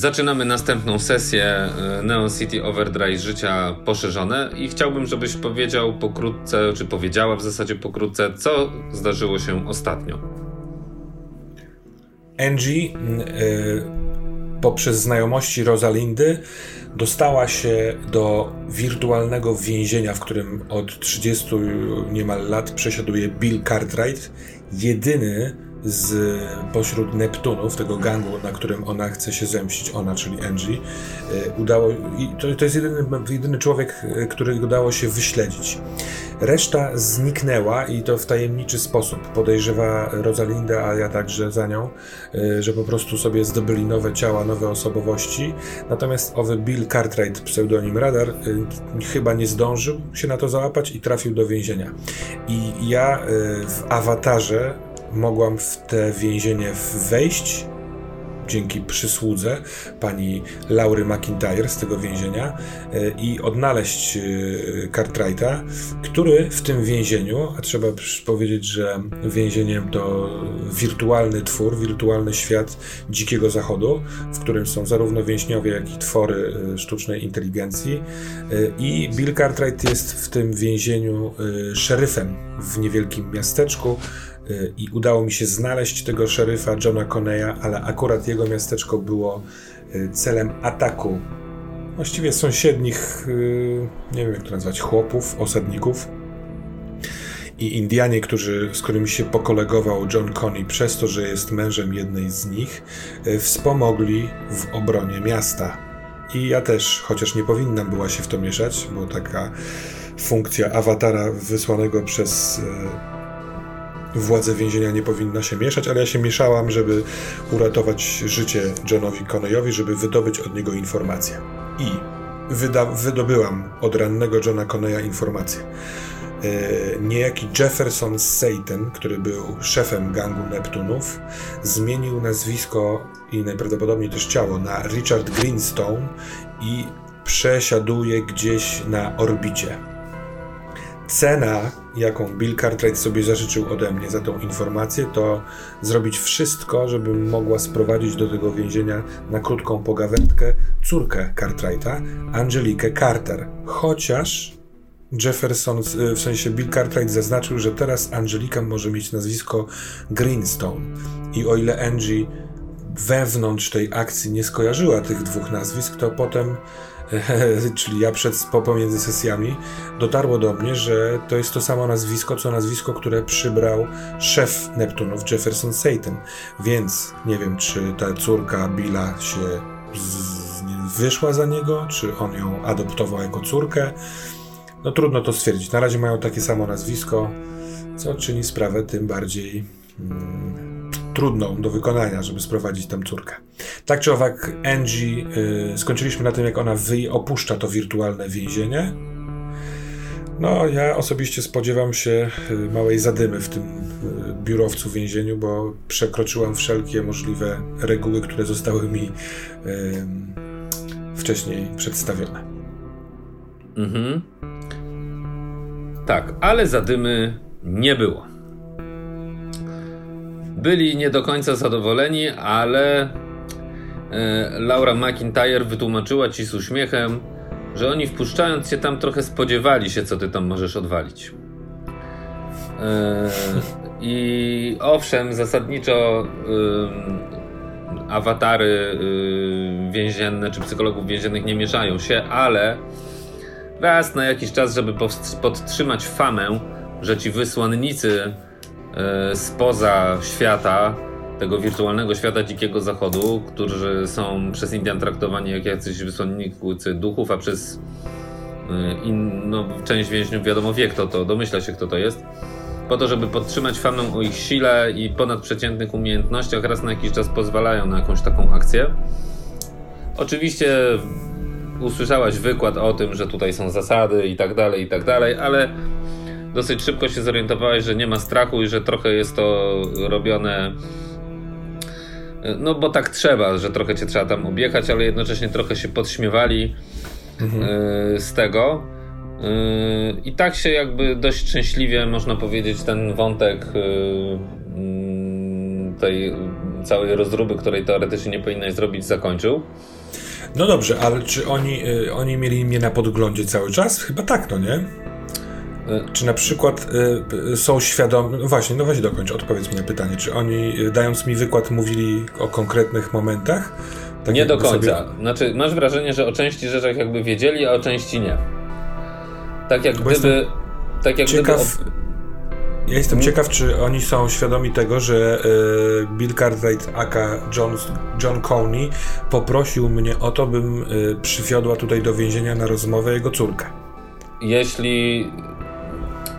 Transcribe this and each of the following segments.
Zaczynamy następną sesję e, Neon City Overdrive życia poszerzone i chciałbym, żebyś powiedział pokrótce, czy powiedziała w zasadzie pokrótce, co zdarzyło się ostatnio. Angie y, poprzez znajomości Rosalindy dostała się do wirtualnego więzienia, w którym od 30 niemal lat przesiaduje Bill Cartwright, jedyny z pośród Neptunów, tego gangu, na którym ona chce się zemścić, ona, czyli Angie, e, udało, to, to jest jedyny, jedyny człowiek, e, którego udało się wyśledzić. Reszta zniknęła i to w tajemniczy sposób. Podejrzewa Rosalinda, a ja także za nią, e, że po prostu sobie zdobyli nowe ciała, nowe osobowości. Natomiast owy Bill Cartwright, pseudonim Radar, chyba nie zdążył się na to załapać i trafił do więzienia. I ja w awatarze mogłam w te więzienie wejść dzięki przysłudze pani Laury McIntyre z tego więzienia e, i odnaleźć e, Cartwrighta, który w tym więzieniu, a trzeba powiedzieć, że więzieniem to wirtualny twór, wirtualny świat dzikiego zachodu, w którym są zarówno więźniowie, jak i twory e, sztucznej inteligencji. I Bill Cartwright jest w tym więzieniu szeryfem w niewielkim miasteczku, Y, i udało mi się znaleźć tego szeryfa Johna Coneya, ale akurat jego miasteczko było y, celem ataku właściwie sąsiednich, y, nie wiem jak to nazwać, chłopów, osadników. I Indianie, którzy, z którymi się pokolegował John Coney przez to, że jest mężem jednej z nich, wspomogli w obronie miasta. I ja też, chociaż nie powinnam była się w to mieszać, bo taka funkcja awatara wysłanego przez władze więzienia nie powinna się mieszać, ale ja się mieszałam, żeby uratować życie Johnowi Coneyowi, żeby wydobyć od niego informacje. I wyda- wydobyłam od rannego Johna Coneya informacje. E, niejaki Jefferson Satan, który był szefem gangu Neptunów, zmienił nazwisko i najprawdopodobniej też ciało na Richard Greenstone i przesiaduje gdzieś na orbicie cena, jaką Bill Cartwright sobie zażyczył ode mnie za tą informację, to zrobić wszystko, żebym mogła sprowadzić do tego więzienia na krótką pogawędkę córkę Cartwrighta, Angelikę Carter. Chociaż Jefferson, w sensie Bill Cartwright zaznaczył, że teraz Angelika może mieć nazwisko Greenstone. I o ile Angie wewnątrz tej akcji nie skojarzyła tych dwóch nazwisk, to potem czyli ja przed, pomiędzy sesjami, dotarło do mnie, że to jest to samo nazwisko, co nazwisko, które przybrał szef Neptunów, Jefferson Satan. Więc nie wiem, czy ta córka Billa się z, wyszła za niego, czy on ją adoptował jako córkę. No trudno to stwierdzić. Na razie mają takie samo nazwisko, co czyni sprawę tym bardziej. Hmm, trudną do wykonania, żeby sprowadzić tam córkę. Tak czy owak, Angie, y, skończyliśmy na tym, jak ona wy, opuszcza to wirtualne więzienie. No, ja osobiście spodziewam się y, małej zadymy w tym y, biurowcu więzieniu, bo przekroczyłam wszelkie możliwe reguły, które zostały mi y, wcześniej przedstawione. Mhm. Tak, ale zadymy nie było byli nie do końca zadowoleni, ale e, Laura McIntyre wytłumaczyła ci z uśmiechem, że oni wpuszczając cię tam trochę spodziewali się, co ty tam możesz odwalić. E, I owszem, zasadniczo awatary y, więzienne czy psychologów więziennych nie mieszają się, ale raz na jakiś czas, żeby podtrzymać famę, że ci wysłannicy E, spoza świata, tego wirtualnego świata dzikiego zachodu, którzy są przez Indian traktowani jak jacyś wysłannicy duchów, a przez e, in, no, część więźniów wiadomo wie kto to, domyśla się kto to jest. Po to, żeby podtrzymać famę o ich sile i ponadprzeciętnych umiejętnościach, raz na jakiś czas pozwalają na jakąś taką akcję. Oczywiście usłyszałaś wykład o tym, że tutaj są zasady i tak dalej, i tak dalej, ale dosyć szybko się zorientowałeś, że nie ma strachu i że trochę jest to robione. No bo tak trzeba, że trochę cię trzeba tam objechać, ale jednocześnie trochę się podśmiewali mhm. E, z tego. E, I tak się jakby dość szczęśliwie można powiedzieć ten wątek e, tej całej rozruby, której teoretycznie nie powinnaś zrobić, zakończył. No dobrze, ale czy oni, oni mieli mnie na podglądzie cały czas? Chyba tak, no nie? Y, czy na przykład y, są świadomi. No właśnie, no właśnie dokończ, odpowiedz mi na pytanie. Czy oni, y, dając mi wykład, mówili o konkretnych momentach? Tak nie do końca. Sobie... Znaczy, masz wrażenie, że o części rzeczach jakby wiedzieli, a o części nie. Tak jak Bo gdyby. Tak jak ciekaw, gdyby. Ja jestem hmm? ciekaw, czy oni są świadomi tego, że y, Bill Cartwright aka John, John Coney poprosił mnie o to, bym y, przywiodła tutaj do więzienia na rozmowę jego córkę. Jeśli.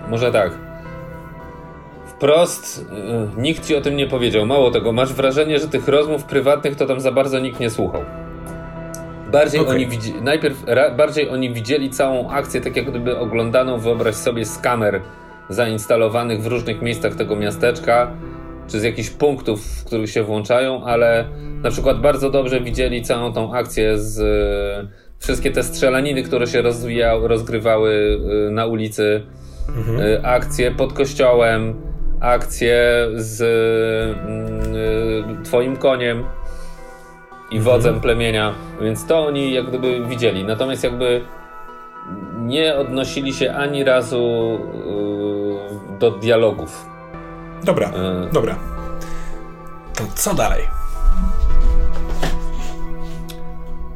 Może tak. Wprost y, nikt ci o tym nie powiedział. Mało tego, masz wrażenie, że tych rozmów prywatnych to tam za bardzo nikt nie słuchał. Bardziej okay. oni widzi, najpierw ra, bardziej oni widzieli całą akcję tak jak gdyby oglądaną, wyobraź sobie, z kamer zainstalowanych w różnych miejscach tego miasteczka, czy z jakichś punktów, w których się włączają, ale na przykład bardzo dobrze widzieli całą tą akcję z y, wszystkie te strzelaniny, które się rozwijały, rozgrywały y, na ulicy, mhm. y, akcje pod kościołem, akcje z twoim koniem i wodzem mhm. plemienia, więc to oni jak gdyby widzieli. Natomiast jakby nie odnosili się ani razu yy, do dialogów. Dobra, yy. dobra. To co dalej?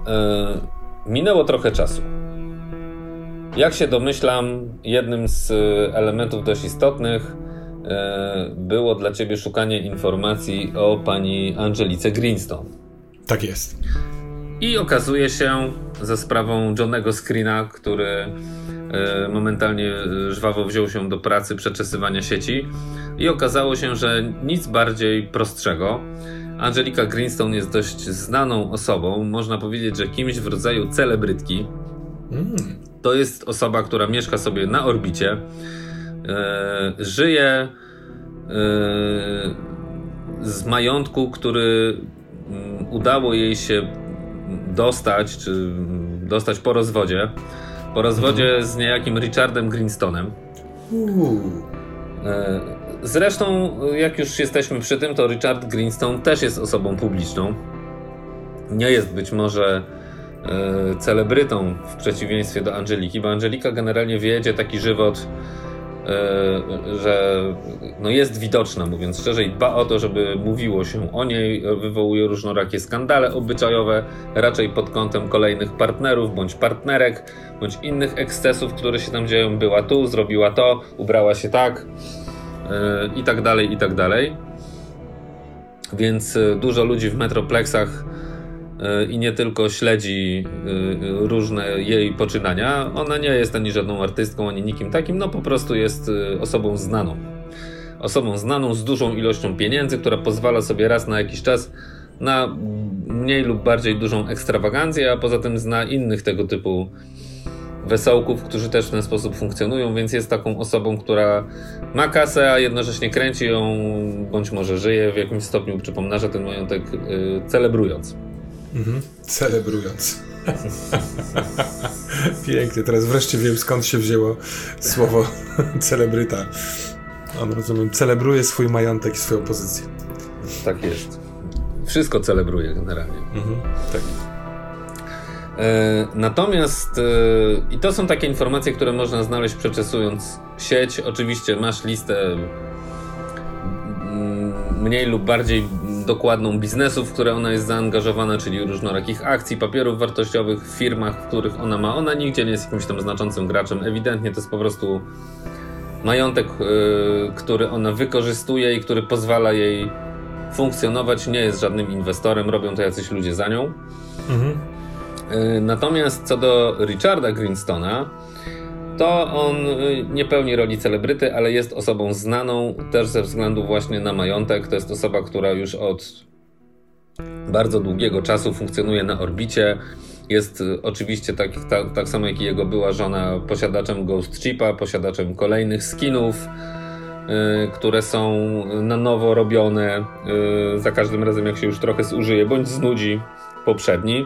Yy, minęło trochę czasu. Jak się domyślam, jednym z elementów dość istotnych było dla ciebie szukanie informacji o pani Angelice Greenstone. Tak jest. I okazuje się, za sprawą Johnego Screena, który e, momentalnie żwawo wziął się do pracy przeczesywania sieci, i okazało się, że nic bardziej prostszego. Angelika Greenstone jest dość znaną osobą, można powiedzieć, że kimś w rodzaju celebrytki. Mm. To jest osoba, która mieszka sobie na orbicie, e, żyje e, z majątku, który mm, udało jej się dostać, czy dostać po rozwodzie. Po rozwodzie mhm. z niejakim Richardem Greenstonem. E, zresztą, jak już jesteśmy przy tym, to Richard Greenstone też jest osobą publiczną. Nie jest być może celebrytą w przeciwieństwie do Angeliki, bo Angelika generalnie wiedzie taki żywot E, że no jest widoczna, mówiąc szczerze, i dba o to, żeby mówiło się o niej, wywołuje różnorakie skandale obyczajowe, raczej pod kątem kolejnych partnerów bądź partnerek, bądź innych ekscesów, które się tam dzieją. Była tu, zrobiła to, ubrała się tak e, i tak dalej, i tak dalej. Więc e, dużo ludzi w metroplexach E, i nie tylko śledzi e, różne jej poczynania. Ona nie jest ani żadną artystką, ani nikim takim, no po prostu jest e, osobą znaną. Osobą znaną z dużą ilością pieniędzy, która pozwala sobie raz na jakiś czas na mniej lub bardziej dużą ekstrawagancję, a poza tym zna innych tego typu wesołków, którzy też w ten sposób funkcjonują, więc jest taką osobą, która ma kasę, a jednocześnie kręci ją, bądź może żyje w jakimś stopniu, czy pomnaża ten majątek, yy, celebrując. Mhm. Celebrując. Pięknie, teraz wreszcie wiem skąd się wzięło słowo celebryta. On, rozumiem, celebruje swój majątek i swoją pozycję. Tak jest. Wszystko celebruje generalnie. Mhm, tak. E, natomiast, e, i to są takie informacje, które można znaleźć przeczesując sieć. Oczywiście masz listę mniej lub bardziej dokładną biznesów, w które ona jest zaangażowana, czyli różnorakich akcji, papierów wartościowych w firmach, w których ona ma. Ona nigdzie nie jest jakimś tam znaczącym graczem. Ewidentnie to jest po prostu majątek, yy, który ona wykorzystuje i który pozwala jej funkcjonować. Nie jest żadnym inwestorem, robią to jacyś ludzie za nią. Mhm. Yy, natomiast co do Richarda Greenstona, to on y, nie pełni roli celebryty, ale jest osobą znaną też ze względu właśnie na majątek. To jest osoba, która już od bardzo długiego czasu funkcjonuje na orbicie. Jest y, oczywiście tak, tak, tak samo jak i jego była żona posiadaczem Ghost Chipa, posiadaczem kolejnych skinów, yy, które są na nowo robione yy, za każdym razem jak się już trochę zużyje bądź znudzi poprzedni.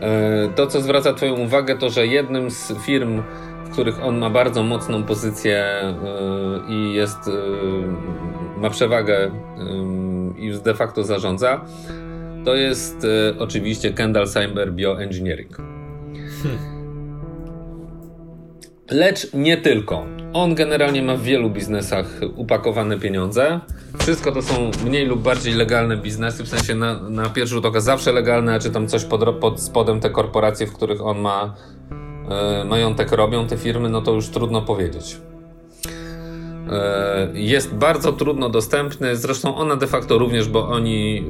E, to, co zwraca Twoją uwagę, to że jednym z firm, w których on ma bardzo mocną pozycję i jest, ma przewagę i de facto zarządza, to jest oczywiście Kendall Cyber Bioengineering. Hmm. Lecz nie tylko. On generalnie ma w wielu biznesach upakowane pieniądze. Wszystko to są mniej lub bardziej legalne biznesy, w sensie na, na pierwszy rzut oka zawsze legalne, a czy tam coś pod, pod spodem te korporacje, w których on ma e, majątek robią, te firmy, no to już trudno powiedzieć. E, jest bardzo trudno dostępny, zresztą ona de facto również, bo oni,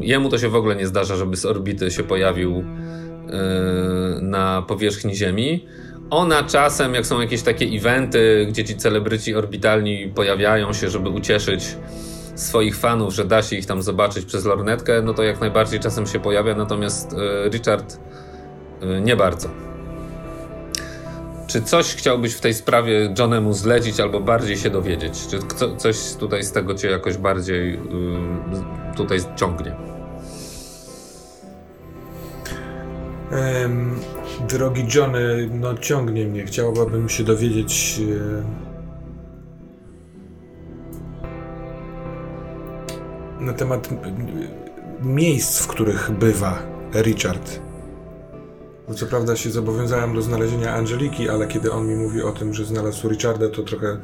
jemu to się w ogóle nie zdarza, żeby z orbity się pojawił e, na powierzchni Ziemi. Ona czasem, jak są jakieś takie eventy, gdzie ci celebryci orbitalni pojawiają się, żeby ucieszyć swoich fanów, że da się ich tam zobaczyć przez lornetkę, no to jak najbardziej czasem się pojawia, natomiast e, Richard e, nie bardzo. Czy coś chciałbyś w tej sprawie Johnemu zlecić albo bardziej się dowiedzieć? Czy coś tutaj z tego cię jakoś bardziej e, tutaj ciągnie? Drogi Johnny, no ciągnie mnie. Chciałabym się dowiedzieć. E, na temat miejsc, w których bywa Richard. No co prawda się zobowiązałem do znalezienia Angeliki, ale kiedy on mi mówi o tym, że znalazł Richarda, to trochę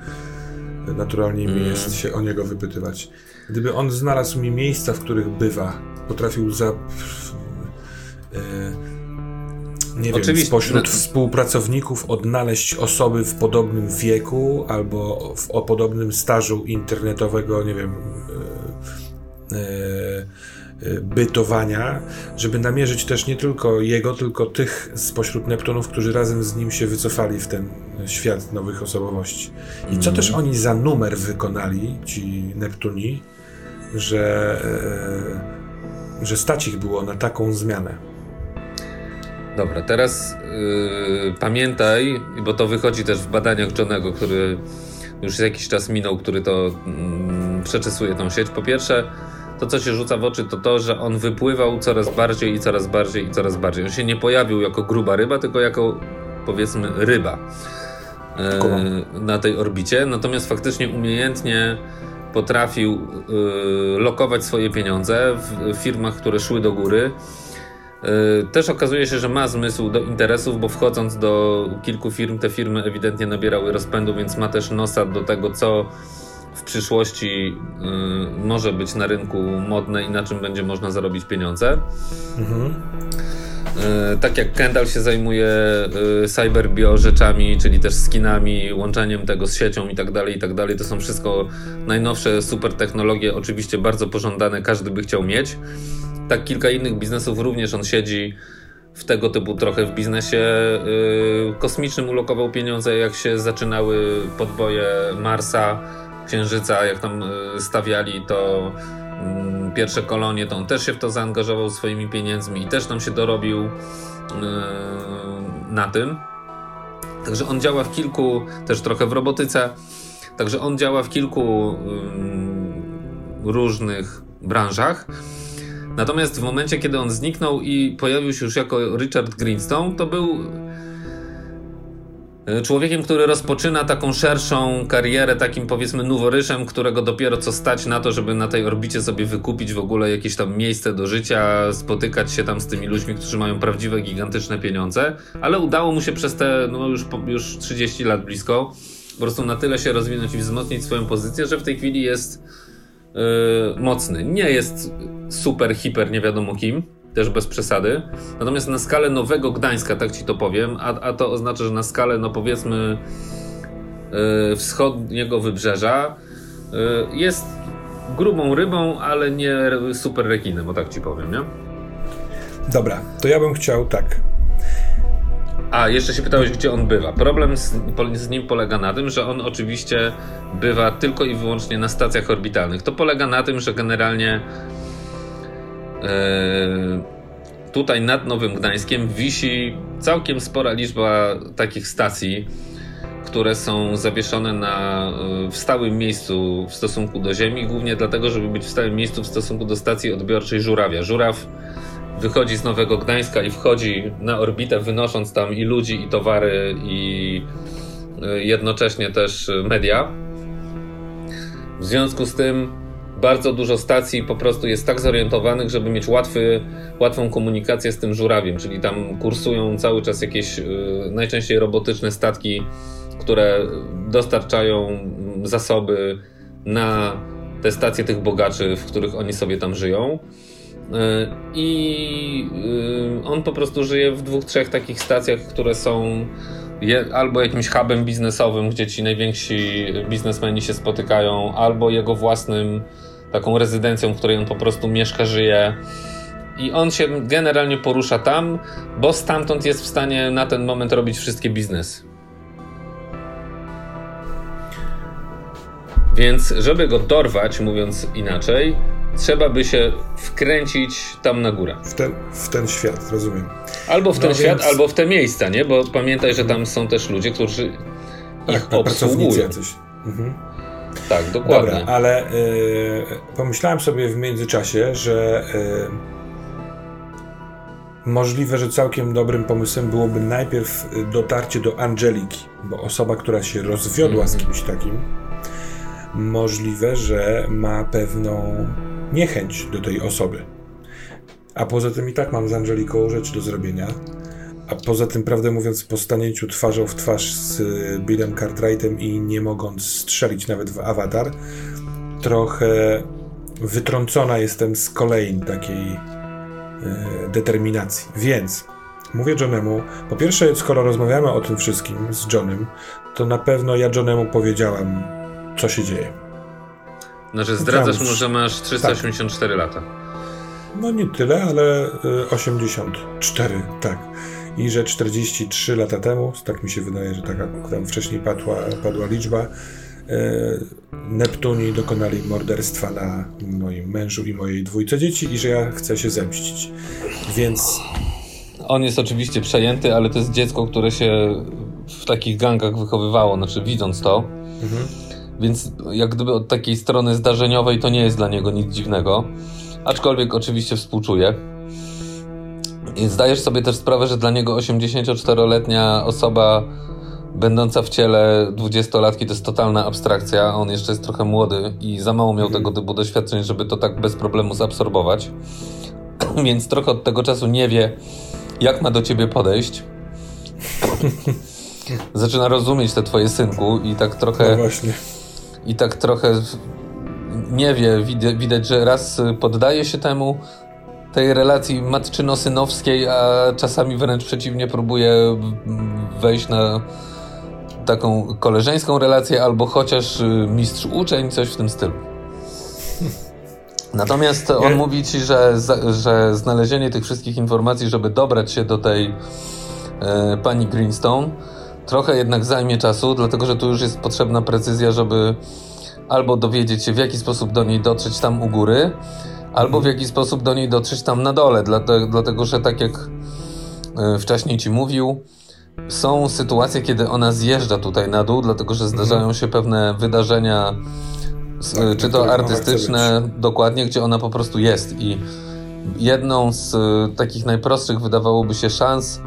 naturalniej mi jest się o niego wypytywać. Gdyby on znalazł mi miejsca, w których bywa, potrafił za. Yy, nie Oczywiście. wiem, spośród współpracowników odnaleźć osoby w podobnym wieku albo w, o podobnym stażu internetowego, nie wiem, e, e, bytowania, żeby namierzyć też nie tylko jego, tylko tych spośród Neptunów, którzy razem z nim się wycofali w ten świat nowych osobowości. I co mm. też oni za numer wykonali, ci Neptuni, że, e, że stać ich było na taką zmianę. Dobra, teraz yy, pamiętaj, bo to wychodzi też w badaniach Johnego, który już jakiś czas minął, który to yy, przeczesuje tą sieć. Po pierwsze, to co się rzuca w oczy, to to, że on wypływał coraz bardziej i coraz bardziej i coraz bardziej. On się nie pojawił jako gruba ryba, tylko jako powiedzmy ryba yy, na tej orbicie. Natomiast faktycznie umiejętnie potrafił yy, lokować swoje pieniądze w firmach, które szły do góry też okazuje się, że ma zmysł do interesów, bo wchodząc do kilku firm, te firmy ewidentnie nabierały rozpędu, więc ma też nosa do tego, co w przyszłości y, może być na rynku modne i na czym będzie można zarobić pieniądze. Mhm. Y, tak jak Kendall się zajmuje cyberbio rzeczami, czyli też skinami, łączeniem tego z siecią i tak dalej, i tak dalej. To są wszystko najnowsze super technologie, oczywiście bardzo pożądane, każdy by chciał mieć tak kilka innych biznesów również on siedzi w tego typu trochę w biznesie yy, kosmicznym ulokował pieniądze, jak się zaczynały podboje Marsa, Księżyca, jak tam yy, stawiali to yy, pierwsze kolonie, to on też się w to zaangażował swoimi pieniędzmi i też tam się dorobił yy, na tym. Także on działa w kilku, też trochę w robotyce, także on działa w kilku yy, różnych branżach. Natomiast w momencie, kiedy on zniknął i pojawił się już jako Richard Greenstone, to był e, człowiekiem, który rozpoczyna taką szerszą karierę, takim powiedzmy noworyszem, którego dopiero co stać na to, żeby na tej orbicie sobie wykupić w ogóle jakieś tam miejsce do życia, spotykać się tam z tymi ludźmi, którzy mają prawdziwe, gigantyczne pieniądze, ale udało mu się przez te no już, już 30 lat blisko po prostu na tyle się rozwinąć i wzmocnić swoją pozycję, że w tej chwili jest mocny. Nie jest super, hiper, nie wiadomo kim, też bez przesady. Natomiast na skalę Nowego Gdańska, tak ci to powiem, a, a to oznacza, że na skalę, no powiedzmy, yy, wschodniego wybrzeża yy, jest grubą rybą, ale nie super rekinem, o tak ci powiem, nie? Dobra, to ja bym chciał tak. A, jeszcze się pytałeś, gdzie on bywa. Problem z, z, nim polega na tym, że on oczywiście bywa tylko i wyłącznie na stacjach orbitalnych. To polega na tym, że generalnie e, tutaj nad Nowym Gdańskiem wisi całkiem spora liczba takich stacji, które są zawieszone na, e, w stałym miejscu w stosunku do Ziemi, głównie dlatego, żeby być w stałym miejscu w stosunku do stacji odbiorczej Żurawia. Żuraw wychodzi z Nowego Gdańska i wchodzi na orbitę, wynosząc tam i ludzi, i towary, i y, jednocześnie też media. W związku z tym bardzo dużo stacji po prostu jest tak zorientowanych, żeby mieć łatwy, łatwą komunikację z tym żurawiem, czyli tam kursują cały czas jakieś y, najczęściej robotyczne statki, które dostarczają zasoby na te stacje tych bogaczy, w których oni sobie tam żyją. E, I e, on po prostu żyje w dwóch, trzech takich stacjach, które są albo jakimś hubem biznesowym, gdzie ci najwięksi biznesmeni się spotykają, albo jego własnym taką rezydencją, w której on po prostu mieszka, żyje. I on się generalnie porusza tam, bo stamtąd jest w stanie na ten moment robić wszystkie biznesy. Więc, żeby go dorwać, mówiąc inaczej, trzeba by się wkręcić tam na górę. W ten, w ten świat, rozumiem. Albo w ten no świat, więc... albo w te miejsca, nie? Bo pamiętaj, że tam są też ludzie, którzy ich tak, obsługują. Coś. Mhm. Tak, dokładnie. Dobra, ale y, pomyślałem sobie w międzyczasie, że y, możliwe, że całkiem dobrym pomysłem byłoby najpierw dotarcie do Angeliki, bo osoba, która się rozwiodła mhm. z kimś takim, możliwe, że ma pewną niechęć do tej osoby. A poza tym i tak mam z Angeliką rzecz do zrobienia. A poza tym, prawdę mówiąc, po stanięciu twarzą w twarz z Billem Cartwrightem i nie mogąc strzelić nawet w awatar, trochę wytrącona jestem z kolei takiej e, determinacji. Więc mówię Johnemu, po pierwsze, skoro rozmawiamy o tym wszystkim z Johnem, to na pewno ja Johnemu powiedziałam, co się dzieje. Znaczy zdradzasz mu, że masz 384 tak. lata. No nie tyle, ale 84, y, tak. I że 43 lata temu, tak mi się wydaje, że taka tam wcześniej padła, padła liczba, y, Neptuni dokonali morderstwa na moim mężu i mojej dwójce dzieci i że ja chcę się zemścić. Więc... On jest oczywiście przejęty, ale to jest dziecko, które się w takich gangach wychowywało, znaczy widząc to. Mhm więc jak gdyby od takiej strony zdarzeniowej to nie jest dla niego nic dziwnego. Aczkolwiek oczywiście współczuję. I zdajesz sobie też sprawę, że dla niego 84-letnia osoba będąca w ciele 20-latki to jest totalna abstrakcja. On jeszcze jest trochę młody i za mało miał tego typu doświadczeń, żeby to tak bez problemu zabsorbować. Więc trochę od tego czasu nie wie, jak ma do ciebie podejść. Zaczyna rozumieć te twoje synku i tak trochę. No właśnie i tak trochę nie wie, widać, że raz poddaje się temu, tej relacji matczyno-synowskiej, a czasami wręcz przeciwnie próbuje wejść na taką koleżeńską relację, albo chociaż mistrz-uczeń, coś w tym stylu. Natomiast on mówi ci, że, że znalezienie tych wszystkich informacji, żeby dobrać się do tej e, pani Greenstone, trochę jednak zajmie czasu, dlatego że tu już jest potrzebna precyzja, żeby albo dowiedzieć się, w jaki sposób do niej dotrzeć tam u góry, albo w jaki sposób do niej dotrzeć tam na dole, dlatego, dlatego że tak jak e, wcześniej ci mówił, są sytuacje, kiedy ona zjeżdża tutaj na dół, dlatego że zdarzają mhm. się pewne wydarzenia, tak, czy to artystyczne, dokładnie, gdzie ona po prostu jest. I jedną z e, takich najprostszych, wydawałoby się, szans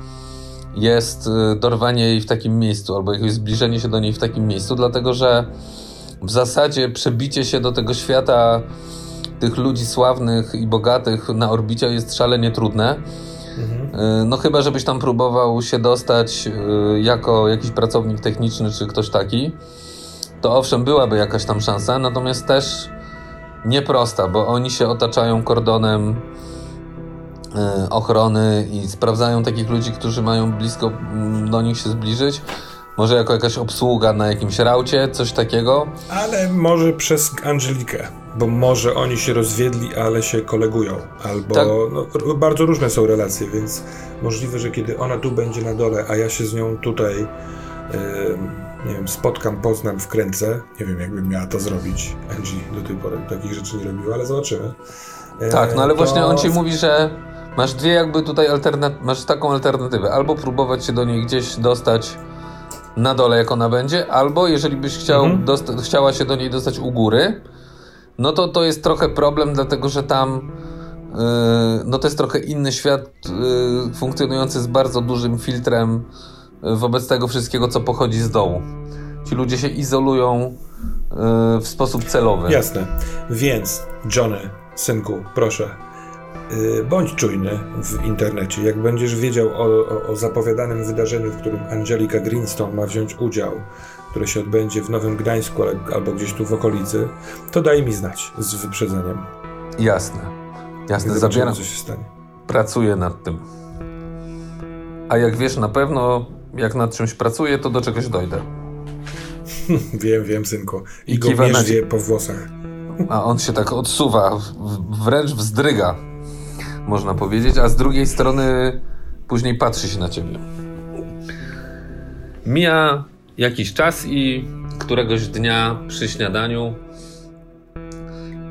jest y, dorwanie jej w takim miejscu, albo jakieś zbliżenie się do niej w takim miejscu, dlatego że w zasadzie przebicie się do tego świata tych ludzi sławnych i bogatych na orbicie jest szalenie trudne. Mhm. Y, no chyba, żebyś tam próbował się dostać y, jako jakiś pracownik techniczny czy ktoś taki, to owszem, byłaby jakaś tam szansa, natomiast też nieprosta, bo oni się otaczają kordonem ochrony i sprawdzają takich ludzi, którzy mają blisko mm, do nich się zbliżyć. Może jako jakaś obsługa na jakimś raucie, coś takiego. Ale może przez Angelikę, bo może oni się rozwiedli, ale się kolegują. Albo tak. no, bardzo różne są relacje, więc możliwe, że kiedy ona tu będzie na dole, a ja się z nią tutaj yy, nie wiem, spotkam, poznam, wkręcę. Nie wiem, jakbym miała to zrobić. Angie do tej pory takich rzeczy nie robiła, ale zobaczymy. Tak, no ale to... właśnie on ci mówi, że Masz dwie jakby tutaj alternatywy, masz taką alternatywę. Albo próbować się do niej gdzieś dostać na dole, jak ona będzie, albo jeżeli byś chciał mhm. chciała się do niej dostać u góry, no to to jest trochę problem, dlatego że tam no to jest trochę inny świat yy, funkcjonujący z bardzo dużym filtrem wobec tego wszystkiego, co pochodzi z dołu. Ci ludzie się izolują yy, w sposób celowy. Jasne. Więc, Johnny, synku, proszę, bądź czujny w internecie. Jak będziesz wiedział o, o, o zapowiadanym wydarzeniu, w którym Angelika Greenstone ma wziąć udział, które się odbędzie w Nowym Gdańsku albo gdzieś tu w okolicy, to daj mi znać z wyprzedzeniem. Jasne. Jasne, zabieram. co się stanie. Pracuję nad tym. A jak wiesz na pewno, jak nad czymś pracuję, to do czegoś dojdę. wiem, wiem, synku. I, I go mierzwie po włosach. A on się tak odsuwa, wręcz wzdryga, można powiedzieć, a z drugiej strony później patrzy się na ciebie. Mija jakiś czas i któregoś dnia przy śniadaniu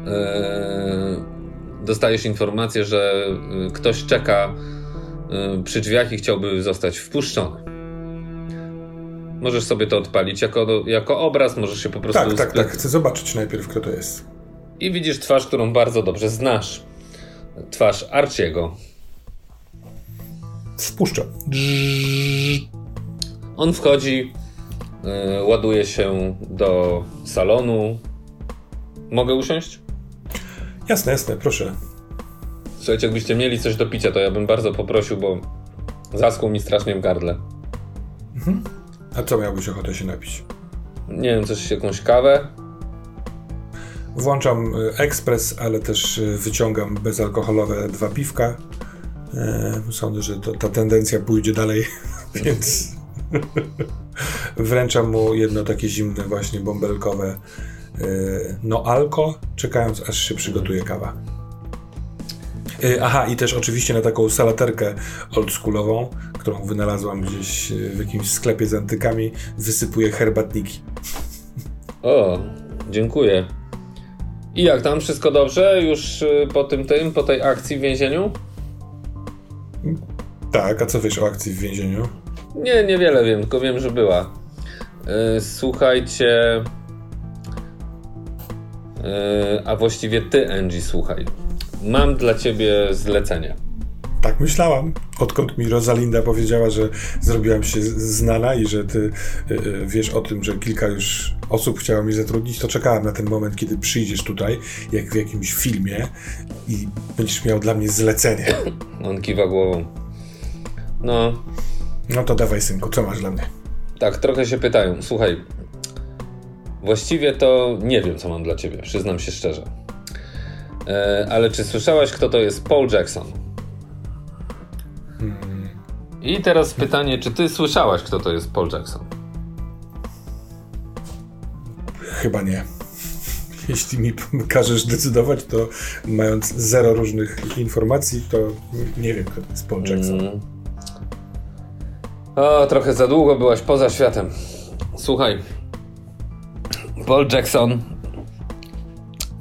yy, dostajesz informację, że yy, ktoś czeka yy, przy drzwiach i chciałby zostać wpuszczony. Możesz sobie to odpalić jako, jako obraz, możesz się po prostu... Tak, tak, tak. Chcę zobaczyć najpierw, kto to jest. I widzisz twarz, którą bardzo dobrze znasz. Twarz Arciego. Spuszcza. On wchodzi, yy, ładuje się do salonu. Mogę usiąść? Jasne, jasne, proszę. Słuchajcie, jakbyście mieli coś do picia, to ja bym bardzo poprosił, bo zaschło mi strasznie w gardle. Mhm. A co miałbyś ochotę się napić? Nie wiem, coś, jakąś kawę? Włączam y, ekspres, ale też y, wyciągam bezalkoholowe dwa piwka. E, sądzę, że to, ta tendencja pójdzie dalej, więc wręczam mu jedno takie zimne, właśnie bąbelkowe no alko, czekając aż się przygotuje kawa. Aha, i też oczywiście na taką salaterkę oldschoolową, którą wynalazłam gdzieś w jakimś sklepie z antykami, wysypuję herbatniki. O, dziękuję. I jak tam? Wszystko dobrze? Już y, po tym tym, po tej akcji w więzieniu? Tak, a co wiesz o akcji w więzieniu? Nie, niewiele wiem, tylko wiem, że była. Yy, słuchajcie. Yy, a właściwie ty, Angie, słuchaj. Mam dla ciebie zlecenie. Tak myślałam. Odkąd mi Rosalinda powiedziała, że zrobiłam się znana i że ty yy, wiesz o tym, że kilka już osób chciało mi zatrudnić, to czekałem na ten moment, kiedy przyjdziesz tutaj, jak w jakimś filmie i będziesz miał dla mnie zlecenie. On kiwa głową. No. No to dawaj, synku, co masz dla mnie? Tak, trochę się pytają. Słuchaj, właściwie to nie wiem, co mam dla ciebie, przyznam się szczerze. E, ale czy słyszałaś, kto to jest Paul Jackson? Hmm. I teraz pytanie, czy ty słyszałaś, kto to jest Paul Jackson? Chyba nie. Jeśli mi każesz decydować, to mając zero różnych informacji, to nie wiem, kto to jest Paul Jackson. Mm. O, trochę za długo byłaś poza światem. Słuchaj, Paul Jackson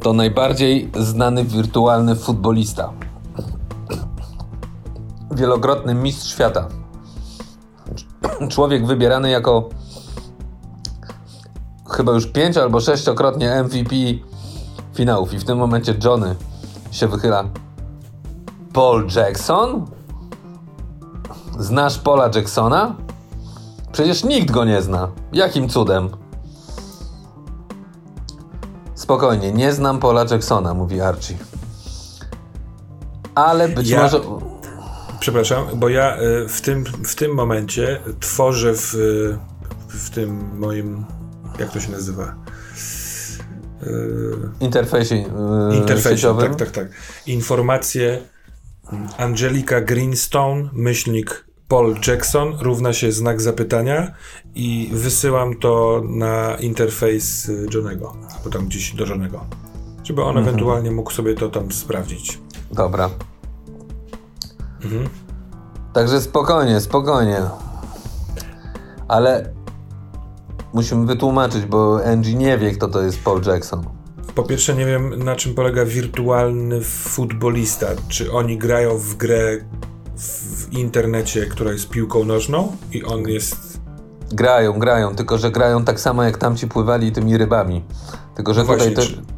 to najbardziej znany wirtualny futbolista. Wielokrotny mistrz świata. Człowiek wybierany jako chyba już pięć albo sześciokrotnie MVP finałów. I w tym momencie Johnny się wychyla. Paul Jackson? Znasz Paula Jacksona? Przecież nikt go nie zna. Jakim cudem? Spokojnie, nie znam Paula Jacksona, mówi Archie. Ale być ja... może. Przepraszam, bo ja y, w tym, w tym momencie tworzę w, w tym moim. Jak to się nazywa? Interfejsie, yy, Interfejsie tak, tak, tak. Informacje Angelika Greenstone, myślnik Paul Jackson równa się znak zapytania i wysyłam to na interfejs Johnego, albo tam gdzieś do Johnego, żeby on mhm. ewentualnie mógł sobie to tam sprawdzić. Dobra. Mhm. Także spokojnie, spokojnie. Ale musimy wytłumaczyć, bo Angie nie wie, kto to jest Paul Jackson. Po pierwsze, nie wiem, na czym polega wirtualny futbolista. Czy oni grają w grę w internecie, która jest piłką nożną i on jest... Grają, grają, tylko że grają tak samo jak tamci pływali tymi rybami. Tylko, że no tutaj... Właśnie.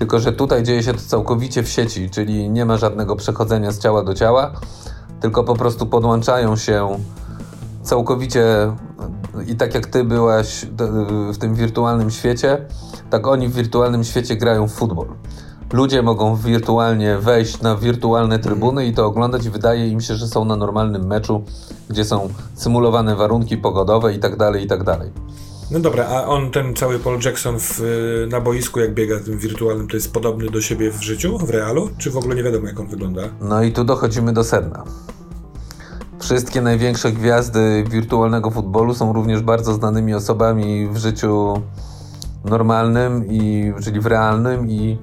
Tylko, że tutaj dzieje się to całkowicie w sieci, czyli nie ma żadnego przechodzenia z ciała do ciała, tylko po prostu podłączają się całkowicie i tak jak ty byłaś w tym wirtualnym świecie, tak oni w wirtualnym świecie grają w futbol. Ludzie mogą wirtualnie wejść na wirtualne trybuny i to oglądać i wydaje im się, że są na normalnym meczu, gdzie są symulowane warunki pogodowe i tak dalej, i tak dalej. No dobra, a on, ten cały Paul Jackson w, na boisku, jak biega tym wirtualnym, to jest podobny do siebie w życiu, w realu? Czy w ogóle nie wiadomo, jak on wygląda? No i tu dochodzimy do sedna. Wszystkie największe gwiazdy wirtualnego futbolu są również bardzo znanymi osobami w życiu normalnym, i, czyli w realnym i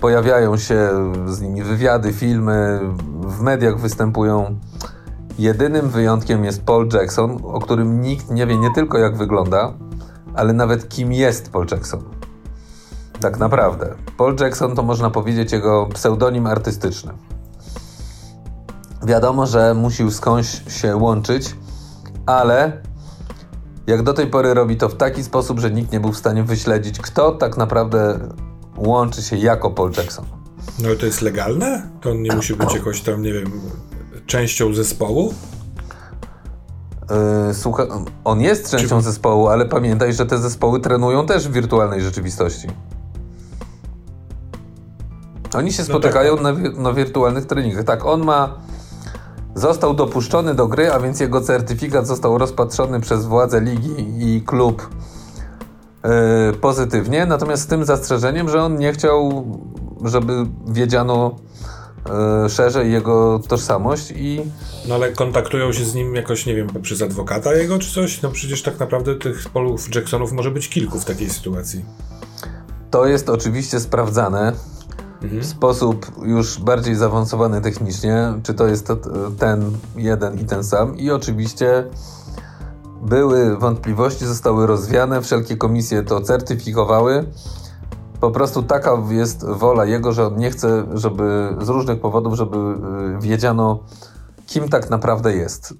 pojawiają się z nimi wywiady, filmy, w mediach występują. Jedynym wyjątkiem jest Paul Jackson, o którym nikt nie wie nie tylko jak wygląda, ale nawet kim jest Paul Jackson. Tak naprawdę. Paul Jackson to można powiedzieć jego pseudonim artystyczny. Wiadomo, że musił skądś się łączyć, ale jak do tej pory robi to w taki sposób, że nikt nie był w stanie wyśledzić, kto tak naprawdę łączy się jako Paul Jackson. No to jest legalne? To on nie musi być jakoś tam, nie wiem, częścią zespołu? Yy, słuchaj, on jest częścią Czy... zespołu, ale pamiętaj, że te zespoły trenują też w wirtualnej rzeczywistości. Oni się no spotykają tak. na, na wirtualnych treningach. Tak, on ma Został dopuszczony do gry, a więc jego certyfikat został rozpatrzony przez władze ligi i klub yy, pozytywnie, natomiast z tym zastrzeżeniem, że on nie chciał, żeby wiedziano szerzej jego tożsamość i... No ale kontaktują się z nim jakoś, nie wiem, poprzez adwokata jego czy coś? No przecież tak naprawdę tych Polów Jacksonów może być kilku w takiej sytuacji. To jest oczywiście sprawdzane mhm. w sposób już bardziej zaawansowany technicznie, czy to jest ten jeden i ten sam. I oczywiście były wątpliwości, zostały rozwiane, wszelkie komisje to certyfikowały. Po prostu taka jest wola jego, że on nie chce, żeby z różnych powodów, żeby y, wiedziano, kim tak naprawdę jest.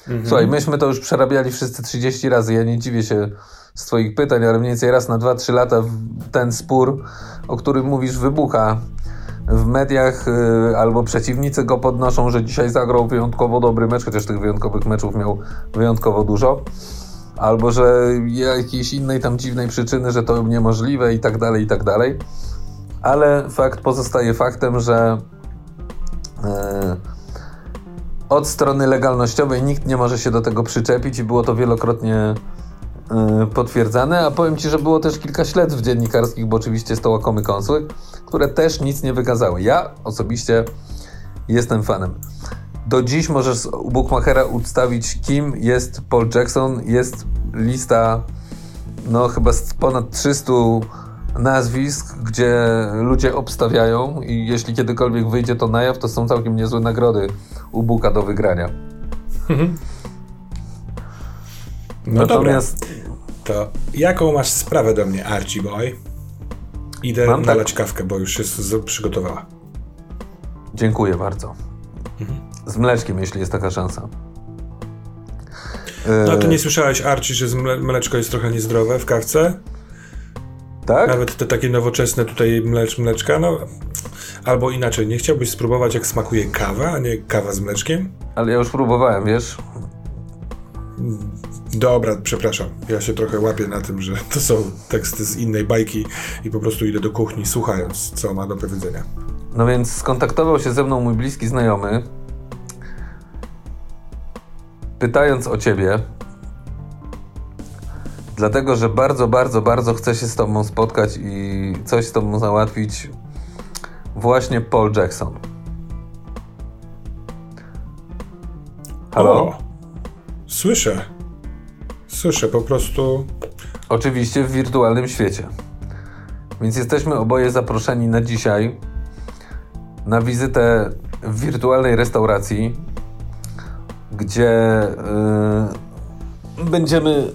Mhm. Słuchaj, myśmy to już przerabiali wszyscy 30 razy. Ja nie dziwię się z Twoich pytań, ale mniej więcej raz na 2-3 lata ten spór, o którym mówisz, wybucha w mediach, yy, albo przeciwnicy go podnoszą, że dzisiaj zagrał wyjątkowo dobry mecz, chociaż tych wyjątkowych meczów miał wyjątkowo dużo. Albo że jakiejś innej tam dziwnej przyczyny, że to niemożliwe i tak dalej, i tak dalej. Ale fakt pozostaje faktem, że yy, od strony legalnościowej nikt nie może się do tego przyczepić i było to wielokrotnie yy, potwierdzane, a powiem Ci, że było też kilka śledztw dziennikarskich, bo oczywiście jest to łakomy kąsły, które też nic nie wykazały. Ja osobiście jestem fanem. Do dziś możesz u Bookmachera ustawić, kim jest Paul Jackson. Jest lista, no chyba z ponad 300 nazwisk, gdzie ludzie obstawiają i jeśli kiedykolwiek wyjdzie to na jaw, to są całkiem niezłe nagrody u Buka do wygrania. Mhm. No Natomiast... Dobra. To jaką masz sprawę do mnie, Archie Boy? Idę Mam nalać tak... kawkę, bo już jest przygotowała. Dziękuję bardzo. Mhm. Z mleczkiem, jeśli jest taka szansa. No to nie słyszałeś, Archie, że mleczko jest trochę niezdrowe w kawce? Tak? Nawet te takie nowoczesne tutaj mlecz, mleczka, no albo inaczej, nie chciałbyś spróbować jak smakuje kawa, a nie kawa z mleczkiem? Ale ja już próbowałem, wiesz? Dobra, przepraszam. Ja się trochę łapię na tym, że to są teksty z innej bajki i po prostu idę do kuchni słuchając, co ma do powiedzenia. No więc skontaktował się ze mną mój bliski znajomy, pytając o ciebie, dlatego że bardzo, bardzo, bardzo chce się z tobą spotkać i coś z tobą załatwić właśnie Paul Jackson. Halo? O, słyszę. Słyszę po prostu. Oczywiście w wirtualnym świecie. Więc jesteśmy oboje zaproszeni na dzisiaj na wizytę w wirtualnej restauracji, gdzie yy, będziemy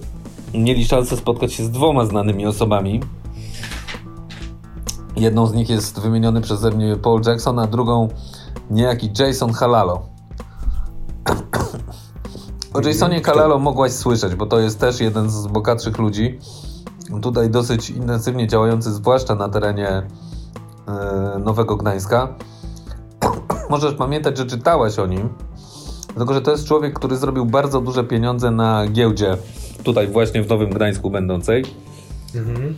mieli szansę spotkać się z dwoma znanymi osobami. Jedną z nich jest wymieniony przeze mnie Paul Jackson, a drugą niejaki Jason Halalo. O Jasonie Kalalo mogłaś słyszeć, bo to jest też jeden z bogatszych ludzi. tutaj dosyć intensywnie działający, zwłaszcza na terenie e, Nowego Gdańska. Możesz pamiętać, że czytałaś o nim, tylko że to jest człowiek, który zrobił bardzo duże pieniądze na giełdzie, tutaj właśnie w Nowym Gdańsku będącej. Mhm.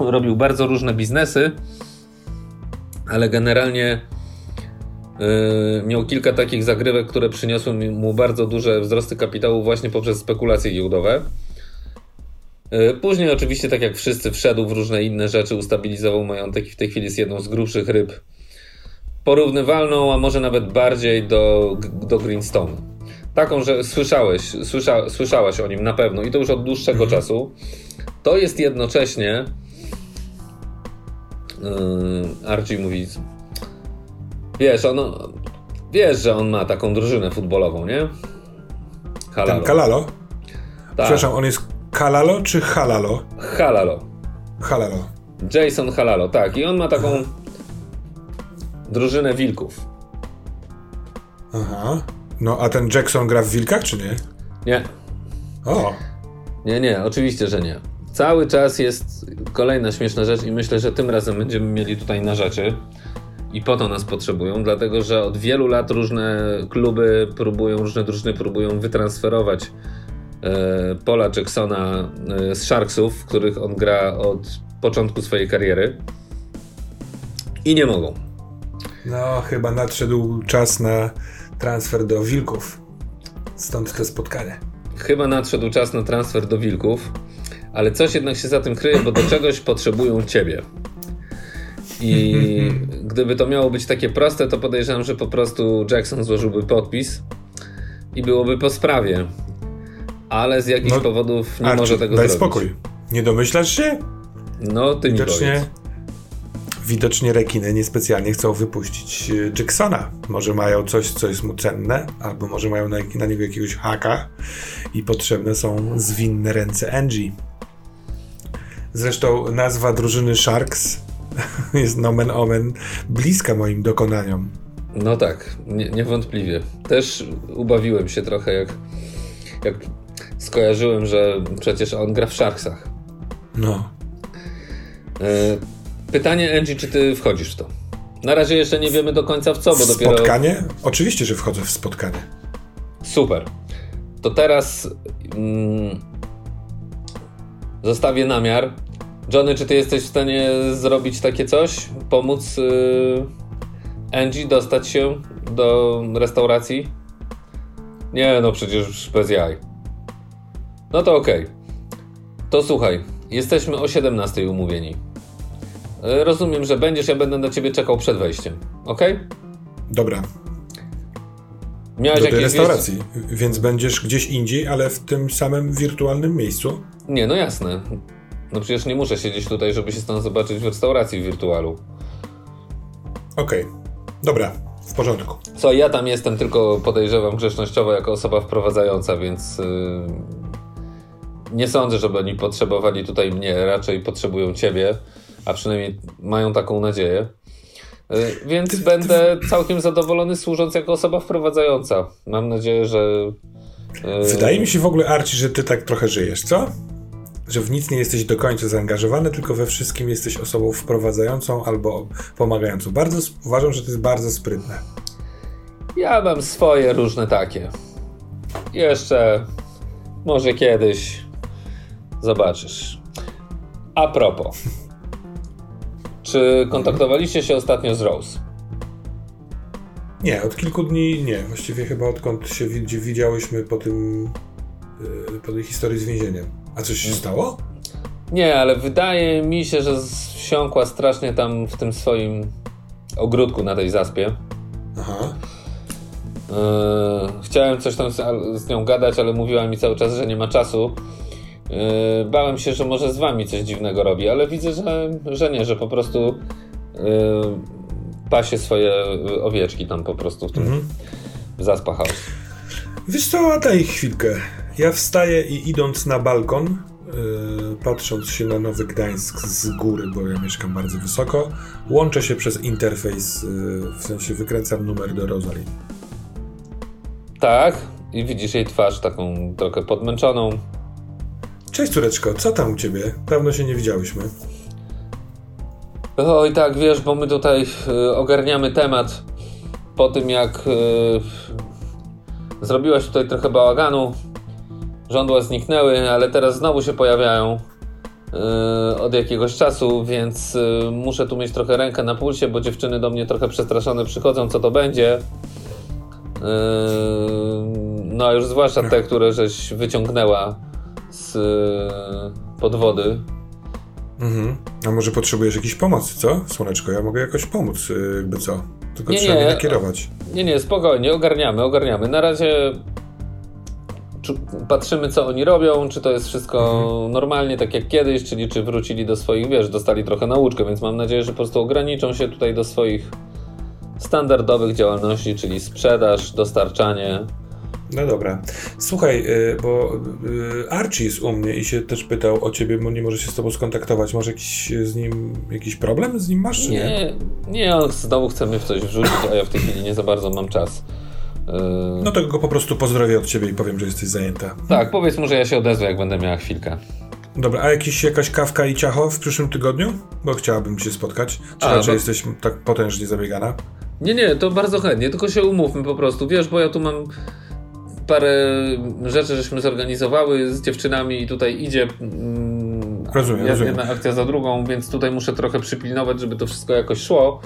Robił bardzo różne biznesy, ale generalnie yy, miał kilka takich zagrywek, które przyniosły mu bardzo duże wzrosty kapitału właśnie poprzez spekulacje giełdowe. Yy, później oczywiście, tak jak wszyscy, wszedł w różne inne rzeczy, ustabilizował majątek i w tej chwili jest jedną z grubszych ryb porównywalną, a może nawet bardziej do, do Greenstone. Taką, że słyszałeś, słysza, słyszałaś o nim na pewno i to już od dłuższego mhm. czasu. To jest jednocześnie yy, Archie mówi wiesz, on wiesz, że on ma taką drużynę futbolową, nie? Halalo. Ten Kalalo? Tak. Przepraszam, on jest Kalalo czy Halalo? Halalo. Halalo. Jason Halalo, tak. I on ma taką drużynę wilków. Aha. No, a ten Jackson gra w wilkach, czy nie? Nie. O. Nie, nie, oczywiście, że nie. Cały czas jest kolejna śmieszna rzecz i myślę, że tym razem będziemy mieli tutaj na rzeczy. I po to nas potrzebują, dlatego że od wielu lat różne kluby próbują, różne drużyny próbują wytransferować e, Paula Jacksona e, z Sharksów, w których on gra od początku swojej kariery. I nie mogą. No, chyba nadszedł czas na transfer do Wilków. Stąd to spotkanie. Chyba nadszedł czas na transfer do Wilków, ale coś jednak się za tym kryje, bo do czegoś potrzebują ciebie. I gdyby to miało być takie proste, to podejrzewam, że po prostu Jackson złożyłby podpis i byłoby po sprawie. Ale z jakichś no, powodów nie Archie, może tego daj zrobić. Daj spokój. Nie domyślasz się? No, ty Widocznie, mi powiedz widocznie rekiny niespecjalnie chcą wypuścić e, Jacksona. Może mają coś, co jest mu cenne, albo może mają na, na niego jakiegoś haka i potrzebne są zwinne ręce Angie. Zresztą nazwa drużyny Sharks jest nomen omen bliska moim dokonaniom. No tak, nie, niewątpliwie. Też ubawiłem się trochę, jak, jak skojarzyłem, że przecież on gra w Sharksach. No. E, Pytanie, Angie, czy ty wchodzisz w to? Na razie jeszcze nie wiemy do końca w co, bo w dopiero... Spotkanie? Oczywiście, że wchodzę w spotkanie. Super. To teraz mm, zostawię namiar. Johnny, czy ty jesteś w stanie zrobić takie coś? Pomóc yy, Angie dostać się do restauracji? Nie, no przecież bez jaj. No to okej. Okay. To słuchaj, jesteśmy o 17 umówieni. E, rozumiem, że będziesz, ja będę na ciebie czekał przed wejściem. Ok? Dobra. Miałeś Do tej restauracji, wieści? więc będziesz gdzieś indziej, ale w tym samym wirtualnym miejscu? Nie, no jasne. No przecież nie muszę siedzieć tutaj, żeby się stąd zobaczyć w restauracji w wirtualu. Okej, okay. dobra, w porządku. Co, ja tam jestem tylko podejrzewam grzecznościowo jako osoba wprowadzająca, więc yy, nie sądzę, żeby oni potrzebowali tutaj mnie, raczej potrzebują ciebie a przynajmniej mają taką nadzieję. Y, więc będę całkiem zadowolony służąc jako osoba wprowadzająca. Mam nadzieję, że. Y, Wydaje mi się w ogóle, Arci, że ty tak trochę żyjesz, co? Że w nic nie jesteś do końca zaangażowany, tylko we wszystkim jesteś osobą wprowadzającą albo pomagającą. Bardzo uważam, że to jest bardzo sprytne. Ja mam swoje różne takie. Jeszcze może kiedyś zobaczysz. A propos. Czy kontaktowaliście się ostatnio z Rose? Nie, od kilku dni nie. Właściwie chyba odkąd się widziałyśmy po tym, yy, po tej historii z więzieniem. A coś się mm. stało? Nie, ale wydaje mi się, że wsiąkła strasznie tam w tym swoim ogródku na tej zaspie. Aha. Yy, chciałem coś tam z, z nią gadać, ale mówiła mi cały czas, że nie ma czasu. Yy, bałem się, że może z wami coś dziwnego robi, ale widzę, że, że nie, że po prostu yy, pasie swoje owieczki tam po prostu w tym mhm. Zaspa House. Wiesz co, daj chwilkę. Ja wstaję i idąc na balkon, yy, patrząc się na Nowy Gdańsk z góry, bo ja mieszkam bardzo wysoko, łączę się przez interfejs, yy, w sensie wykręcam numer do Rosali. Tak, i widzisz jej twarz taką trochę podmęczoną, Cześć córeczko, co tam u ciebie? Dawno się nie widziałyśmy. Oj tak, wiesz, bo my tutaj y, ogarniamy temat po tym jak y, zrobiłaś tutaj trochę bałaganu. Żądła zniknęły, ale teraz znowu się pojawiają y, od jakiegoś czasu, więc muszę tu mieć trochę rękę na pulsie, bo dziewczyny do mnie trochę przestraszone przychodzą, co to będzie. No a już zwłaszcza te, które żeś wyciągnęła z y, pod wody. Mhm. A może potrzebujesz jakiejś pomocy, co? Słoneczko, ja mogę jakoś pomóc, y, jakby co? Tylko Nie, trzeba nie, mnie nakierować. Nie, nie, spokojnie, ogarniamy, ogarniamy. Na razie patrzymy, co oni robią, czy to jest wszystko normalnie, tak jak kiedyś, czyli czy wrócili do swoich, wiesz, dostali trochę nauczkę, więc mam nadzieję, że po prostu ograniczą się tutaj do swoich standardowych działalności, czyli sprzedaż, dostarczanie. No dobra. Słuchaj, y, bo y, Archie jest u mnie i się też pytał o ciebie, bo nie może się z tobą skontaktować. Może jakiś z nim, jakiś problem z nim masz, czy nie? Nie, nie, on znowu chce mnie w coś wrzucić, a ja w tej chwili nie za bardzo mam czas. No to go po prostu pozdrowię od ciebie i powiem, że jesteś zajęta. Tak, powiedz mu, że ja się odezwę, jak będę miała chwilkę. Dobra, a jakiś, jakaś kawka i ciacho w przyszłym tygodniu? Bo chciałabym się spotkać. Czy A, raczej bo- jesteś tak potężnie zabiegana? Nie, nie, to bardzo chętnie, tylko się umówmy po prostu, wiesz, bo ja tu mam parę rzeczy, żeśmy zorganizowały z dziewczynami i tutaj idzie mm, Rozumiem, jedna rozumiem. akcja za drugą, więc tutaj muszę trochę przypilnować, żeby to wszystko jakoś szło.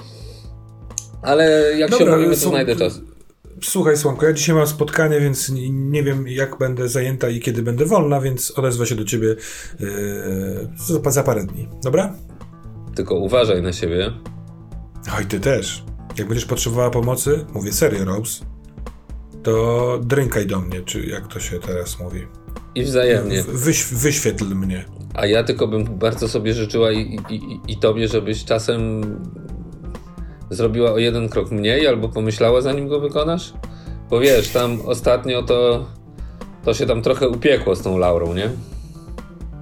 Ale jak się Dobra, umówimy, to są- znajdę czas. Słuchaj, Słonko, ja dzisiaj mam spotkanie, więc nie, wiem, jak będę zajęta i kiedy będę wolna, więc odezwę się do ciebie yy, za, za parę dni. Dobra? Tylko uważaj na siebie. Oj, ty też. Jak będziesz potrzebowała pomocy, mówię serio, Rose, to drynkaj do mnie, czy jak to się teraz mówi. I wzajemnie. Wyś, wyświetl mnie. A ja tylko bym bardzo sobie życzyła i, i, i, i tobie, żebyś czasem zrobiła o jeden krok mniej albo pomyślała zanim go wykonasz. Bo wiesz, tam ostatnio to, to się tam trochę upiekło z tą Laurą, nie?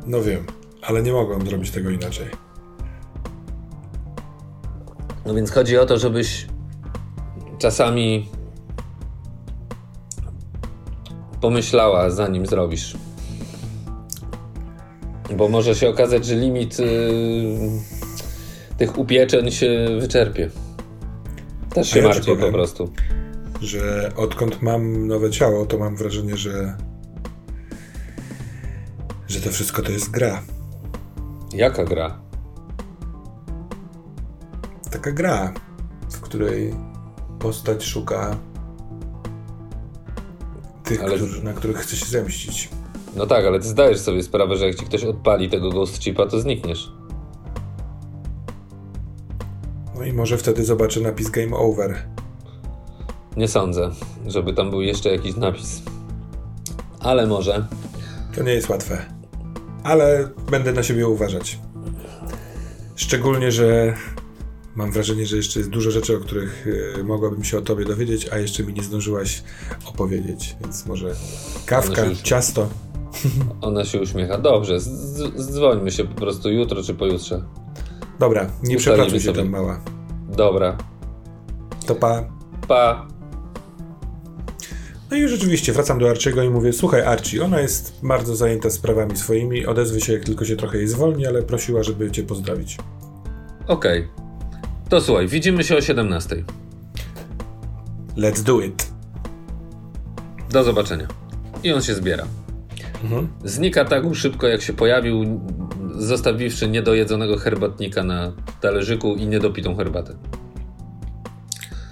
No wiem, ale nie mogłem zrobić tego inaczej. No więc chodzi o to, żebyś czasami pomyślała zanim zrobisz. Bo może się okazać, że limit y, tych upieczeń się wyczerpie. Też się ja martwię po prostu. Że odkąd mam nowe ciało, to mam wrażenie, że. że to wszystko to jest gra. Jaka gra? Taka gra, w której postać szuka tych, Ale- którzy, na których chce się zemścić. No tak, ale ty zdajesz sobie sprawę, że jak ci ktoś odpali tego ghost chipa, to znikniesz. No i może wtedy zobaczę napis Game Over. Nie sądzę, żeby tam był jeszcze jakiś napis. Ale może. To nie jest łatwe. Ale będę na siebie uważać. Szczególnie, że mam wrażenie, że jeszcze jest dużo rzeczy, o których y, mogłabym się o tobie dowiedzieć, a jeszcze mi nie zdążyłaś opowiedzieć. Więc może kawka, ciasto. Ona się uśmiecha. Dobrze, zdzwońmy się po prostu jutro czy pojutrze. Dobra, nie przepracuj się tam mała. Dobra. To pa. Pa. No i rzeczywiście wracam do Archiego i mówię, słuchaj Archie, ona jest bardzo zajęta sprawami swoimi, odezwę się jak tylko się trochę jej zwolni, ale prosiła, żeby cię pozdrowić. Okej. To słuchaj, widzimy się o 17. Let's do it. Do zobaczenia. I on się zbiera. Mhm. Znika tak szybko, jak się pojawił, zostawiwszy niedojedzonego herbatnika na talerzyku i niedopitą herbatę.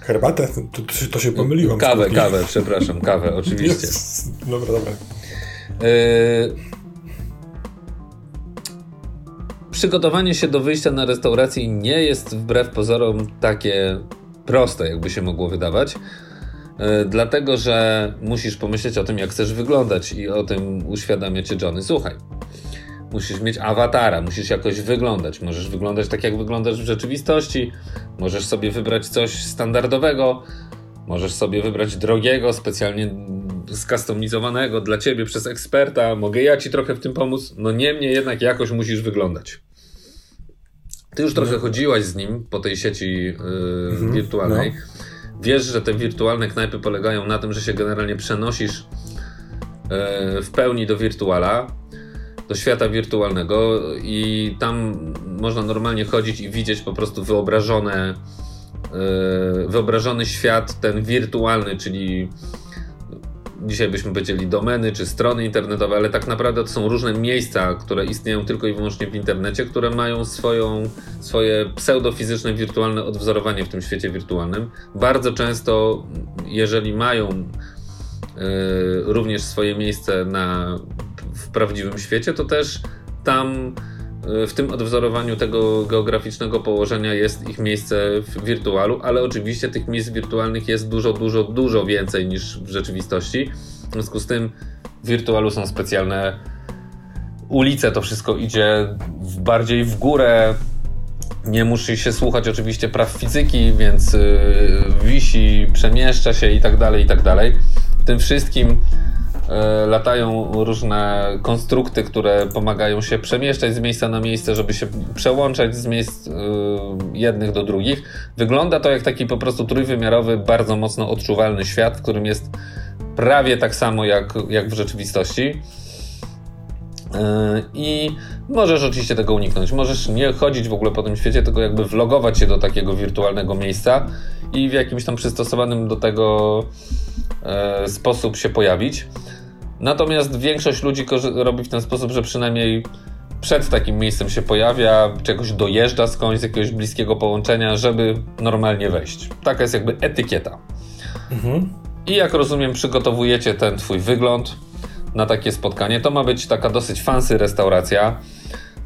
Herbatę? To, to, się- pomyliłam. Kawę, kawę, przepraszam, kawę, oczywiście. Jezus. Dobra, dobra. Yy, Przygotowanie się do wyjścia na restauracji nie jest wbrew pozorom takie proste, jakby się mogło wydawać. Yy, Dlatego, że musisz pomyśleć o tym, jak chcesz wyglądać i o tym uświadamia cię Johnny. Słuchaj, musisz mieć awatara, musisz jakoś wyglądać. Możesz wyglądać tak, jak wyglądasz w rzeczywistości. Możesz sobie wybrać coś standardowego. Możesz sobie wybrać drogiego, specjalnie skustomizowanego dla ciebie przez eksperta. Mogę ja ci trochę w tym pomóc. No niemniej jednak jakoś musisz wyglądać. Ty już trochę chodziłaś z nim po tej sieci yy, wirtualnej. Wiesz, że te wirtualne knajpy polegają na tym, że się generalnie przenosisz yy, w pełni do wirtuala. do świata wirtualnego i tam można normalnie chodzić i widzieć po prostu wyobrażone, yy, wyobrażony świat, ten wirtualny, czyli dzisiaj byśmy powiedzieli domeny czy strony internetowe, ale tak naprawdę to są różne miejsca, które istnieją tylko i wyłącznie w internecie, które mają swoją, swoje pseudofizyczne, wirtualne odwzorowanie w tym świecie wirtualnym. Bardzo często, jeżeli mają y, również swoje miejsce na, w prawdziwym świecie, to też tam w tym odwzorowaniu tego geograficznego położenia jest ich miejsce w wirtualu, ale oczywiście tych miejsc wirtualnych jest dużo, dużo, dużo więcej niż w rzeczywistości. W związku z tym w wirtualu są specjalne ulice, to wszystko idzie w bardziej w górę. Nie musi się słuchać oczywiście praw fizyki, więc yy, wisi, przemieszcza się i tak dalej, i tak dalej. W tym wszystkim E, latają różne konstrukty, które pomagają się przemieszczać z miejsca na miejsce, żeby się przełączać z miejsc e, jednych do drugich. Wygląda to jak taki po prostu trójwymiarowy, bardzo mocno odczuwalny świat, w którym jest prawie tak samo jak, jak w rzeczywistości. E, I możesz oczywiście tego uniknąć. Możesz nie chodzić w ogóle po tym świecie, tylko jakby vlogować się do takiego wirtualnego miejsca i w jakimś tam przystosowanym do tego sposób się pojawić. Natomiast większość ludzi robi w ten sposób, że przynajmniej przed takim miejscem się pojawia, czegoś dojeżdża skądś z jakiegoś bliskiego połączenia, żeby normalnie wejść. Taka jest jakby etykieta. Mhm. I jak rozumiem, przygotowujecie ten twój wygląd na takie spotkanie. To ma być taka dosyć fancy restauracja,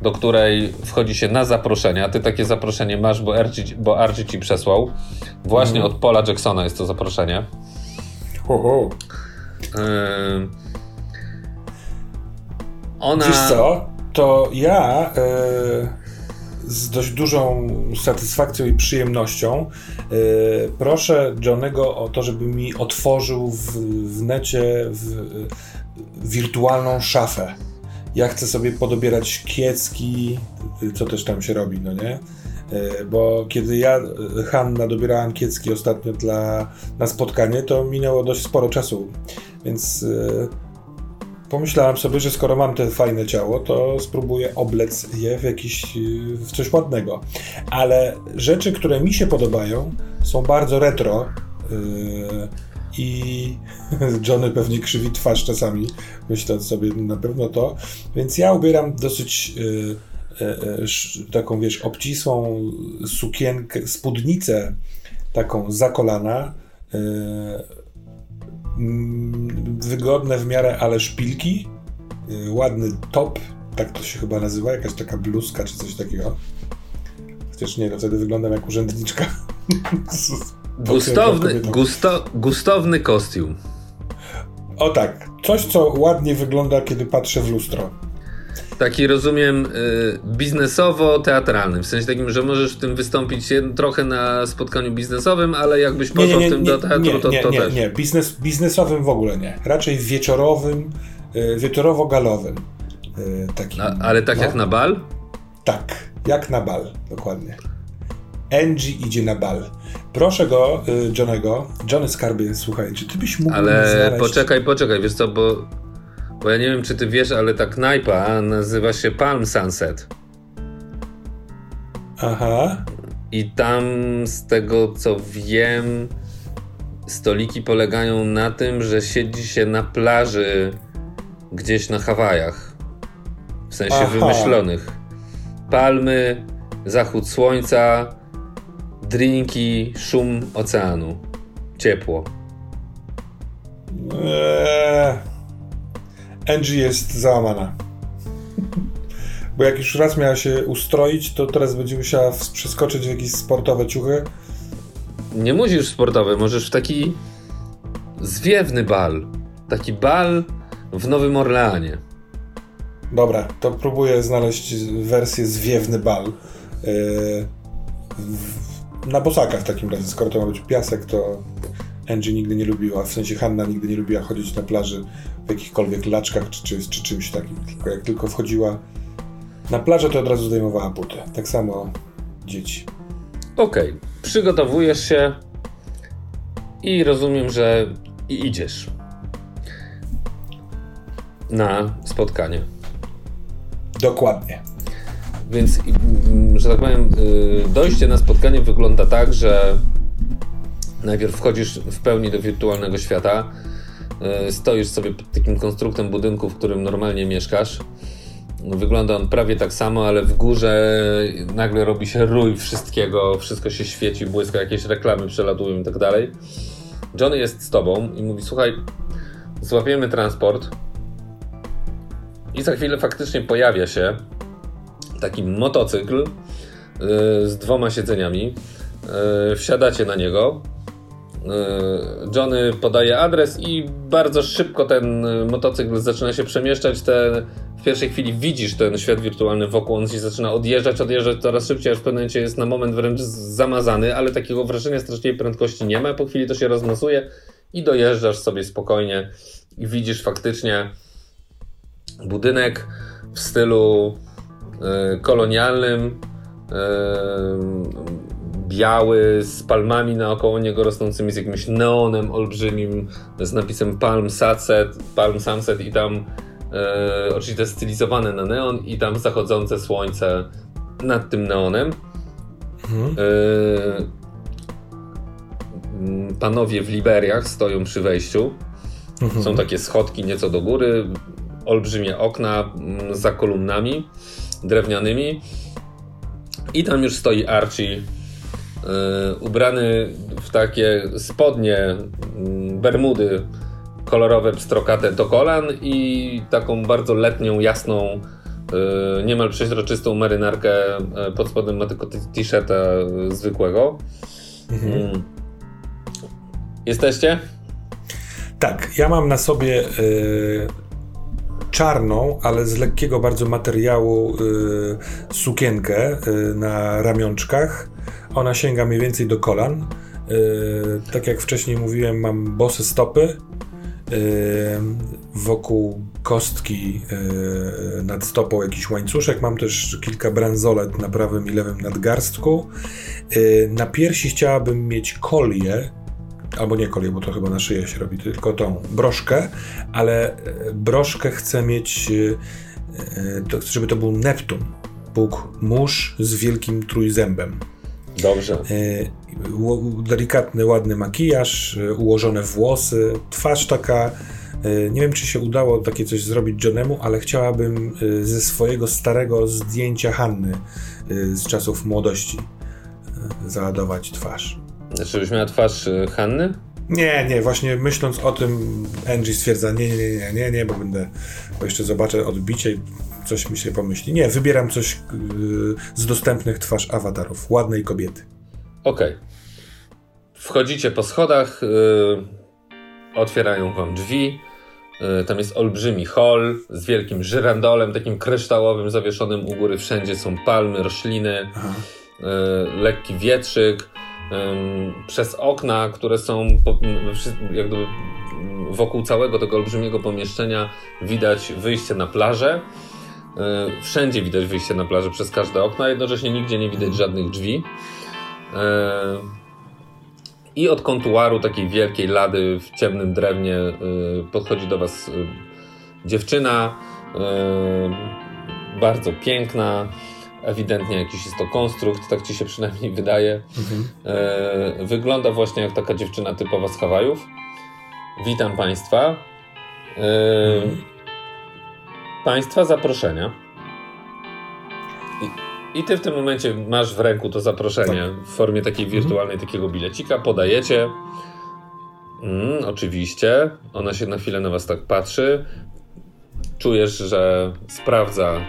do której wchodzi się na zaproszenia. Ty takie zaproszenie masz, bo Archie, bo Archie ci przesłał. Właśnie mhm. od Paula Jacksona jest to zaproszenie. Ho, ho. Yy, ona... Wiesz co, to ja e, z dość dużą satysfakcją i przyjemnością e, proszę Johnego o to, żeby mi otworzył w, w necie w, wirtualną szafę. Ja chcę sobie podobierać kiecki, co też tam się robi, no nie? E, bo kiedy ja, Hanna, dobierałam kiecki ostatnio dla, na spotkanie, to minęło dość sporo czasu, więc pomyślałem sobie, że skoro mam te fajne ciało, to spróbuję oblec je w jakiś, w coś ładnego. Ale rzeczy, które mi się podobają, są bardzo retro. Yy, i Johnny pewnie krzywi twarz czasami, myśląc sobie na pewno to. Więc ja ubieram dosyć yy, yy, taką, wiesz, obcisłą sukienkę, spódnicę taką za kolana Mm, wygodne w miarę, ale szpilki, ładny top, tak to się chyba nazywa, jakaś taka bluzka czy coś takiego. Chociaż nie, to wtedy wyglądam jak urzędniczka. Gustowny, gusto, gustowny kostium. O tak, coś co ładnie wygląda, kiedy patrzę w lustro. Taki rozumiem y, biznesowo-teatralny, w sensie takim, że możesz w tym wystąpić trochę na spotkaniu biznesowym, ale jakbyś poszedł nie, nie, nie, w tym do teatru, to, nie, to nie, też. Nie, Biznes, biznesowym w ogóle nie. Raczej wieczorowym, y, wieczorowo-galowym. Y, takim, A, ale tak no. jak na bal? Tak, jak na bal, dokładnie. Angie idzie na bal. Proszę go, Johnego, Johnny Skarbie, słuchaj, czy ty byś mógł Ale znaleźć... poczekaj, poczekaj, wiesz co, bo bo ja nie wiem, czy ty wiesz, ale ta knajpa nazywa się Palm Sunset. Aha. I tam, z tego co wiem, stoliki polegają na tym, że siedzi się na plaży gdzieś na Hawajach. W sensie Aha. wymyślonych. Palmy, zachód słońca, drinki, szum oceanu. Ciepło. Eee. Angie jest załamana. Bo jak już raz miała się ustroić, to teraz będzie musiała przeskoczyć w jakieś sportowe ciuchy. Nie musisz sportowe, możesz w taki zwiewny bal. Taki bal w Nowym Orleanie. Dobra, to próbuję znaleźć wersję zwiewny bal. Yy, na bosakach w takim razie, skoro to ma być piasek, to Angie nigdy nie lubiła, w sensie Hanna nigdy nie lubiła chodzić na plaży w jakichkolwiek laczkach czy, czy, czy czymś takim. Tylko jak tylko wchodziła na plażę, to od razu zdejmowała buty. Tak samo dzieci. Okej, okay. przygotowujesz się i rozumiem, że idziesz na spotkanie. Dokładnie. Więc, mm, że tak powiem, y, dojście na spotkanie wygląda tak, że najpierw wchodzisz w pełni do wirtualnego świata, y, stoisz sobie pod takim konstruktem budynku, w którym normalnie mieszkasz. Wygląda on prawie tak samo, ale w górze nagle robi się rój wszystkiego, wszystko się świeci, błyska, jakieś reklamy przelatują i tak dalej. Johnny jest z tobą i mówi: Słuchaj, złapiemy transport. I za chwilę faktycznie pojawia się taki motocykl y, z dwoma siedzeniami. Y, wsiadacie na niego. Y, Johnny podaje adres i bardzo szybko ten motocykl zaczyna się przemieszczać. Te, w pierwszej chwili widzisz ten świat wirtualny wokół, on się zaczyna odjeżdżać, odjeżdżać coraz szybciej, aż w pewnym momencie jest na moment wręcz zamazany, ale takiego wrażenia strasznej prędkości nie ma. Po chwili to się rozmasuje i dojeżdżasz sobie spokojnie i widzisz faktycznie budynek w stylu kolonialnym, y, biały, z palmami naokoło niego rosnącymi, z jakimś neonem olbrzymim, z napisem Palm Sunset, Palm Sunset i tam y, oczywiście stylizowane na neon i tam zachodzące słońce nad tym neonem. Mhm. Panowie w Liberiach stoją przy wejściu. Mhm. Są takie schodki nieco do góry, olbrzymie okna za kolumnami drewnianymi. I tam już stoi Archie, yy, ubrany w takie spodnie, yy, bermudy kolorowe, pstrokate do kolan i taką bardzo letnią, jasną, yy, niemal przeźroczystą marynarkę. Pod spodem ma tylko t-shirta zwykłego. Mhm. Mm. Jesteście? Tak, ja mam na sobie y, czarną, ale z lekkiego bardzo materiału y, sukienkę y, na ramionczkach. Ona sięga mniej więcej do kolan. tak jak wcześniej mówiłem, mam bose stopy. wokół kostki nad stopą jakiś łańcuszek. Mam też kilka bransolet na prawym i lewym nadgarstku. na piersi chciałabym mieć kolię albo nie kolię, bo to chyba na szyję się robi, tylko tą broszkę, ale e, broszkę chcę mieć, e, e, żeby to był Neptun, Bóg mórz z wielkim trójzębem. Dobrze. Delikatny, ładny makijaż, ułożone włosy, twarz taka. Nie wiem, czy się udało takie coś zrobić Johnemu, ale chciałabym ze swojego starego zdjęcia Hanny z czasów młodości załadować twarz. Żebyś miała twarz y, Hanny? Nie, nie, właśnie myśląc o tym, Angie stwierdza, nie, nie, nie, nie, nie, bo będę, bo jeszcze zobaczę odbicie i coś mi się pomyśli. Nie, wybieram coś yy, z dostępnych twarz awatarów, ładnej kobiety. Okej. Okay. Wchodzicie po schodach, yy, otwierają wam drzwi, yy, tam jest olbrzymi hall z wielkim żyrandolem, takim kryształowym, zawieszonym u góry, wszędzie są palmy, rośliny, y, lekki wietrzyk, przez okna, które są jakby wokół całego tego olbrzymiego pomieszczenia widać wyjście na plażę. E, wszędzie widać wyjście na plażę przez każde okno, jednocześnie nigdzie nie widać żadnych drzwi. E, I od kontuaru takiej wielkiej lady w ciemnym drewnie e, podchodzi do Was dziewczyna, bardzo piękna, ewidentnie jakiś jest to konstrukt, tak ci się przynajmniej wydaje. Mhm. E, wygląda właśnie jak taka dziewczyna typowa z Hawajów. Witam Państwa. E, mhm. Państwa zaproszenia. I, I, ty w tym momencie masz w ręku to zaproszenie tak. w formie takiej mhm. wirtualnej, mhm. takiego bilecika, podajecie. Mm, oczywiście. Ona się na chwilę na was tak patrzy. Czujesz, że sprawdza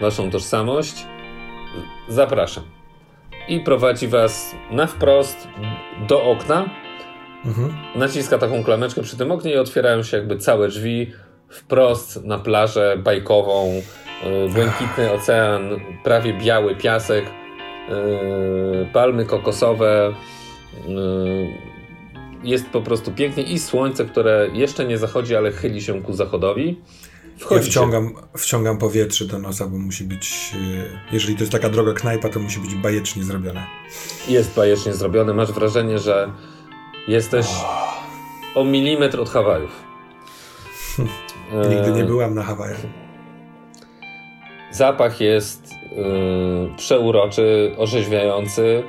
waszą tożsamość zapraszam. I prowadzi was na wprost do okna. Mhm. Naciska taką klameczkę przy tym oknie i otwierają się jakby całe drzwi wprost na plażę bajkową. E, błękitny ocean, prawie biały piasek, e, palmy kokosowe. E, jest po prostu pięknie i słońce, które jeszcze nie zachodzi, ale chyli się ku zachodowi. Ja wciągam, wciągam powietrze do nosa, bo musi być, e, jeżeli to jest taka droga knajpa, to musi być bajecznie zrobione. Jest bajecznie zrobione. Masz wrażenie, że jesteś oh. o milimetr od Hawajów. Nigdy nie byłam na Hawajach. Zapach jest yy, przeuroczy, orzeźwiający,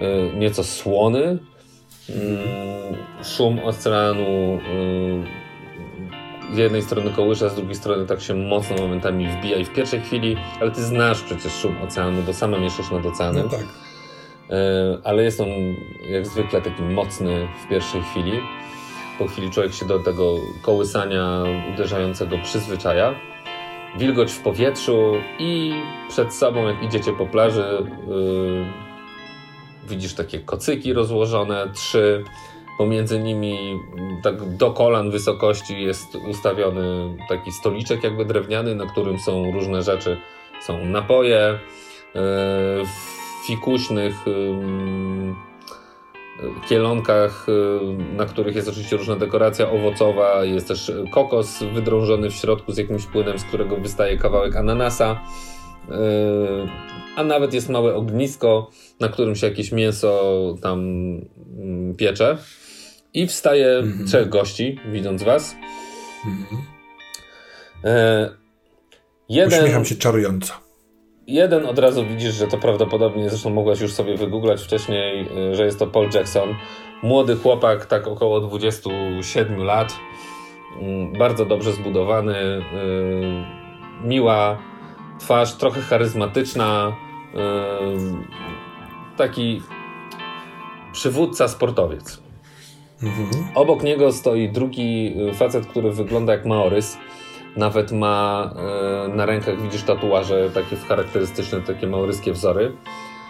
yy, nieco słony. Yy, szum oceanu z jednej strony kołysza, z drugiej strony tak się mocno momentami wbija i w pierwszej chwili, ale ty znasz przecież szum oceanu, bo sama mieszkasz nad oceanem. No tak. Yy, ale jest on jak zwykle taki mocny w pierwszej chwili. Po chwili człowiek się do tego kołysania uderzającego przyzwyczaja wilgoć w powietrzu i przed sobą, jak idziecie po plaży, yy, widzisz takie kocyki rozłożone, trzy. Pomiędzy nimi, tak do kolan wysokości, jest ustawiony taki stoliczek, jakby drewniany, na którym są różne rzeczy. Są napoje, yy, fikuśnych. Yy, kielonkach, na których jest oczywiście różna dekoracja owocowa, jest też kokos wydrążony w środku z jakimś płynem, z którego wystaje kawałek ananasa, a nawet jest małe ognisko, na którym się jakieś mięso tam piecze. I wstaje mhm. trzech gości, widząc was. Mhm. Jeden... Uśmiecham się czarująco. Jeden od razu widzisz, że to prawdopodobnie, zresztą mogłaś już sobie wygooglać wcześniej, y, że jest to Paul Jackson. Młody chłopak, tak około 27 lat. Mm, bardzo dobrze zbudowany, y, miła twarz, trochę charyzmatyczna. Taki przywódca, sportowiec. Mhm. Obok niego stoi drugi facet, który wygląda jak Maorys nawet ma e, na rękach, widzisz tatuaże takie charakterystyczne, takie małoryskie wzory.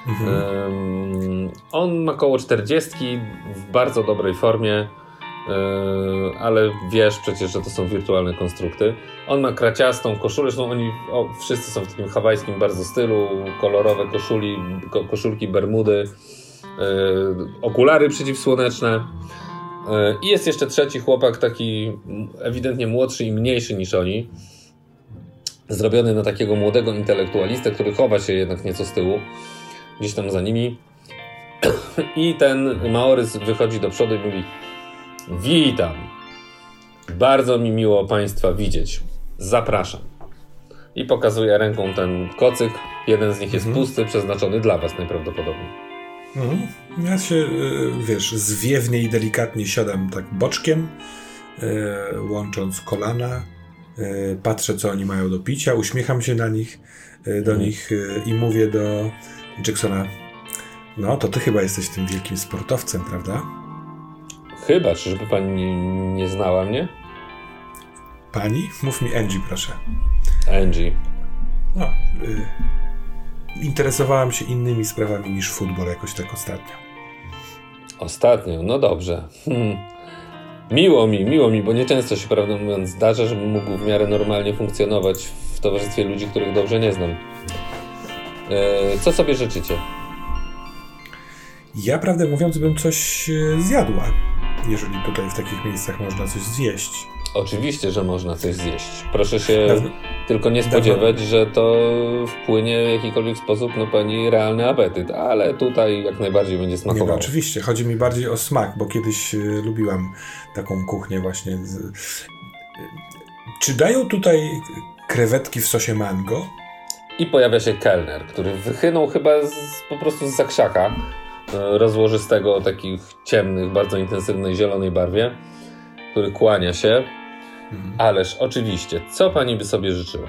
Mhm. On ma około 40, w bardzo dobrej formie, e, ale wiesz przecież, że to są wirtualne konstrukty. On ma kraciastą koszulę, zresztą oni o, wszyscy są w takim hawajskim bardzo stylu, kolorowe koszuli, koszulki, bermudy, e, okulary przeciwsłoneczne. E, I jest jeszcze trzeci chłopak, taki ewidentnie młodszy i mniejszy niż oni. Zrobiony na takiego młodego intelektualistę, który chowa się jednak nieco z tyłu, gdzieś tam za nimi. I ten Maorys wychodzi do przodu i mówi: Witam. Bardzo mi miło Państwa widzieć. Zapraszam. I pokazuje ręką ten kocyk. Jeden z nich jest mhm. pusty, przeznaczony dla Was najprawdopodobniej. Mhm. Ja się, e, wiesz, zwiewnie i delikatnie siadam tak boczkiem, e, łącząc kolana, e, patrzę, co oni mają do picia, uśmiecham się na nich, do mhm. nich i mówię do Jacksona, no to ty chyba jesteś tym wielkim sportowcem, prawda? Chyba, czyżby pani nie, nie znała mnie? Pani? Mów mi Angie, proszę. Angie. No, y interesowałem się innymi sprawami niż futbol jakoś tak ostatnio. Ostatnio, no dobrze. Hmm. Miło mi, miło mi, bo nieczęsto się, prawdę mówiąc, zdarza, żebym mógł w miarę normalnie funkcjonować w towarzystwie ludzi, których dobrze nie znam. E, co sobie życzycie? Ja, prawdę mówiąc, bym coś e, zjadła, jeżeli tutaj w takich miejscach można coś zjeść. Oczywiście, że można coś zjeść. Proszę się Dawno, tylko nie spodziewać, dawno. że to wpłynie w jakikolwiek sposób na pani realny apetyt, ale tutaj jak najbardziej będzie smakowało. Nie, no, oczywiście, chodzi mi bardziej o smak, bo kiedyś y, lubiłam taką kuchnię właśnie. Z... Czy dają tutaj krewetki w sosie mango? I pojawia się kelner, który wychynął chyba z, po prostu z zakrzaka rozłożystego o takich ciemnych, bardzo intensywnej zielonej barwie, który kłania się Mhm. Ależ oczywiście, co pani by sobie życzyła?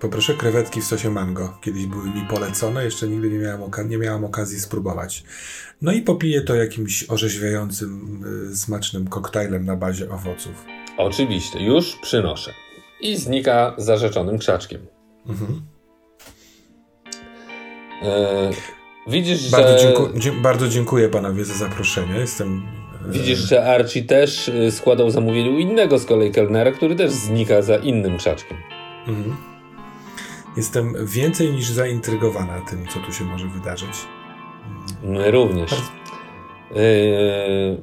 Poproszę krewetki w sosie mango. Kiedyś były mi polecone, jeszcze nigdy nie miałam, oka- nie okazji spróbować. No i popiję to jakimś orzeźwiającym, y, smacznym koktajlem na bazie owoców. Oczywiście, już przynoszę. I znika zarzeczonym krzaczkiem. Mhm. E, widzisz, bardzo że... Dziękuję, bardzo dziękuję panowie za zaproszenie. Jestem Widzisz, że Archie też y, składał zamówienie u innego z kolei kelnera, który też znika za innym krzaczkiem. Mhm. Jestem więcej niż zaintrygowana tym, co tu się może wydarzyć. My również. Yy...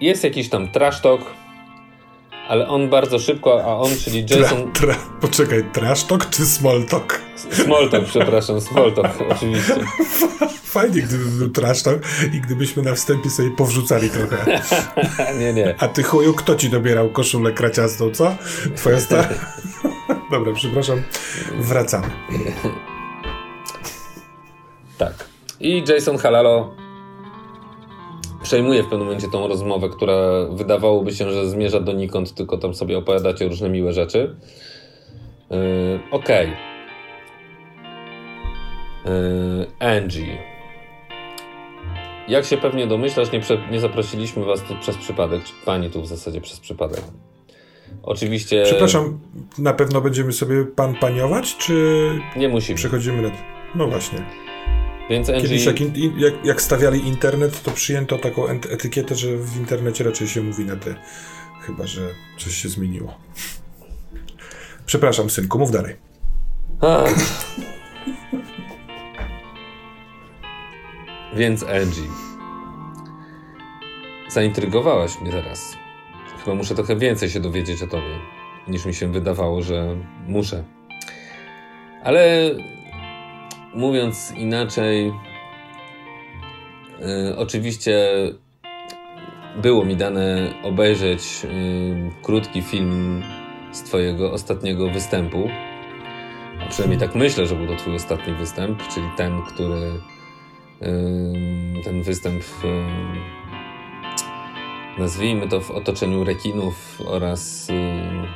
Jest jakiś tam trash talk, ale on bardzo szybko, a on, czyli Jason... Tra, tra, poczekaj, trash talk czy small talk? Small talk, przepraszam, small talk, oczywiście. Fajnie, gdyby był trash talk i gdybyśmy na wstępie sobie powrzucali trochę. nie, nie. A ty chuju, kto ci dobierał koszulę kraciastą, co? Twoja stara? Dobra, przepraszam. Wracamy. Tak. I Jason Halalo przejmuje w pewnym momencie tą rozmowę, która wydawałoby się, że zmierza donikąd, tylko tam sobie opowiadacie różne miłe rzeczy. Yy, Okej. Yy, Angie. Jak się pewnie domyślasz, nie, prze, nie zaprosiliśmy was tu przez przypadek, czy pani tu w zasadzie przez przypadek. Oczywiście. Przepraszam, na pewno będziemy sobie pan paniować, czy Nie musimy. przechodzimy na... No właśnie. Więc Angie. Kiedyś jak, in, jak, jak stawiali internet, to przyjęto taką etykietę, że w internecie raczej się mówi na ty. Chyba, że coś się zmieniło. Przepraszam, synku, mów dalej. A. Więc Angie. Zaintrygowałaś mnie teraz. Chyba muszę trochę więcej się dowiedzieć o tobie, niż mi się wydawało, że muszę. Ale mówiąc inaczej, y, oczywiście było mi dane obejrzeć y, krótki film z twojego ostatniego występu. A przynajmniej tak myślę, że był to twój ostatni występ, czyli ten, który ym, ten występ nazwijmy to w otoczeniu rekinów oraz ym,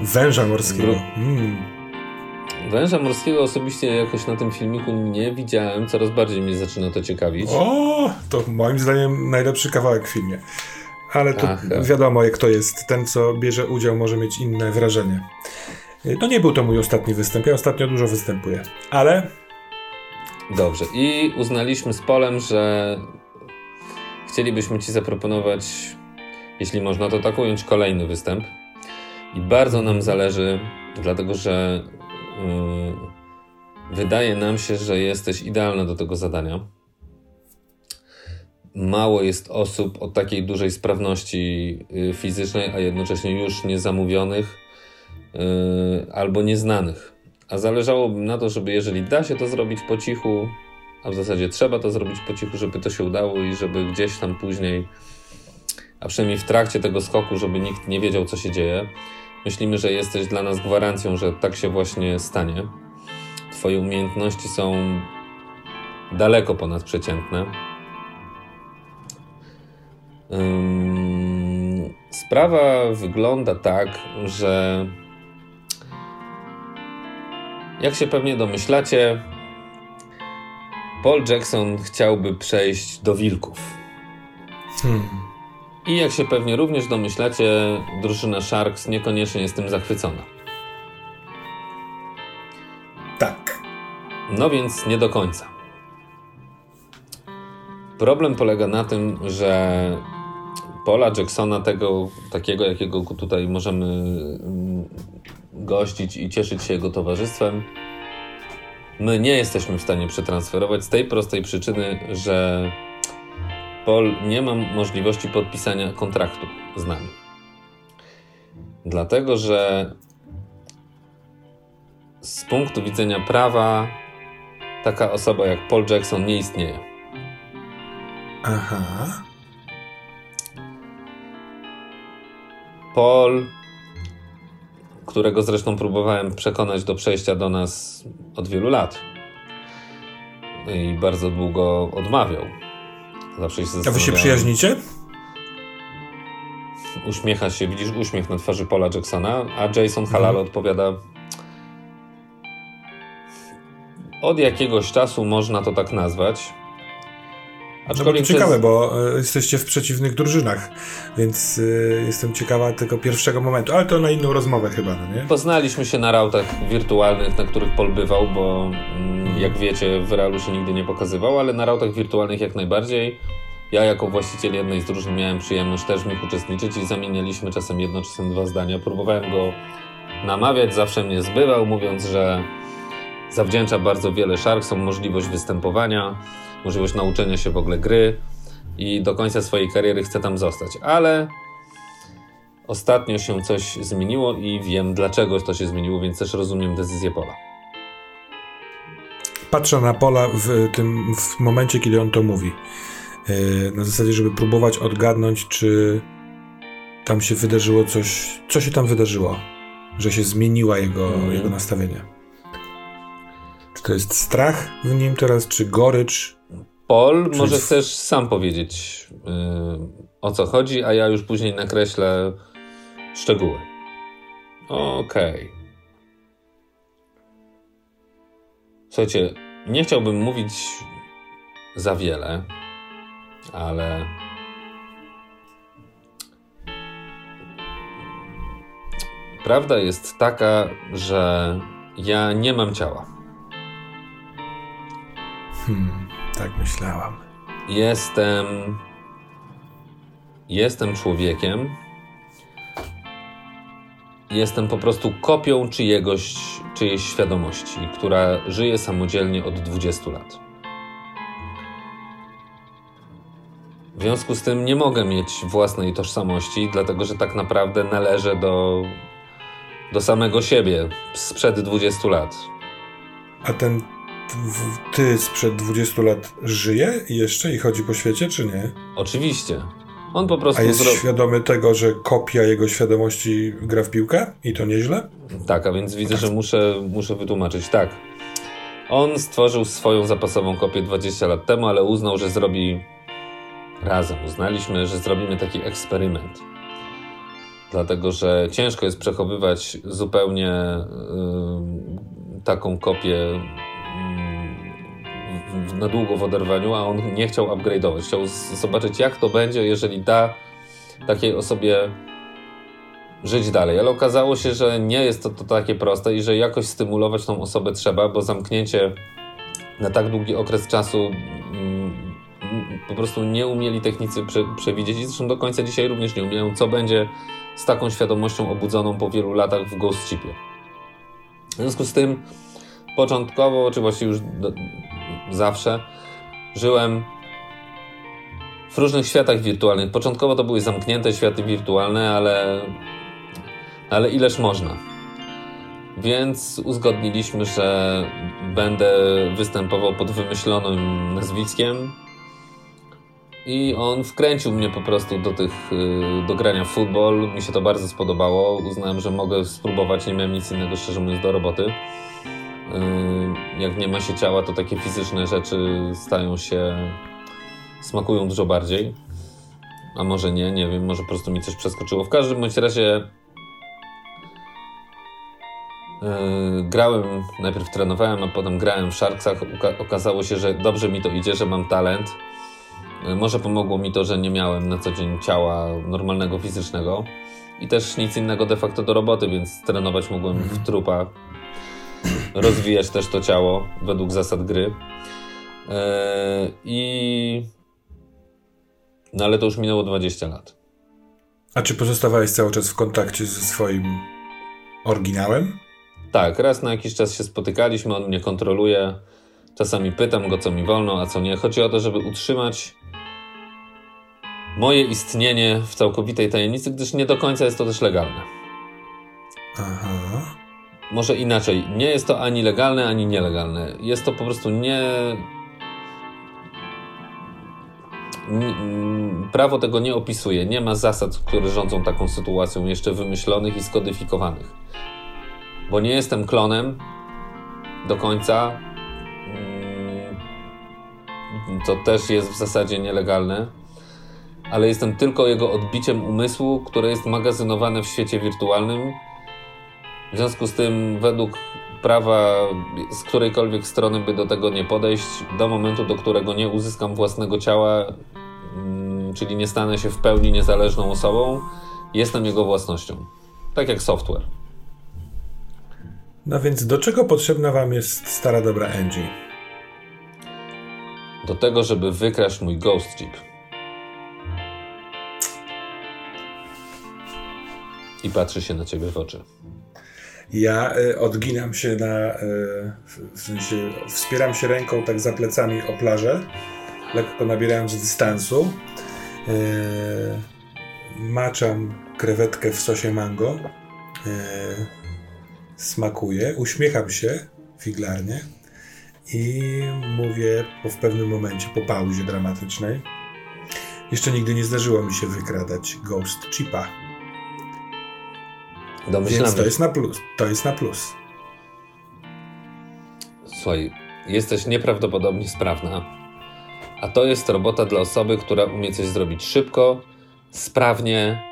Węża morskiego. Gru- Mm. Węża morskiego osobiście jakoś na tym filmiku nie widziałem, coraz bardziej mnie zaczyna to ciekawić. O, to moim zdaniem najlepszy kawałek w filmie. Ale to Ach, wiadomo, jak to jest. Ten, co bierze udział, może mieć inne wrażenie. No nie był to mój ostatni występ. Ja ostatnio dużo występuję. Ale Dobrze. I uznaliśmy z Polem, że chcielibyśmy Ci zaproponować, jeśli można to tak ująć, kolejny występ. I bardzo nam zależy, dlatego że wydaje nam się, że jesteś idealna do tego zadania. Mało jest osób o takiej dużej sprawności yy, fizycznej, a jednocześnie już niezamówionych yy, albo nieznanych. A zależałoby na to, żeby jeżeli da się to zrobić po cichu, a w zasadzie trzeba to zrobić po cichu, żeby to się udało i żeby gdzieś tam później, a przynajmniej w trakcie tego skoku, żeby nikt nie wiedział, co się dzieje. Myślimy, że jesteś dla nas gwarancją, że tak się właśnie stanie. Twoje umiejętności są daleko ponadprzeciętne. Ym, Sprawa wygląda tak, że jak się pewnie domyślacie, Paul Jackson chciałby przejść do wilków. hmm, I jak się pewnie również domyślacie, drużyna Sharks niekoniecznie jest tym zachwycona. tak. No więc nie do końca. Problem polega na tym, że Paula Jacksona, tego takiego, jakiego tutaj możemy mm, gościć i cieszyć się jego towarzystwem, my nie jesteśmy w stanie przetransferować z tej prostej przyczyny, że Paul nie ma możliwości podpisania kontraktu z nami. Dlatego, że z punktu widzenia prawa taka osoba jak Paul Jackson nie istnieje. Aha. Paul, którego zresztą próbowałem przekonać do przejścia do nas od wielu lat i bardzo długo odmawiał. Zawsze się A wy się przyjaźnicie? Uśmiecha się, widzisz uśmiech na twarzy Paula Jacksona, a Jason Halal odpowiada od jakiegoś czasu można to tak nazwać. No Aczkolwiek ciekawe, przez- bo e, jesteście w przeciwnych drużynach, więc e, jestem ciekawa tego pierwszego momentu, ale to na inną rozmowę chyba, no nie? Poznaliśmy się na rautach wirtualnych, na których Paul bywał, bo mm, jak wiecie, w realu się nigdy nie pokazywał, ale na rautach wirtualnych jak najbardziej. Ja jako właściciel jednej z drużyn miałem przyjemność też w nich uczestniczyć i zamienialiśmy czasem jedno, czasem dwa zdania. Próbowałem go namawiać, zawsze mnie zbywał, mówiąc, że zawdzięcza bardzo wiele Sharksom możliwość występowania, możliwość nauczenia się w ogóle gry i do końca swojej kariery chce tam zostać. Ale Ostatnio się coś zmieniło i wiem dlaczego to się zmieniło, więc też rozumiem decyzję Pola. Patrzę na Pola w tym w momencie, kiedy on to mówi. E, Na zasadzie, żeby próbować odgadnąć, czy tam się wydarzyło coś. Co się tam wydarzyło? że się zmieniła jego, mhm. jego nastawienie. Czy to jest strach w nim teraz, czy gorycz? Pol, czy... może chcesz sam powiedzieć yy, o co chodzi, a ja już później nakreślę szczegóły. Okej. Okay. Słuchajcie, nie chciałbym mówić za wiele, ale prawda jest taka, że ja nie mam ciała. Hmm, tak myślałam. Jestem. Jestem człowiekiem. Jestem po prostu kopią czyjegoś, czyjejś świadomości, która żyje samodzielnie od 20 lat. W związku z tym nie mogę mieć własnej tożsamości, dlatego że tak naprawdę należę do, do samego siebie sprzed 20 lat. A ten ty sprzed 20 lat żyje jeszcze i chodzi po świecie, czy nie? Oczywiście. On po prostu. A jest świadomy tego, że kopia jego świadomości gra w piłkę? I to nieźle? Tak, a więc widzę, że muszę, muszę wytłumaczyć. Tak. On stworzył swoją zapasową kopię 20 lat temu, ale uznał, że zrobi razem. Uznaliśmy, że zrobimy taki eksperyment. Dlatego, że ciężko jest przechowywać zupełnie yy, taką kopię na długo w oderwaniu, a on nie chciał upgrade'ować. Chciał zobaczyć, jak to będzie, jeżeli da takiej osobie żyć dalej. Ale okazało się, że nie jest to, to takie proste i że jakoś stymulować tą osobę trzeba, bo zamknięcie na tak długi okres czasu mm, po prostu nie umieli technicy prze, przewidzieć i zresztą do końca dzisiaj również nie umieją, co będzie z taką świadomością obudzoną po wielu latach w Ghost Chipie. W związku z tym początkowo, czy właściwie już do, zawsze, żyłem w różnych światach wirtualnych. Początkowo to były zamknięte światy wirtualne, ale, ale ileż można. Więc uzgodniliśmy, że będę występował pod wymyślonym nazwiskiem. I on wkręcił mnie po prostu do tych, y, do grania w futbol. Mi się to bardzo spodobało. Uznałem, że mogę spróbować. Nie miałem nic innego, szczerze mówiąc, do roboty. Yy, jak nie ma się ciała, to takie fizyczne rzeczy stają się. smakują dużo bardziej. A może nie, nie wiem, może po prostu mi coś przeskoczyło. W każdym bądź razie. Yy, grałem, najpierw trenowałem, a potem grałem w Sharksach. okazało się, że dobrze mi to idzie, że mam talent. Yy, może pomogło mi to, że nie miałem na co dzień ciała normalnego, fizycznego. I też nic innego de facto do roboty, więc trenować mogłem w trupa rozwijać też to ciało według zasad gry. E, I. No ale to już minęło 20 lat. A czy pozostawałeś cały czas w kontakcie ze swoim oryginałem? Tak, raz na jakiś czas się spotykaliśmy, on mnie kontroluje. Czasami pytam go, co mi wolno, a co nie. Chodzi o to, żeby utrzymać moje istnienie w całkowitej tajemnicy, gdyż nie do końca jest to też legalne. Aha może inaczej, nie jest to ani legalne, ani nielegalne. Jest to po prostu nie. Prawo tego nie opisuje. Nie ma zasad, które rządzą taką sytuacją, jeszcze wymyślonych i skodyfikowanych. Bo nie jestem klonem do końca. Mm, to też jest w zasadzie nielegalne, ale jestem tylko jego odbiciem umysłu, które jest magazynowane w świecie wirtualnym w związku z tym, według prawa z którejkolwiek strony by do tego nie podejść, do momentu, do którego nie uzyskam własnego ciała, mm, czyli nie stanę się w pełni niezależną osobą, jestem jego własnością. Tak jak software. No więc do czego potrzebna wam jest stara dobra Angie? Do tego, żeby wykraść mój Ghost Jeep. I patrzy się na ciebie w oczy. Ja y, odginam się na, y, w sensie wspieram się ręką tak za plecami o plażę, lekko nabierając dystansu. Y, maczam krewetkę w sosie mango. Smakuję, uśmiecham się figlarnie i mówię po w pewnym momencie, po pauzie dramatycznej. Jeszcze nigdy nie zdarzyło mi się wykradać Ghost Chipa Domyślamy Więc to jest na plus. To jest na plus. Słuchaj, jesteś nieprawdopodobnie sprawna. A to jest robota dla osoby, która umie coś zrobić szybko, sprawnie.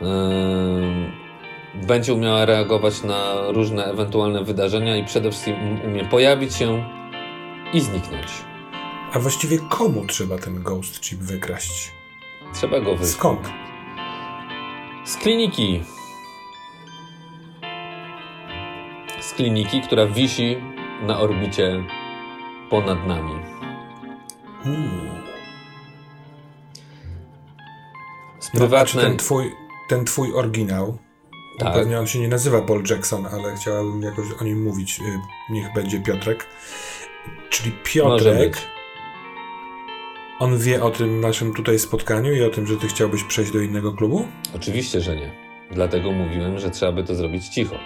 Yy, będzie umiała reagować na różne ewentualne wydarzenia i przede wszystkim umie pojawić się i zniknąć. A właściwie komu trzeba ten ghost chip wykraść? Trzeba go wy... Skąd? Z kliniki. Z kliniki, która wisi na orbicie ponad nami. Uuu. Z No, czy prywatnej. ten twój, ten twój oryginał, Tak. pewnie on się nie nazywa Paul Jackson, ale chciałabym jakoś o nim mówić. y, Niech będzie Piotrek. Czyli Piotrek, on wie o tym naszym tutaj spotkaniu i o tym, że ty chciałbyś przejść do innego klubu? Oczywiście, że nie. Dlatego mówiłem, że trzeba by to zrobić cicho.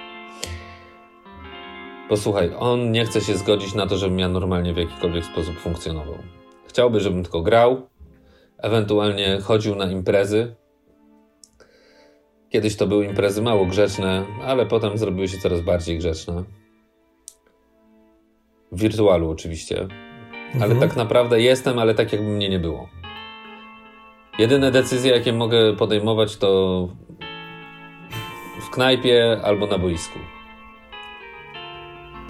Posłuchaj, on nie chce się zgodzić na to, żebym ja normalnie w jakikolwiek sposób funkcjonował. Chciałby, żebym tylko grał, ewentualnie chodził na imprezy. Kiedyś to były imprezy mało grzeczne, ale potem zrobiły się coraz bardziej grzeczne. W wirtualu oczywiście. Ale Mhm. tak naprawdę jestem, ale tak jakby mnie nie było. Jedyne decyzje, jakie mogę podejmować, to w knajpie albo na boisku.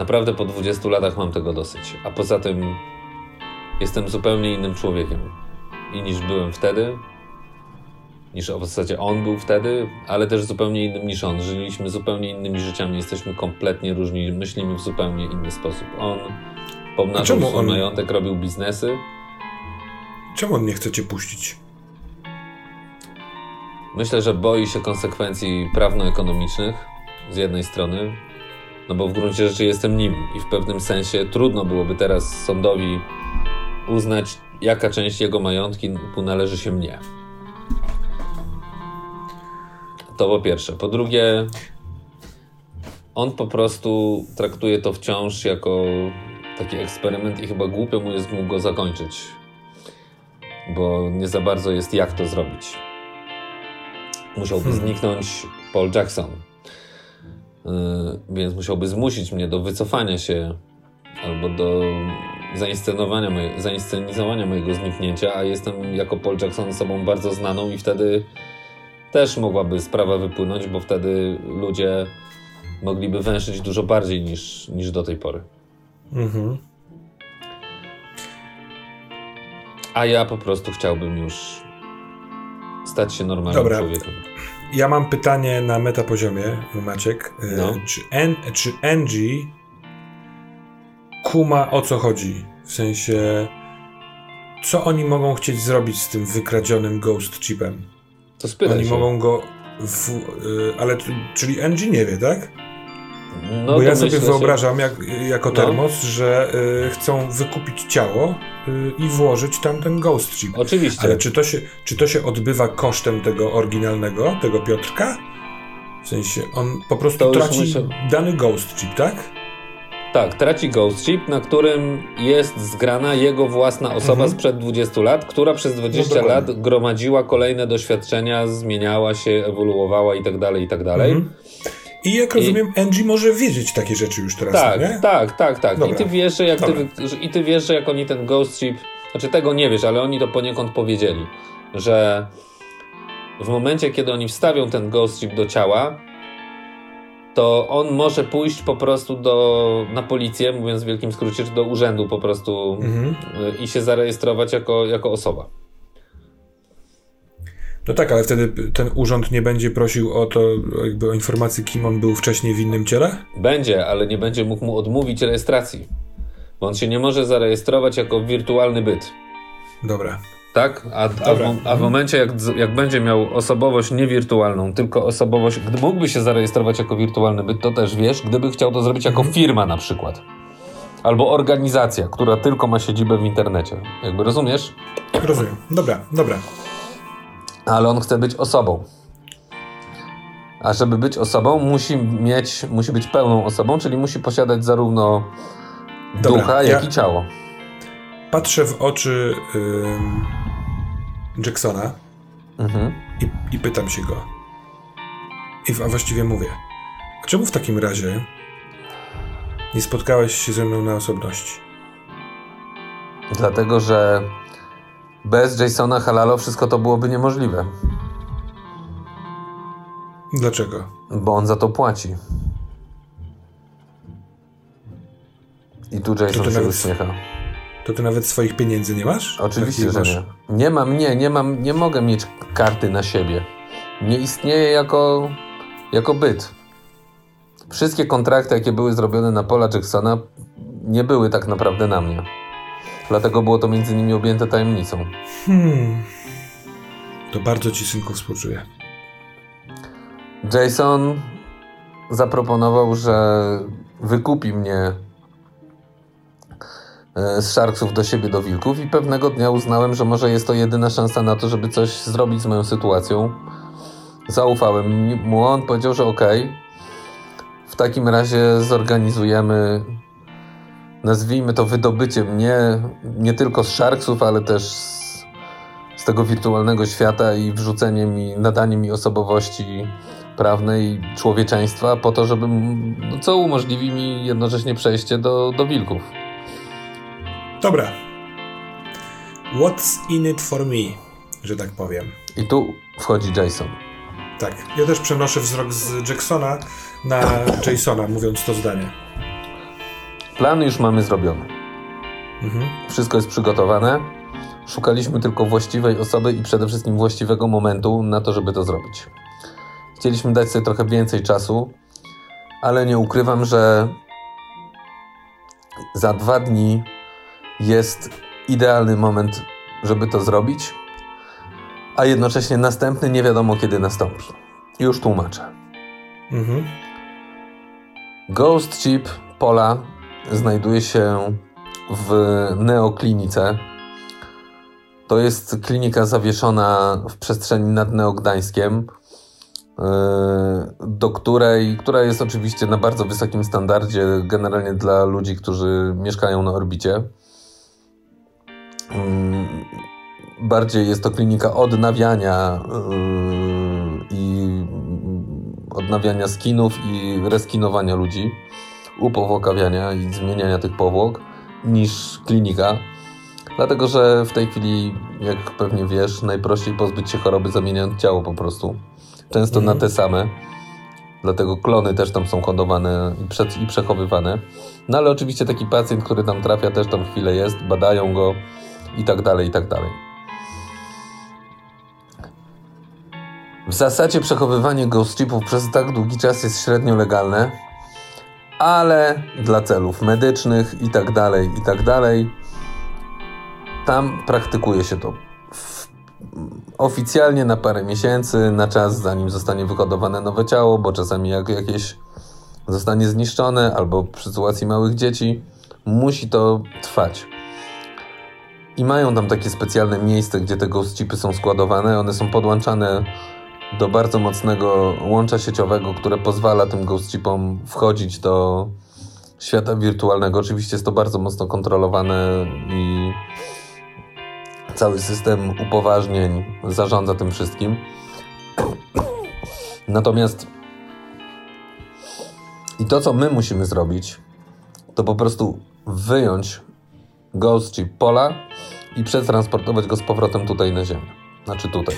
Naprawdę po 20 latach mam tego dosyć. A poza tym jestem zupełnie innym człowiekiem. I niż byłem wtedy, niż w zasadzie on był wtedy, ale też zupełnie innym niż on. Żyliśmy zupełnie innymi życiami, jesteśmy kompletnie różni, myślimy w zupełnie inny sposób. On pomnażał swój on- majątek, robił biznesy. Czemu on nie chce cię puścić? Myślę, że boi się konsekwencji prawno-ekonomicznych z jednej strony, no bo w gruncie rzeczy jestem nim i w pewnym sensie trudno byłoby teraz sądowi uznać, jaka część jego majątku należy się mnie. To po pierwsze. Po drugie, on po prostu traktuje to wciąż jako taki eksperyment i chyba głupio mu jest mu go zakończyć, bo nie za bardzo jest jak to zrobić musiałby Hmm. zniknąć Paul Jackson. Yy, więc musiałby zmusić mnie do wycofania się albo do zainscenowania, moje, zainscenizowania mojego zniknięcia, a jestem jako Paul Jackson osobą bardzo znaną i wtedy też mogłaby sprawa wypłynąć, bo wtedy ludzie mogliby węszyć dużo bardziej niż, niż do tej pory. Mhm. A ja po prostu chciałbym już stać się normalnym Dobra. człowiekiem. Ja mam pytanie na metapoziomie, Maciek. Y, No. Czy, N, czy Angie kuma o co chodzi? W sensie, co oni mogą chcieć zrobić z tym wykradzionym ghost chipem? To spytaj Oni się. mogą go. W, y, ale czyli Angie nie wie, tak? No, Bo ja sobie wyobrażam jak, jako No. termos, że y, chcą wykupić ciało y, i włożyć tam ten ghost chip. Oczywiście. Ale czy to, się, czy to się odbywa kosztem tego oryginalnego, tego Piotrka? W sensie, on po prostu To traci musiał- dany ghost chip, tak? Tak, traci Ghost Chip, na którym jest zgrana jego własna osoba Mhm. sprzed 20 lat, która przez 20 No lat gromadziła kolejne doświadczenia, zmieniała się, ewoluowała i tak dalej, i tak dalej. Mhm. I jak rozumiem, Angie może wiedzieć takie rzeczy już teraz, Tak, nie? tak, tak, tak. I ty wiesz, że jak ty, Dobra. że- i ty wiesz, że jak oni ten Ghost Chip, znaczy tego nie wiesz, ale oni to poniekąd powiedzieli, że w momencie, kiedy oni wstawią ten Ghost Chip do ciała, to on może pójść po prostu do, na policję, mówiąc w wielkim skrócie, czy do urzędu po prostu Mhm. y, i się zarejestrować jako, jako osoba. No tak, ale wtedy ten urząd nie będzie prosił o to, jakby o informację, kim on był wcześniej w innym ciele? Będzie, ale nie będzie mógł mu odmówić rejestracji, bo on się nie może zarejestrować jako wirtualny byt. Dobra. Tak? A, a, w, a w momencie, jak, jak będzie miał osobowość niewirtualną, tylko osobowość, gdy mógłby się zarejestrować jako wirtualny byt, to też wiesz, gdyby chciał to zrobić jako firma na przykład. Albo organizacja, która tylko ma siedzibę w internecie. Jakby rozumiesz? Rozumiem. Dobra, dobra. Ale on chce być osobą. A żeby być osobą, musi mieć, musi być pełną osobą, czyli musi posiadać zarówno Dobra, ducha, ja- jak i ciało. Patrzę w oczy ym, Jacksona Mhm. i, i pytam się go. I a właściwie mówię, a czemu w takim razie nie spotkałeś się ze mną na osobności? Dlatego, że bez Jasona Halalo wszystko to byłoby niemożliwe. Dlaczego? Bo on za to płaci. I tu Jason się nawet- uśmiecha. To ty nawet swoich pieniędzy nie masz? Oczywiście, że masz- nie. Nie mam, nie, nie mam, nie mogę mieć karty na siebie. Nie istnieje jako, jako byt. Wszystkie kontrakty, jakie były zrobione na Paula Jacksona, nie były tak naprawdę na mnie. Dlatego było to między nimi objęte tajemnicą. Hmm. To bardzo ci, synku, współczuję. Jason zaproponował, że wykupi mnie e, z Sharksów do siebie, do Wilków i pewnego dnia uznałem, że może jest to jedyna szansa na to, żeby coś zrobić z moją sytuacją. Zaufałem mu, on powiedział, że okej. W takim razie zorganizujemy, nazwijmy to wydobycie mnie, nie tylko z Sharksów, ale też z, z tego wirtualnego świata i wrzucenie mi, nadanie mi osobowości prawnej człowieczeństwa po to, żeby, no, co umożliwi mi jednocześnie przejście do, do wilków. Dobra. What's in it for me, że tak powiem. I tu wchodzi Jason. Tak. Ja też przenoszę wzrok z Jacksona na Jasona, mówiąc to zdanie. Plan już mamy zrobiony. Mhm. Wszystko jest przygotowane. Szukaliśmy tylko właściwej osoby i przede wszystkim właściwego momentu na to, żeby to zrobić. Chcieliśmy dać sobie trochę więcej czasu, ale nie ukrywam, że za dwa dni jest idealny moment, żeby to zrobić, a jednocześnie następny nie wiadomo kiedy nastąpi. Już tłumaczę. Mhm. Ghost Chip Pola znajduje się w Neoklinice. To jest klinika zawieszona w przestrzeni nad Neogdańskiem, yy, do której, która jest oczywiście na bardzo wysokim standardzie, generalnie dla ludzi, którzy mieszkają na orbicie. Yy, Bardziej jest to klinika odnawiania yy, i odnawiania skinów i reskinowania ludzi, upowłokawiania i zmieniania tych powłok niż klinika. Dlatego, że w tej chwili, jak pewnie wiesz, najprościej pozbyć się choroby zamieniając ciało po prostu. Często Mhm. na te same. Dlatego klony też tam są hodowane i, przed, i przechowywane. No ale oczywiście taki pacjent, który tam trafia, też tam chwilę jest, badają go i tak dalej, i tak dalej. W zasadzie przechowywanie ghost chipów przez tak długi czas jest średnio legalne, ale dla celów medycznych i tak dalej, i tak dalej, tam praktykuje się to oficjalnie na parę miesięcy, na czas zanim zostanie wyhodowane nowe ciało, bo czasami jak jakieś zostanie zniszczone albo przy sytuacji małych dzieci, musi to trwać. I mają tam takie specjalne miejsce, gdzie te ghost chipy są składowane, one są podłączane do bardzo mocnego łącza sieciowego, które pozwala tym ghost chipom wchodzić do świata wirtualnego. Oczywiście jest to bardzo mocno kontrolowane i cały system upoważnień zarządza tym wszystkim. Natomiast i to, co my musimy zrobić, to po prostu wyjąć ghost chip pola i przetransportować go z powrotem tutaj na ziemię. Znaczy tutaj.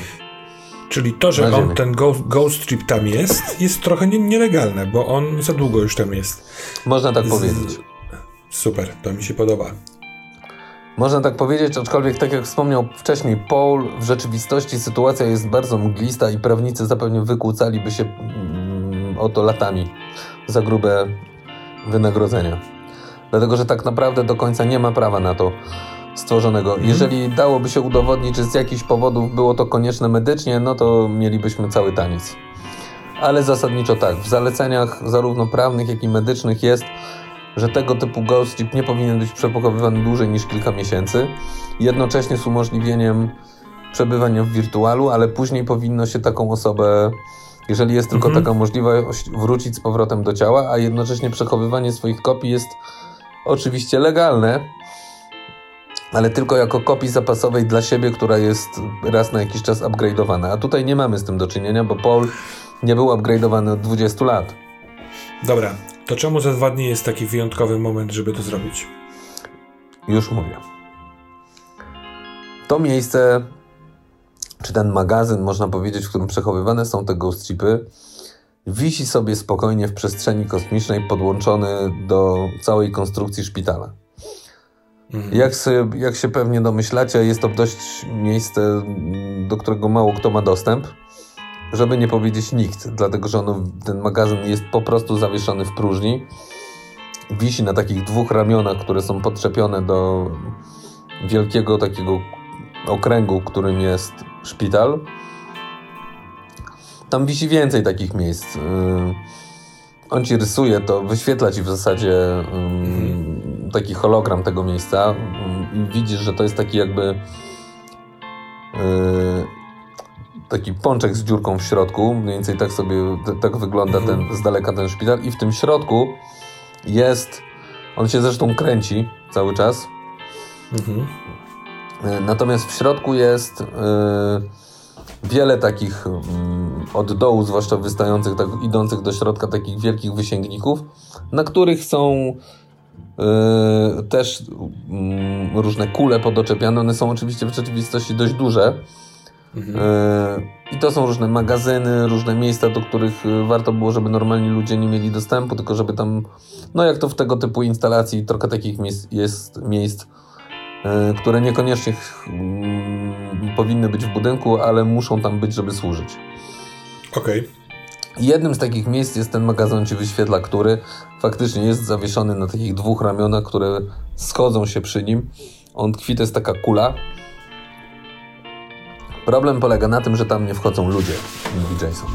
Czyli to, że on, ten ghost, ghost Chip tam jest, jest trochę nie, nielegalne, bo on za długo już tam jest. Można tak Z- powiedzieć. Super, to mi się podoba. Można tak powiedzieć, aczkolwiek tak jak wspomniał wcześniej Paul, w rzeczywistości sytuacja jest bardzo mglista i prawnicy zapewne wykłócaliby się mm, o to latami za grube wynagrodzenia. Dlatego, że tak naprawdę do końca nie ma prawa na to stworzonego. Jeżeli dałoby się udowodnić, że z jakichś powodów było to konieczne medycznie, no to mielibyśmy cały taniec. Ale zasadniczo tak, w zaleceniach zarówno prawnych, jak i medycznych jest, że tego typu ghost chip nie powinien być przepakowywany dłużej niż kilka miesięcy, jednocześnie z umożliwieniem przebywania w wirtualu, ale później powinno się taką osobę, jeżeli jest tylko Mhm. taka możliwość, wrócić z powrotem do ciała, a jednocześnie przechowywanie swoich kopii jest oczywiście legalne, ale tylko jako kopii zapasowej dla siebie, która jest raz na jakiś czas upgrade'owana. A tutaj nie mamy z tym do czynienia, bo Paul nie był upgrade'owany od 20 lat. Dobra, to czemu za dwa dni jest taki wyjątkowy moment, żeby to zrobić? Już mówię. To miejsce, czy ten magazyn, można powiedzieć, w którym przechowywane są te ghost chipy, wisi sobie spokojnie w przestrzeni kosmicznej, podłączony do całej konstrukcji szpitala. Mhm. Jak, sobie, jak się pewnie domyślacie, jest to dość miejsce, do którego mało kto ma dostęp, żeby nie powiedzieć nikt, dlatego że ono, ten magazyn jest po prostu zawieszony w próżni. Wisi na takich dwóch ramionach, które są podczepione do wielkiego takiego okręgu, którym jest szpital. Tam wisi więcej takich miejsc. Y, on ci rysuje to, wyświetla ci w zasadzie mhm. taki hologram tego miejsca i widzisz, że to jest taki jakby y, taki pączek z dziurką w środku. Mniej więcej tak sobie, tak wygląda ten, z daleka ten szpital i w tym środku jest, on się zresztą kręci cały czas. Mhm. Y, natomiast w środku jest wiele takich mm, od dołu, zwłaszcza wystających, tak, idących do środka, takich wielkich wysięgników, na których są yy, też yy, różne kule podoczepiane. One są oczywiście w rzeczywistości dość duże. Mhm. Yy, I to są różne magazyny, różne miejsca, do których y, warto było, żeby normalni ludzie nie mieli dostępu, tylko żeby tam, no jak to w tego typu instalacji, trochę takich miejsc jest miejsc E, które niekoniecznie powinny być w budynku, ale muszą tam być, żeby służyć. Okej. Okay. Jednym z takich miejsc jest ten magazyn Ci wyświetla, który faktycznie jest zawieszony na takich dwóch ramionach, które schodzą się przy nim. On tkwi, to jest taka kula. Problem polega na tym, że tam nie wchodzą ludzie, mówi Jason.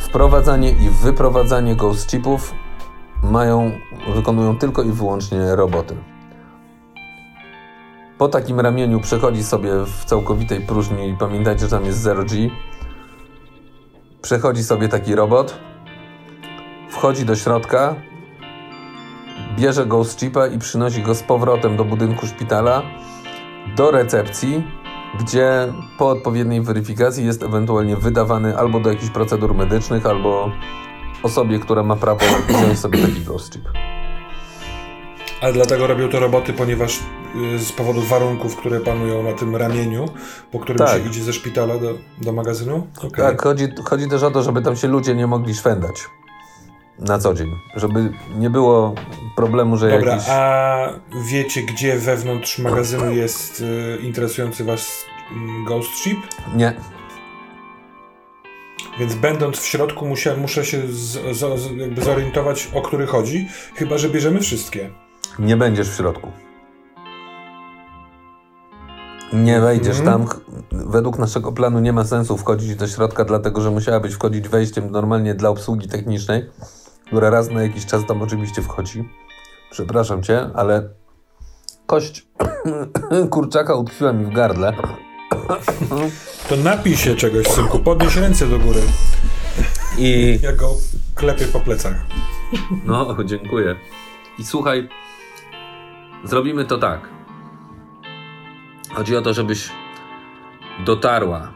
Wprowadzanie i wyprowadzanie ghost chipów mają, wykonują tylko i wyłącznie roboty. Po takim ramieniu przechodzi sobie w całkowitej próżni i pamiętajcie, że tam jest 0G. Przechodzi sobie taki robot, wchodzi do środka, bierze go z chipa i przynosi go z powrotem do budynku szpitala, do recepcji, gdzie po odpowiedniej weryfikacji jest ewentualnie wydawany albo do jakichś procedur medycznych, albo osobie, która ma prawo wziąć sobie taki ghost chip. Ale dlatego robią to roboty, ponieważ y, z powodu warunków, które panują na tym ramieniu, po którym tak. się idzie ze szpitala do, do magazynu? Okay. Tak, chodzi, chodzi też o to, żeby tam się ludzie nie mogli szwendać na co dzień, żeby nie było problemu, że Dobra, jakiś... a wiecie, gdzie wewnątrz magazynu jest y, interesujący was y, Ghost Ship? Nie. Więc będąc w środku musia, muszę się z, z, jakby zorientować, o który chodzi, chyba że bierzemy wszystkie. Nie będziesz w środku. Nie wejdziesz mm. tam. Według naszego planu nie ma sensu wchodzić do środka, dlatego że musiałabyś wchodzić wejściem normalnie dla obsługi technicznej, która raz na jakiś czas tam oczywiście wchodzi. Przepraszam cię, ale kość kurczaka utkwiła mi w gardle. To napij się czegoś, synku. Podnieś ręce do góry. I... Ja go klepię po plecach. No, dziękuję. I słuchaj, Zrobimy to tak. Chodzi o to, żebyś dotarła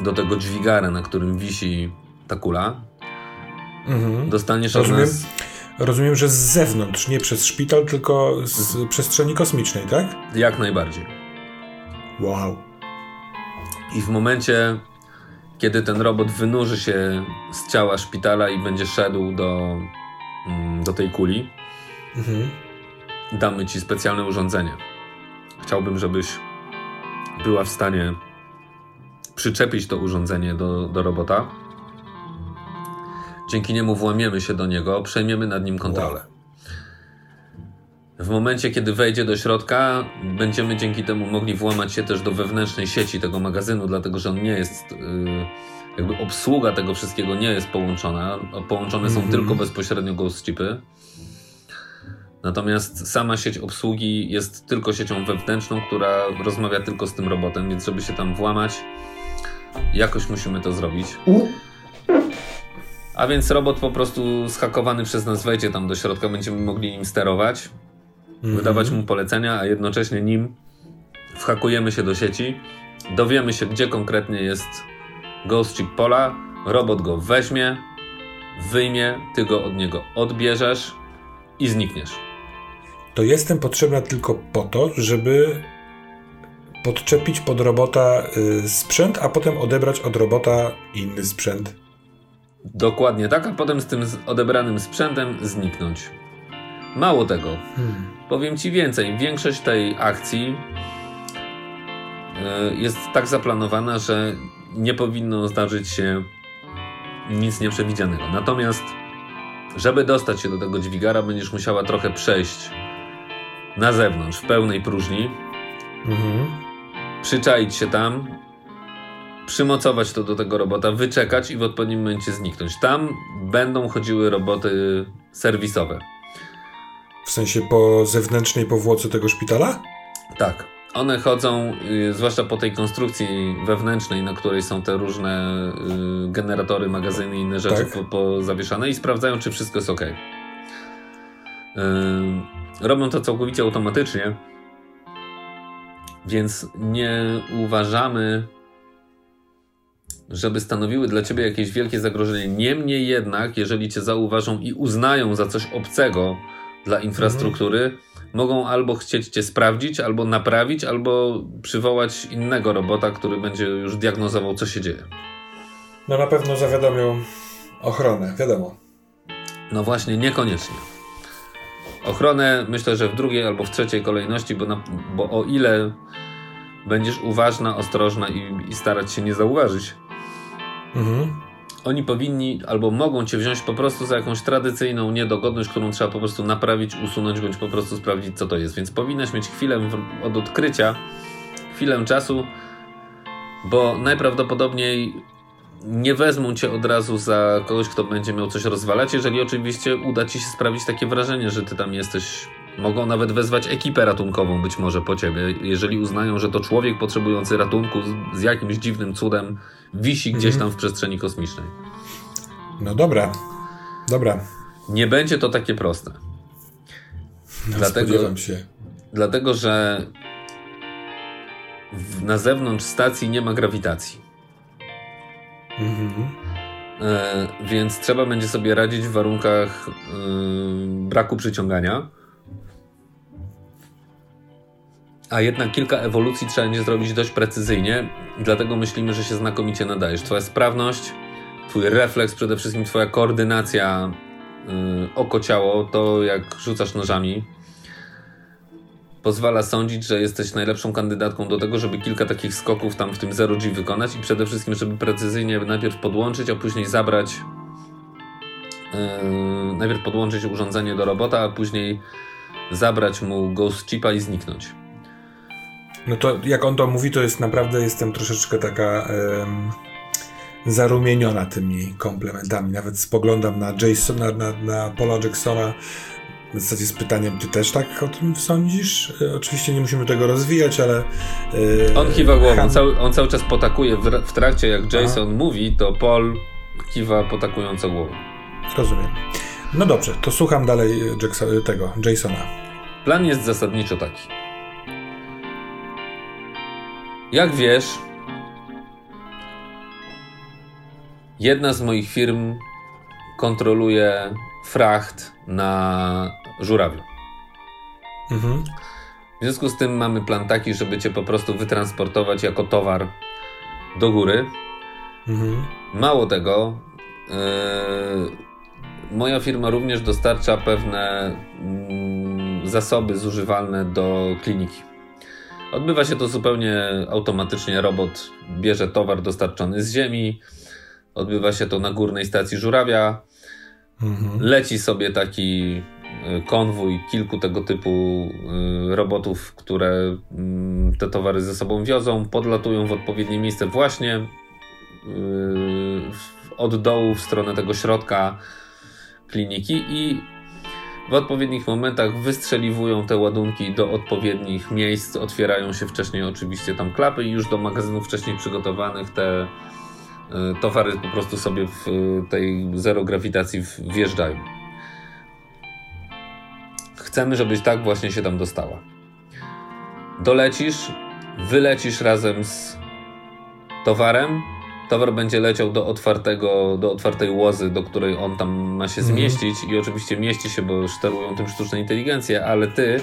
do tego dźwigara, na którym wisi ta kula. Mhm. Dostaniesz rozumiem, od nas... Rozumiem, że z zewnątrz, nie przez szpital, tylko z przestrzeni kosmicznej, tak? Jak najbardziej. Wow. I w momencie, kiedy ten robot wynurzy się z ciała szpitala i będzie szedł do, mm, do tej kuli, mhm damy ci specjalne urządzenie. Chciałbym, żebyś była w stanie przyczepić to urządzenie do, do robota. Dzięki niemu włamiemy się do niego, przejmiemy nad nim kontrolę. W momencie, kiedy wejdzie do środka, będziemy dzięki temu mogli włamać się też do wewnętrznej sieci tego magazynu, dlatego że on nie jest. Yy, jakby obsługa tego wszystkiego nie jest połączona. Połączone są mm -hmm. tylko bezpośrednio ghost chipy. Natomiast sama sieć obsługi jest tylko siecią wewnętrzną, która rozmawia tylko z tym robotem, więc żeby się tam włamać, jakoś musimy to zrobić. A więc robot po prostu schakowany przez nas wejdzie tam do środka, będziemy mogli nim sterować, mhm. wydawać mu polecenia, a jednocześnie nim whakujemy się do sieci, dowiemy się, gdzie konkretnie jest Ghost Chip Pola, Robot go weźmie, wyjmie, ty go od niego odbierzesz i znikniesz. To jestem potrzebna tylko po to, żeby podczepić pod robota y, sprzęt, a potem odebrać od robota inny sprzęt. Dokładnie tak, a potem z tym odebranym sprzętem zniknąć. Mało tego, hmm. powiem Ci więcej. Większość tej akcji y, jest tak zaplanowana, że nie powinno zdarzyć się nic nieprzewidzianego. Natomiast, żeby dostać się do tego dźwigara, będziesz musiała trochę przejść na zewnątrz, w pełnej próżni. Mhm. Przyczaić się tam, przymocować to do tego robota, wyczekać i w odpowiednim momencie zniknąć. Tam będą chodziły roboty serwisowe. W sensie po zewnętrznej powłoce tego szpitala? Tak. One chodzą, y, zwłaszcza po tej konstrukcji wewnętrznej, na której są te różne y, generatory, magazyny i inne rzeczy tak. po, po zawieszane i sprawdzają, czy wszystko jest ok. Robią to całkowicie automatycznie, więc nie uważamy, żeby stanowiły dla ciebie jakieś wielkie zagrożenie. Niemniej jednak, jeżeli cię zauważą i uznają za coś obcego dla infrastruktury, mhm mogą albo chcieć cię sprawdzić, albo naprawić, albo przywołać innego robota, który będzie już diagnozował, co się dzieje. No na pewno zawiadomią ochronę, wiadomo. No właśnie, niekoniecznie. Ochronę myślę, że w drugiej albo w trzeciej kolejności, bo, na, bo o ile będziesz uważna, ostrożna i, i starać się nie zauważyć, mhm oni powinni albo mogą cię wziąć po prostu za jakąś tradycyjną niedogodność, którą trzeba po prostu naprawić, usunąć, bądź po prostu sprawdzić, co to jest. Więc powinnaś mieć chwilę od odkrycia, chwilę czasu, bo najprawdopodobniej nie wezmą cię od razu za kogoś, kto będzie miał coś rozwalać, jeżeli oczywiście uda ci się sprawić takie wrażenie, że ty tam jesteś. Mogą nawet wezwać ekipę ratunkową być może po ciebie, jeżeli uznają, że to człowiek potrzebujący ratunku z, jakimś dziwnym cudem wisi gdzieś mhm. tam w przestrzeni kosmicznej. No dobra, dobra. Nie będzie to takie proste. No, dlatego, się. Dlatego, że w, na zewnątrz stacji nie ma grawitacji. Mhm. E, więc trzeba będzie sobie radzić w warunkach e, braku przyciągania. A jednak kilka ewolucji trzeba będzie zrobić dość precyzyjnie, dlatego myślimy, że się znakomicie nadajesz. Twoja sprawność, twój refleks, przede wszystkim twoja koordynacja yy, oko-ciało, to jak rzucasz nożami, pozwala sądzić, że jesteś najlepszą kandydatką do tego, żeby kilka takich skoków tam w tym 0G wykonać i przede wszystkim, żeby precyzyjnie najpierw podłączyć, a później zabrać yy, najpierw podłączyć urządzenie do robota, a później zabrać mu ghost chipa i zniknąć. No to jak on to mówi, to jest naprawdę, jestem troszeczkę taka zarumieniona tymi komplementami. Nawet spoglądam na Jasona, na, na Paula Jacksona w zasadzie z pytaniem, ty też tak o tym sądzisz? E, oczywiście nie musimy tego rozwijać, ale... Yy, on kiwa głową, Han... cały, on cały czas potakuje w, w trakcie, jak Jason mówi, to Paul kiwa potakująco głową. Rozumiem. No dobrze, to słucham dalej Jackson, tego, Jasona. Plan jest zasadniczo taki. Jak wiesz, jedna z moich firm kontroluje fracht na żurawiu. Mhm. W związku z tym mamy plan taki, żeby cię po prostu wytransportować jako towar do góry. Mhm. Mało tego, yy, moja firma również dostarcza pewne yy, zasoby zużywalne do kliniki. Odbywa się to zupełnie automatycznie. Robot bierze towar dostarczony z ziemi. Odbywa się to na górnej stacji żurawia. Mhm. Leci sobie taki y, konwój kilku tego typu y, robotów, które mm, te towary ze sobą wiozą, podlatują w odpowiednie miejsce właśnie y, od dołu w stronę tego środka kliniki i w odpowiednich momentach wystrzeliwują te ładunki do odpowiednich miejsc, otwierają się wcześniej oczywiście tam klapy i już do magazynów wcześniej przygotowanych te towary po prostu sobie w e, tej zero grawitacji wjeżdżają. Chcemy, żebyś tak właśnie się tam dostała. Dolecisz, wylecisz razem z towarem towar będzie leciał do, otwartego, do otwartej łozy, do której on tam ma się Mhm. zmieścić i oczywiście mieści się, bo sterują tym sztuczne inteligencje, ale ty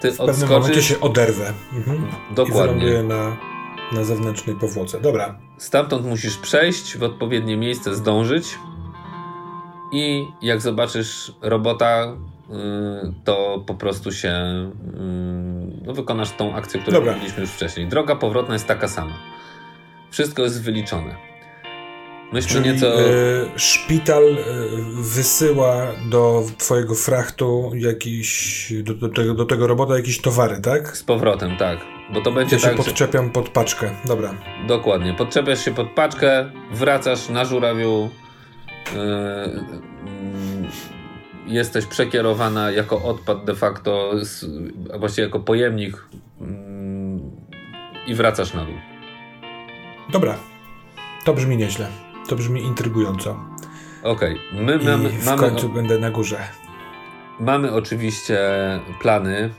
ty W pewnym momencie odskoczysz się oderwę. Mhm. I dokładnie. wyląduję na, na zewnętrznej powłoce. Dobra. Stamtąd musisz przejść, w odpowiednie miejsce zdążyć i jak zobaczysz robota, yy, to po prostu się yy, no, wykonasz tą akcję, którą Dobra. robiliśmy już wcześniej. Droga powrotna jest taka sama. Wszystko jest wyliczone. Myśmy Czyli nieco... e, szpital e, wysyła do twojego frachtu jakiś, do, do, tego, do tego robota jakieś towary, tak? Z powrotem, tak. Bo to będzie Ja się tak, że... podczepiam pod paczkę. Dobra. Dokładnie. Podczepiasz się pod paczkę, wracasz na żurawiu. Yy, yy, jesteś przekierowana jako odpad de facto, a właściwie jako pojemnik yy, i wracasz na dół. Dobra. To brzmi nieźle. To brzmi intrygująco. Okej, my I mamy, w mamy, końcu będę na górze. mamy oczywiście plany,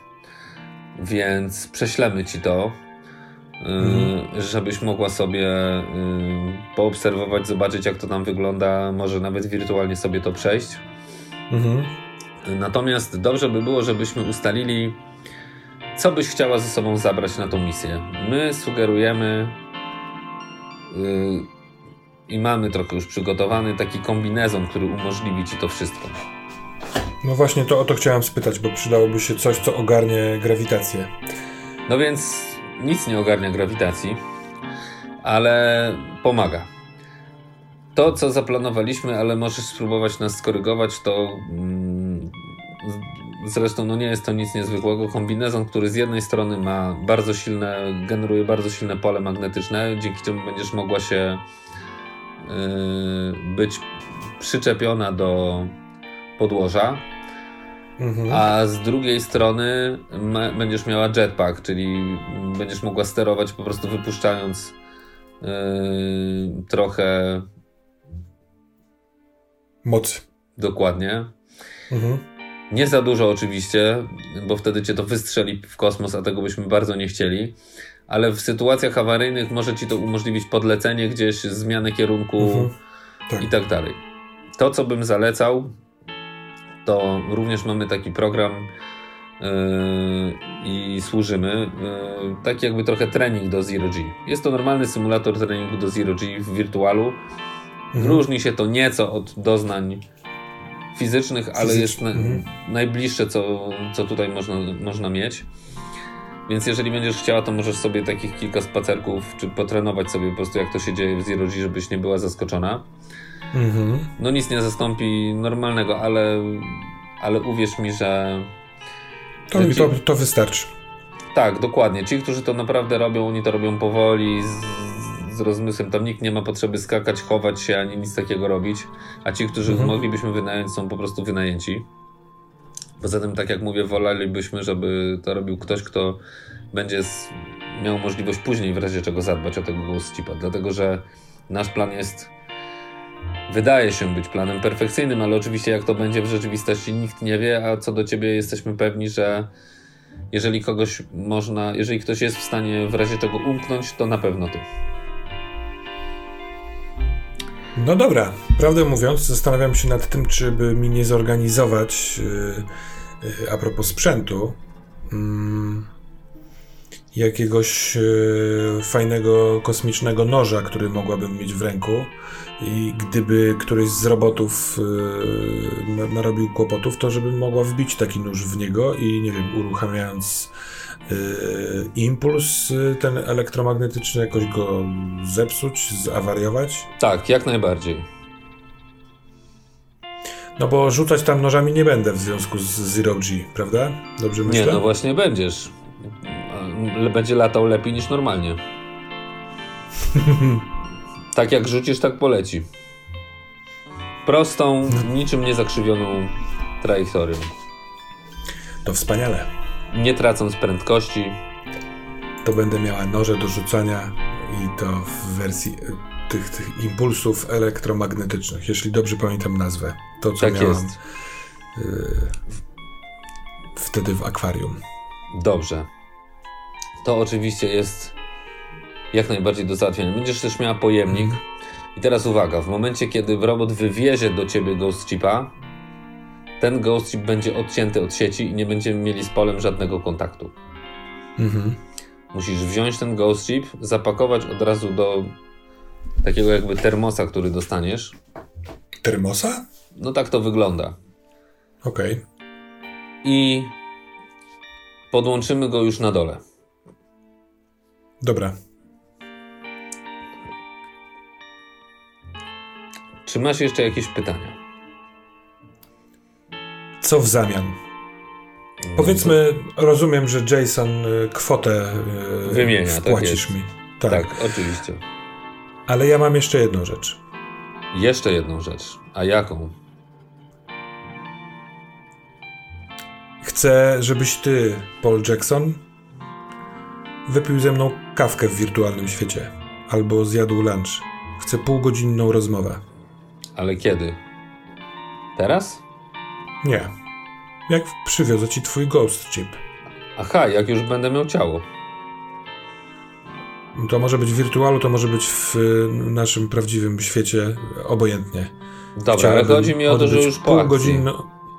więc prześlemy ci to. yy, Mhm. Żebyś mogła sobie yy, poobserwować, zobaczyć, jak to tam wygląda, może nawet wirtualnie sobie to przejść. Mhm. Natomiast dobrze by było, żebyśmy ustalili, co byś chciała ze sobą zabrać na tą misję. My sugerujemy yy, i mamy trochę już przygotowany taki kombinezon, który umożliwi ci to wszystko. No właśnie to o to chciałem spytać, bo przydałoby się coś, co ogarnie grawitację. No więc nic nie ogarnia grawitacji, ale pomaga. To, co zaplanowaliśmy, ale możesz spróbować nas skorygować, to mm, zresztą no nie jest to nic niezwykłego. Kombinezon, który z jednej strony ma bardzo silne, generuje bardzo silne pole magnetyczne, dzięki czemu będziesz mogła się być przyczepiona do podłoża, Mhm. a z drugiej strony będziesz miała jetpack, czyli będziesz mogła sterować po prostu wypuszczając yy, trochę Mocy. dokładnie. Mhm. Nie za dużo oczywiście, bo wtedy cię to wystrzeli w kosmos, a tego byśmy bardzo nie chcieli. Ale w sytuacjach awaryjnych może ci to umożliwić podlecenie gdzieś, zmianę kierunku Mhm. Tak. i tak dalej. To, co bym zalecał, to również mamy taki program yy, i służymy. Yy, taki jakby trochę trening do Zero G. Jest to normalny symulator treningu do Zero G w wirtualu. Mhm. Różni się to nieco od doznań fizycznych, ale jest na, mhm. najbliższe, co, co tutaj można, można mieć. Więc jeżeli będziesz chciała, to możesz sobie takich kilka spacerków, czy potrenować sobie po prostu, jak to się dzieje w Zero G, żebyś nie była zaskoczona. Mhm. No nic nie zastąpi normalnego, ale, ale uwierz mi, że To, mi to, to wystarczy. tak, dokładnie. Ci, którzy to naprawdę robią, oni to robią powoli, z, z rozmysłem. Tam nikt nie ma potrzeby skakać, chować się, ani nic takiego robić. A ci, którzy Mhm. moglibyśmy wynająć, są po prostu wynajęci. Poza tym, tak jak mówię, wolelibyśmy, żeby to robił ktoś, kto będzie miał możliwość później w razie czego zadbać o tego ghost chipa. Dlatego, że nasz plan jest wydaje się być planem perfekcyjnym, ale oczywiście jak to będzie w rzeczywistości nikt nie wie, a co do ciebie jesteśmy pewni, że jeżeli kogoś można, jeżeli ktoś jest w stanie w razie czego umknąć, to na pewno ty. No dobra, prawdę mówiąc, zastanawiam się nad tym, czy by mi nie zorganizować yy, a propos sprzętu mm, jakiegoś yy, fajnego kosmicznego noża, który mogłabym mieć w ręku. I gdyby któryś z robotów na- narobił kłopotów, to żebym mogła wbić taki nóż w niego i nie wiem, uruchamiając yy, impuls ten elektromagnetyczny, jakoś go zepsuć, zawariować. Tak, jak najbardziej. No bo rzucać tam nożami nie będę w związku z Zero G, prawda? Dobrze myślę? Nie, no właśnie będziesz. Będzie latał lepiej niż normalnie. tak jak rzucisz, tak poleci. Prostą, niczym nie zakrzywioną trajektorią. To wspaniale. Nie tracąc prędkości. To będę miała noże do rzucania i to w wersji tych, tych impulsów elektromagnetycznych, jeśli dobrze pamiętam nazwę. To, co Tak miałam jest. y, wtedy w akwarium. Dobrze. To oczywiście jest jak najbardziej do załatwienia. Będziesz też miała pojemnik. I teraz uwaga, w momencie, kiedy robot wywiezie do ciebie Ghost Chipa, ten Ghost Chip będzie odcięty od sieci i nie będziemy mieli z polem żadnego kontaktu. Mhm. Musisz wziąć ten Ghost Chip, zapakować od razu do takiego jakby termosa, który dostaniesz. Termosa? No tak to wygląda. Okej. I podłączymy go już na dole. Dobra. Czy masz jeszcze jakieś pytania? Co w zamian? Powiedzmy, rozumiem, że Jason y, kwotę y, Wymienia, tak wpłacisz jest. mi. Tak, Tak. oczywiście. Ale ja mam jeszcze jedną rzecz. Jeszcze jedną rzecz. A jaką? Chcę, żebyś ty, Paul Jackson, wypił ze mną kawkę w wirtualnym świecie. Albo zjadł lunch. Chcę półgodzinną rozmowę. Ale kiedy? Teraz? Nie. Jak przywiozę ci twój ghost chip. Aha, jak już będę miał ciało. To może być w wirtualu, to może być w y, naszym prawdziwym świecie, obojętnie. Dobra, ale Chciałbym chodzi mi o to, że już po akcji.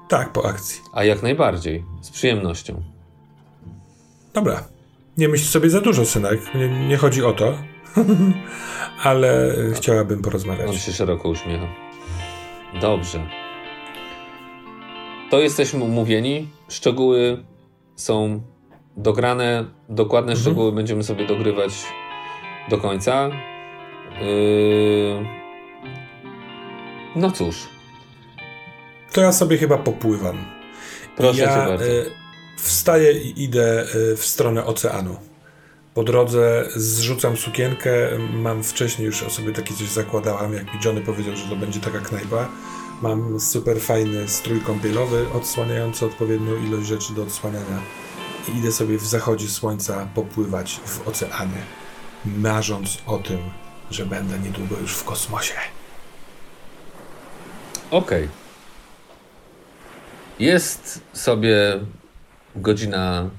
Tak, po akcji. A jak najbardziej. Z przyjemnością. Dobra. Nie myśl sobie za dużo, synek. Nie, nie chodzi o to. Ale chciałabym On porozmawiać. się szeroko uśmiecha. Dobrze. To jesteśmy umówieni. Szczegóły są dograne. Dokładne Mhm. szczegóły będziemy sobie dogrywać do końca. Yy... No cóż, To ja sobie chyba popływam. proszę ja, cię bardzo. y, Wstaję i idę y, w stronę oceanu. Po drodze zrzucam sukienkę. Mam wcześniej już o sobie takie coś zakładałam. Jak mi Johnny powiedział, że to będzie taka knajpa. Mam super fajny strój kąpielowy, odsłaniający odpowiednią ilość rzeczy do odsłaniania. I idę sobie w zachodzie słońca popływać w oceanie, marząc o tym, że będę niedługo już w kosmosie. Okej. Jest sobie godzina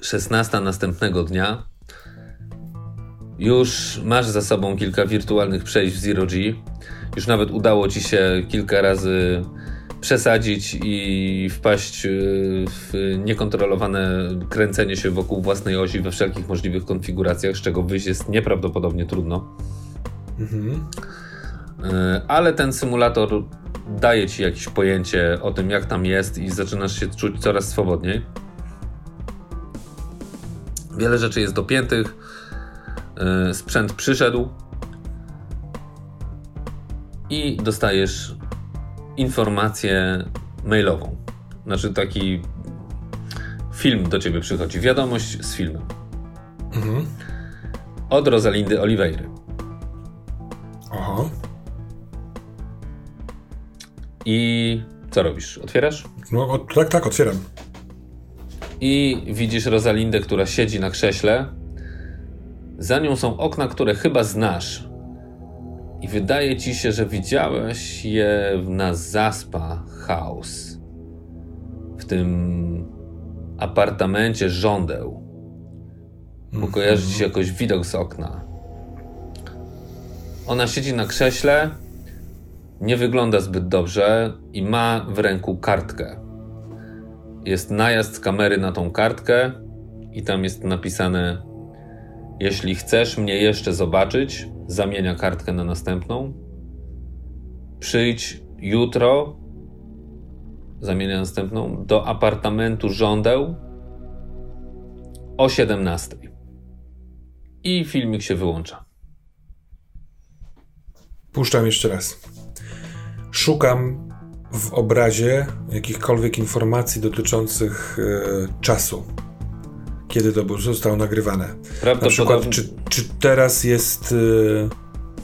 16 następnego dnia. Już masz za sobą kilka wirtualnych przejść w Zero G. Już nawet udało ci się kilka razy przesadzić i wpaść y, w niekontrolowane kręcenie się wokół własnej osi we wszelkich możliwych konfiguracjach, z czego wyjść jest nieprawdopodobnie trudno. Mhm. Y, ale ten symulator daje ci jakieś pojęcie o tym, jak tam jest, i zaczynasz się czuć coraz swobodniej. Wiele rzeczy jest dopiętych. y, Sprzęt przyszedł. I dostajesz informację mailową. Znaczy taki film do ciebie przychodzi. Wiadomość z filmem. Mhm. Od Rosalindy Oliveira. Oho. I co robisz? Otwierasz? No, o, tak, tak, otwieram. I widzisz Rosalindę, która siedzi na krześle. Za nią są okna, które chyba znasz. I wydaje ci się, że widziałeś je na Zaspa House. W tym apartamencie żądeł. Bo kojarzy ci się jakoś widok z okna. Ona siedzi na krześle, nie wygląda zbyt dobrze i ma w ręku kartkę jest najazd z kamery na tą kartkę i tam jest napisane jeśli chcesz mnie jeszcze zobaczyć, zamienia kartkę na następną. Przyjdź jutro, zamienia następną, do apartamentu żądeł o 17. I filmik się wyłącza. Puszczam jeszcze raz. Szukam w obrazie jakichkolwiek informacji dotyczących e, czasu. Kiedy to zostało nagrywane. Na przykład, czy, czy teraz jest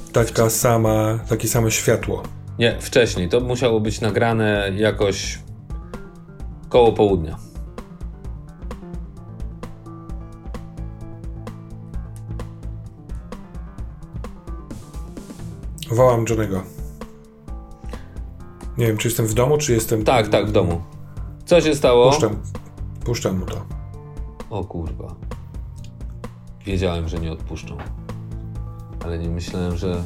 e, taka sama, takie samo światło? nie, wcześniej. To musiało być nagrane jakoś koło południa. Wołam Johnego. Nie wiem, czy jestem w domu, czy jestem. Tak, tak, w domu. Co się stało? Puszczam, puszczam mu to. O kurwa. Wiedziałem, że nie odpuszczą. Ale nie myślałem, że,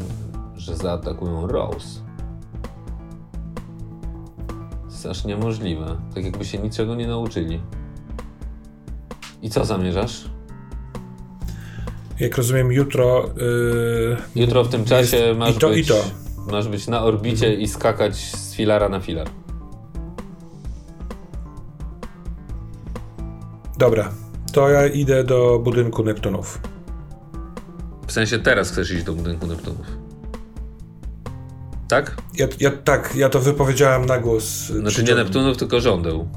że zaatakują Rose. Jest aż niemożliwe. Tak jakby się niczego nie nauczyli. I co zamierzasz? Jak rozumiem, jutro. Yy, Jutro w tym czasie jest masz, i to, być, i to. masz być na orbicie i skakać z filara na filar. Dobra, to ja idę do budynku Neptunów. W sensie teraz chcesz iść do budynku Neptunów. Tak? Ja, ja tak, ja to wypowiedziałem na głos. Znaczy nie. Neptunów, tylko żądeł.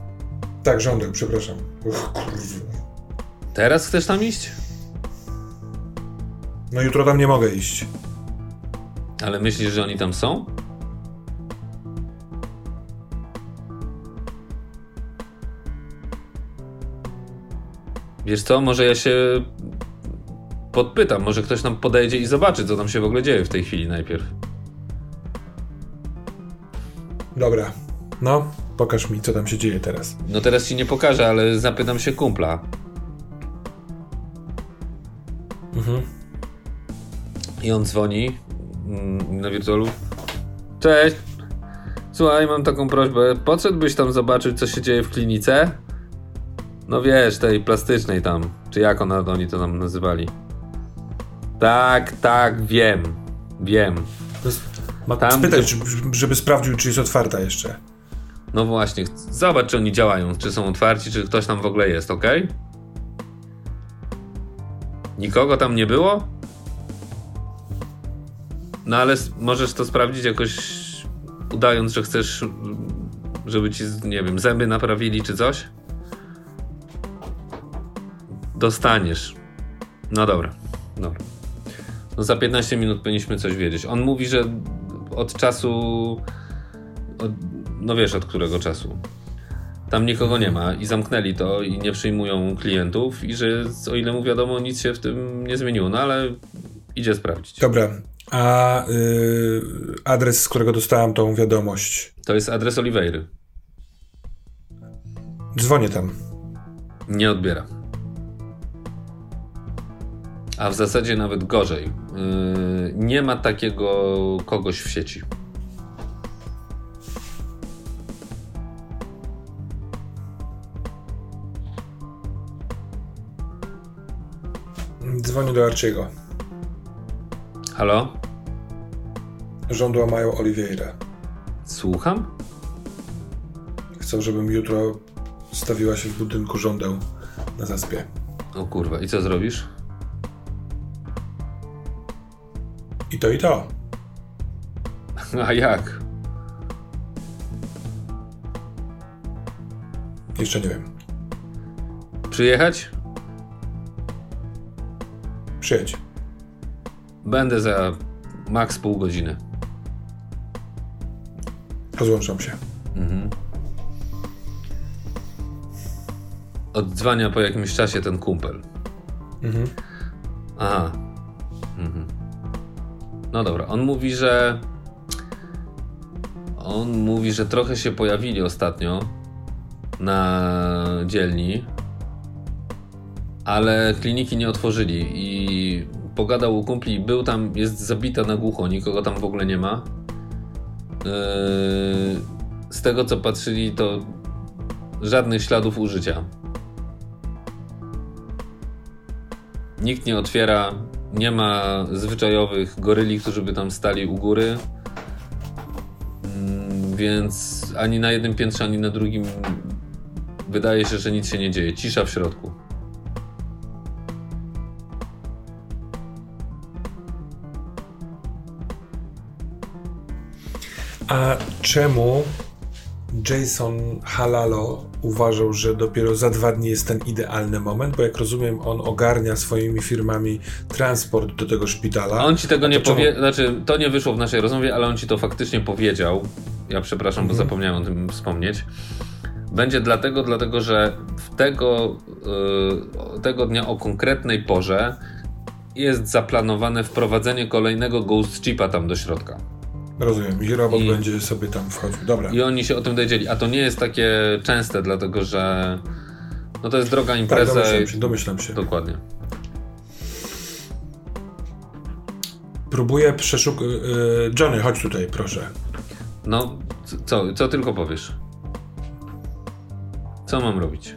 Tak, żądeł, przepraszam. Uch. Teraz chcesz tam iść? No jutro tam nie mogę iść. Ale myślisz, że oni tam są? Wiesz co, może ja się podpytam, może ktoś nam podejdzie i zobaczy, co tam się w ogóle dzieje w tej chwili najpierw. Dobra, no, pokaż mi, co tam się dzieje teraz. No teraz ci nie pokażę, ale zapytam się kumpla. Mhm. I on dzwoni mm, na wirtualu. Cześć. Słuchaj, mam taką prośbę. Podszedłbyś tam zobaczyć, co się dzieje w klinice? No wiesz, tej plastycznej tam. Czy jak ona, oni to nam nazywali? Tak, tak, wiem. Wiem. Ma Tam, spytać, gdzie- żeby, sprawdził, czy jest otwarta jeszcze. No właśnie, zobacz, czy oni działają, czy są otwarci, czy ktoś tam w ogóle jest, ok? Nikogo tam nie było? No ale możesz to sprawdzić jakoś udając, że chcesz, żeby ci, nie wiem, zęby naprawili czy coś? Dostaniesz. No dobra, dobra. No za 15 minut powinniśmy coś wiedzieć. On mówi, że od czasu od, no wiesz od którego czasu. Tam nikogo nie ma i zamknęli to i nie przyjmują klientów i że o ile mu wiadomo nic się w tym nie zmieniło, no ale idzie sprawdzić. Dobra, a y, adres, z którego dostałem tą wiadomość. To jest adres Oliveira. Dzwonię tam. Nie odbiera. A w zasadzie nawet gorzej. Yy, nie ma takiego kogoś w sieci. Dzwonię do Archiego. Halo? Żądła mają Oliveira. Słucham? Chcą, żebym jutro stawiła się w budynku żądeł na zaspie. O kurwa, i co zrobisz? I to i to. A jak? Jeszcze nie wiem. Przyjechać? Przyjedź. Będę za maks pół godziny. Rozłączam się. Mhm. Oddzwania po jakimś czasie ten kumpel. Mhm. Aha. Mhm. No dobra, on mówi, że. On mówi, że trochę się pojawili ostatnio na dzielni, ale kliniki nie otworzyli i pogadał u kumpli, był tam, jest zabita na głucho, nikogo tam w ogóle nie ma. Yy, z tego co patrzyli, to żadnych śladów użycia. Nikt nie otwiera, nie ma zwyczajowych goryli, którzy by tam stali u góry. Mm, Więc ani na jednym piętrze, ani na drugim wydaje się, że nic się nie dzieje. Cisza w środku. A czemu Jason Halalo uważał, że dopiero za dwa dni jest ten idealny moment? Bo jak rozumiem, on ogarnia swoimi firmami transport do tego szpitala. A on ci tego nie to czemu- powie, znaczy to nie wyszło w naszej rozmowie, ale on ci to faktycznie powiedział. Ja przepraszam, bo zapomniałem o tym wspomnieć. Będzie dlatego, dlatego że w tego, yy, tego dnia o konkretnej porze jest zaplanowane wprowadzenie kolejnego ghost chipa tam do środka. Rozumiem. I robot I- będzie sobie tam wchodził. Dobra. I oni się o tym dowiedzieli. A to nie jest takie częste, dlatego że no to jest droga Tak, impreza. domyślam i- się, domyślam się. Dokładnie. Próbuję przeszukać. Johnny, chodź tutaj, proszę. No, co, co tylko powiesz? Co mam robić?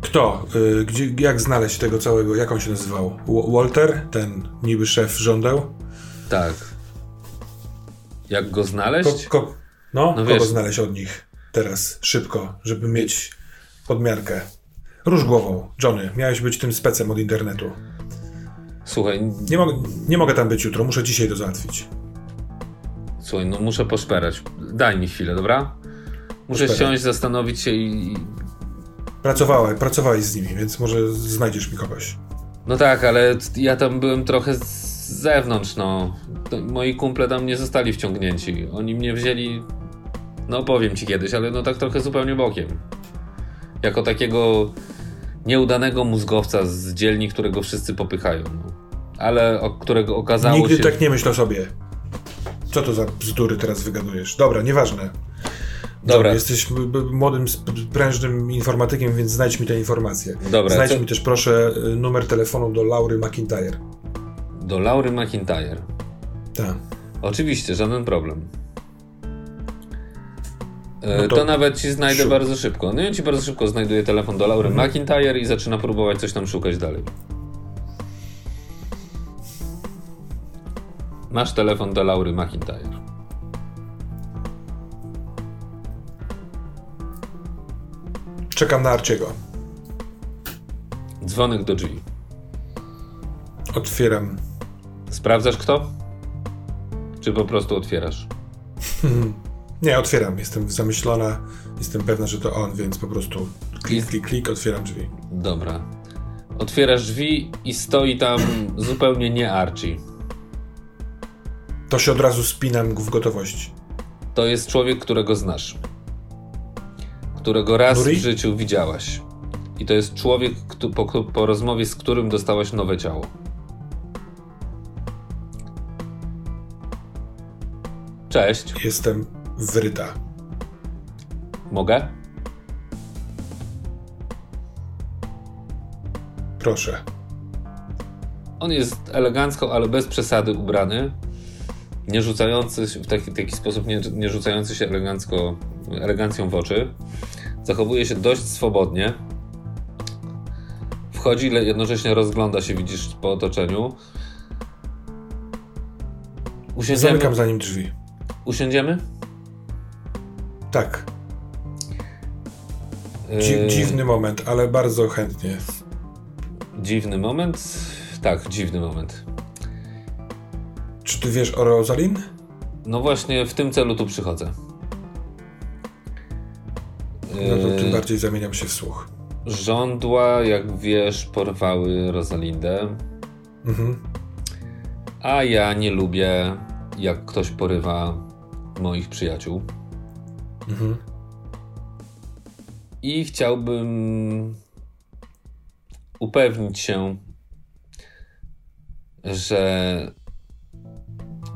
Kto? Y, gdzie, jak znaleźć tego całego? Jak on się nazywał? W Walter? Ten niby szef żądeł? Tak. Jak go znaleźć? Ko, ko, no, No kogo wiesz- znaleźć od nich teraz, szybko, żeby mieć podmiarkę. Róż głową. Johnny, miałeś być tym specem od internetu. Słuchaj, Nie, mogę, nie mogę tam być jutro, muszę dzisiaj to załatwić. słuchaj, no muszę poszperać. Daj mi chwilę, dobra? Muszę Poszperaj. siąść, zastanowić się i... Pracowałeś, pracowałeś z nimi, więc może znajdziesz mi kogoś. No tak, ale ja tam byłem trochę z zewnątrz, no. Moi kumple tam nie zostali wciągnięci. Oni mnie wzięli... No powiem ci kiedyś, ale no tak trochę zupełnie bokiem. Jako takiego nieudanego mózgowca z dzielni, którego wszyscy popychają. No. Ale o którego okazało Nigdy się... tak nie myśl o sobie. Co to za bzdury teraz wygadujesz? Dobra, nieważne. Dobra. Jesteś b- b- młodym, prężnym informatykiem, więc znajdź mi te informacje. Dobra, Znajdź co- mi też proszę y, numer telefonu do Laury McIntyre. Do Laury McIntyre. Tak. Oczywiście, żaden problem. E, No to, to nawet ci znajdę bardzo szybko. No ja ci bardzo szybko znajduję telefon do Laury Mhm. McIntyre i zaczyna próbować coś tam szukać dalej. Masz telefon do Laury McIntyre. Czekam na Arciego. Dzwonek do drzwi. Otwieram. Sprawdzasz kto? Czy po prostu otwierasz? Nie, otwieram. Jestem zamyślona. Jestem pewna, że to on, więc po prostu klik, klik, klik, otwieram drzwi. Dobra. Otwierasz drzwi i stoi tam zupełnie nie Archie. To się od razu spinam w gotowości. To jest człowiek, którego znasz. Którego raz Nuri? w życiu widziałaś. I to jest człowiek, po, po rozmowie z którym dostałaś nowe ciało. Cześć, Jestem wryta. mogę? Proszę. On jest elegancko, ale bez przesady ubrany. Nie rzucający się w taki, taki sposób, nie, nie rzucający się elegancko, elegancją w oczy. Zachowuje się dość swobodnie. Wchodzi, ale jednocześnie rozgląda się, widzisz, po otoczeniu. Usiądziemy? Zamykam za nim drzwi. Usiądziemy? Tak. Dzi Yy, dziwny moment, ale bardzo chętnie. dziwny moment? Tak, dziwny moment. Czy ty wiesz o Rosalind? No właśnie w tym celu tu przychodzę. No to tym Yy, bardziej zamieniam się w słuch. Żądła, jak wiesz, porwały Rosalindę, Mhm. a ja nie lubię, jak ktoś porywa moich przyjaciół. Mhm. I chciałbym upewnić się, że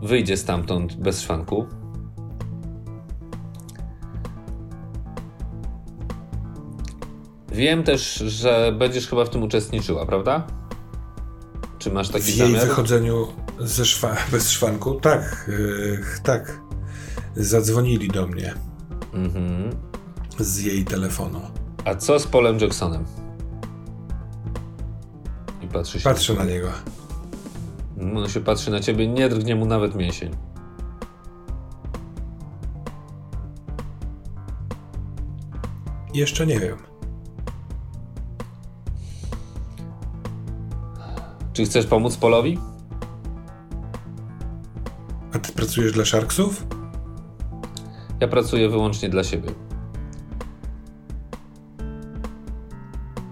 wyjdzie stamtąd bez szwanku. Wiem też, że będziesz chyba w tym uczestniczyła, prawda? Czy masz taki W jej zamiar? wychodzeniu ze szwa bez szwanku? Tak, yy, tak. Zadzwonili do mnie Mhm. z jej telefonu. A co z Polem Jacksonem? I patrzy się. Patrzę na niego. On się patrzy na ciebie, nie drgnie mu nawet mięsień. Jeszcze nie wiem. Czy chcesz pomóc Polowi? A ty pracujesz dla Sharksów? Ja pracuję wyłącznie dla siebie.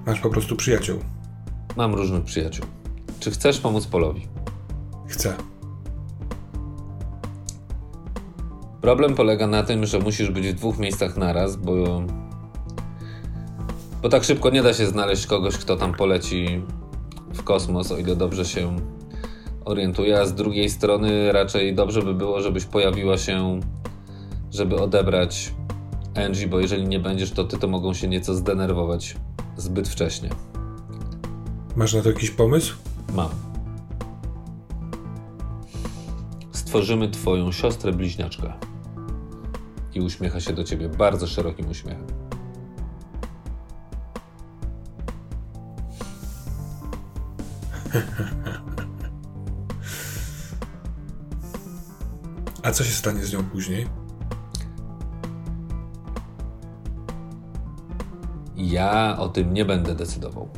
Masz po prostu przyjaciół. Mam różnych przyjaciół. Czy chcesz pomóc Polowi? Chcę. Problem polega na tym, że musisz być w dwóch miejscach naraz, bo. Bo tak szybko nie da się znaleźć kogoś, kto tam poleci w kosmos, o ile dobrze się orientuje. A z drugiej strony raczej dobrze by było, żebyś pojawiła się, żeby odebrać Angie, bo jeżeli nie będziesz, to ty to mogą się nieco zdenerwować zbyt wcześnie. Masz na to jakiś pomysł? Mam. stworzymy twoją siostrę bliźniaczkę. I uśmiecha się do ciebie bardzo szerokim uśmiechem. A co się stanie z nią później? Ja o tym nie będę decydował.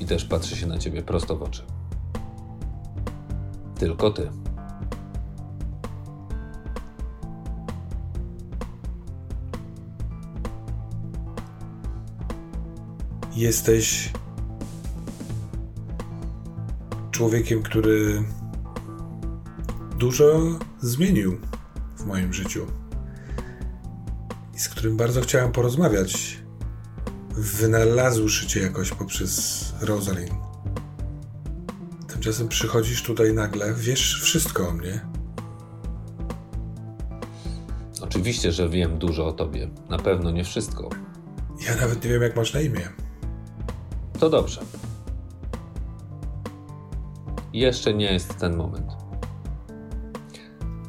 I też patrzy się na ciebie prosto w oczy. Tylko ty. Jesteś człowiekiem, który dużo zmienił w moim życiu którym bardzo chciałem porozmawiać. Wynalazłszy cię jakoś poprzez Rosalind. Tymczasem przychodzisz tutaj nagle, wiesz wszystko o mnie. Oczywiście, że wiem dużo o tobie. Na pewno nie wszystko. Ja nawet nie wiem, jak masz na imię. To dobrze. Jeszcze nie jest ten moment.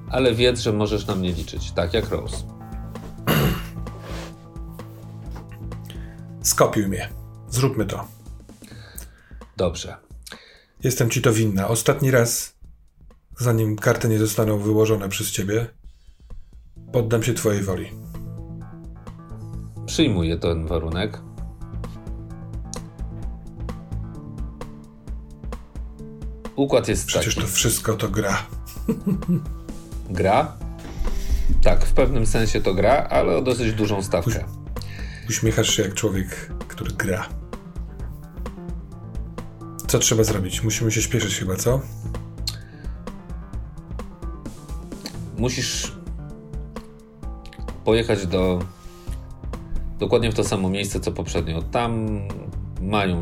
Ale wiedz, że możesz na mnie liczyć, tak jak Rose. Skopiuj mnie. Zróbmy to. Dobrze. Jestem ci to winna. Ostatni raz, zanim karty nie zostaną wyłożone przez ciebie, poddam się twojej woli. Przyjmuję ten warunek. Układ jest Przecież taki. to wszystko to gra. Gra? Tak, w pewnym sensie to gra, ale o dosyć dużą stawkę. Uśmiechasz się jak człowiek, który gra. Co trzeba zrobić? Musimy się śpieszyć chyba, co? Musisz pojechać do dokładnie w to samo miejsce co poprzednio. Tam mają,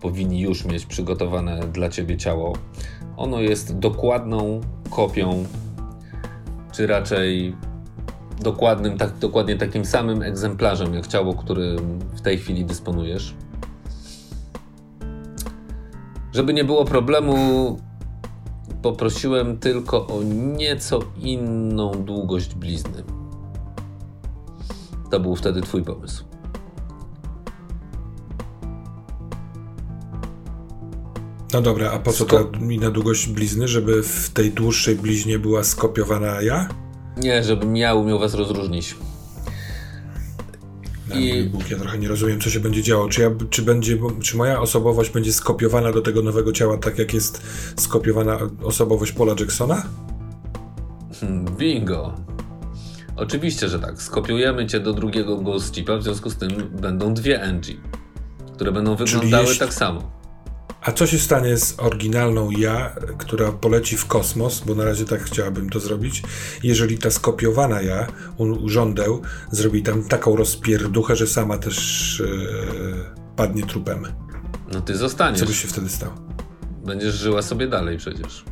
powinni już mieć przygotowane dla ciebie ciało. Ono jest dokładną kopią, czy raczej dokładnym, tak, dokładnie takim samym egzemplarzem jak ciało, którym w tej chwili dysponujesz. Żeby nie było problemu, poprosiłem tylko o nieco inną długość blizny. To był wtedy Twój pomysł. No dobra, a po co ta inna długość blizny? Żeby w tej dłuższej bliźnie była skopiowana ja? Nie, żebym ja umiał Was rozróżnić. I- Bóg, ja trochę nie rozumiem, co się będzie działo. Czy, ja, czy, będzie, czy moja osobowość będzie skopiowana do tego nowego ciała, tak jak jest skopiowana osobowość Paula Jacksona? Hmm, Bingo. Oczywiście, że tak. Skopiujemy Cię do drugiego Ghost Chipa, w związku z tym będą dwie NG, które będą wyglądały jeśli- tak samo. A co się stanie z oryginalną ja, która poleci w kosmos, bo na razie tak chciałabym to zrobić, jeżeli ta skopiowana ja, żądeł, zrobi tam taką rozpierduchę, że sama też e, padnie trupem. No Ty Co zostaniesz. by się wtedy stało? Będziesz żyła sobie dalej przecież.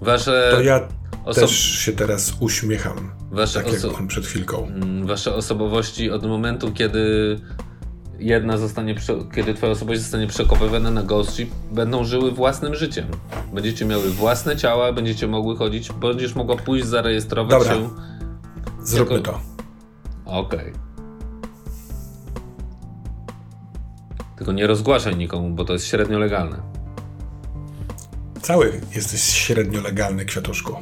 Wasze, To ja oso- też się teraz uśmiecham, wasze, tak jak oso- on przed chwilką. Mm, wasze osobowości od momentu, kiedy jedna zostanie, kiedy twoja osobowość zostanie przekopowana na Ghost Ship, będą żyły własnym życiem. Będziecie miały własne ciała, będziecie mogły chodzić, będziesz mogła pójść zarejestrować Dobra. się. Zróbmy jako- to. Okej. Tylko nie rozgłaszaj nikomu, bo to jest średnio legalne. Cały jesteś średnio legalny, kwiatuszku.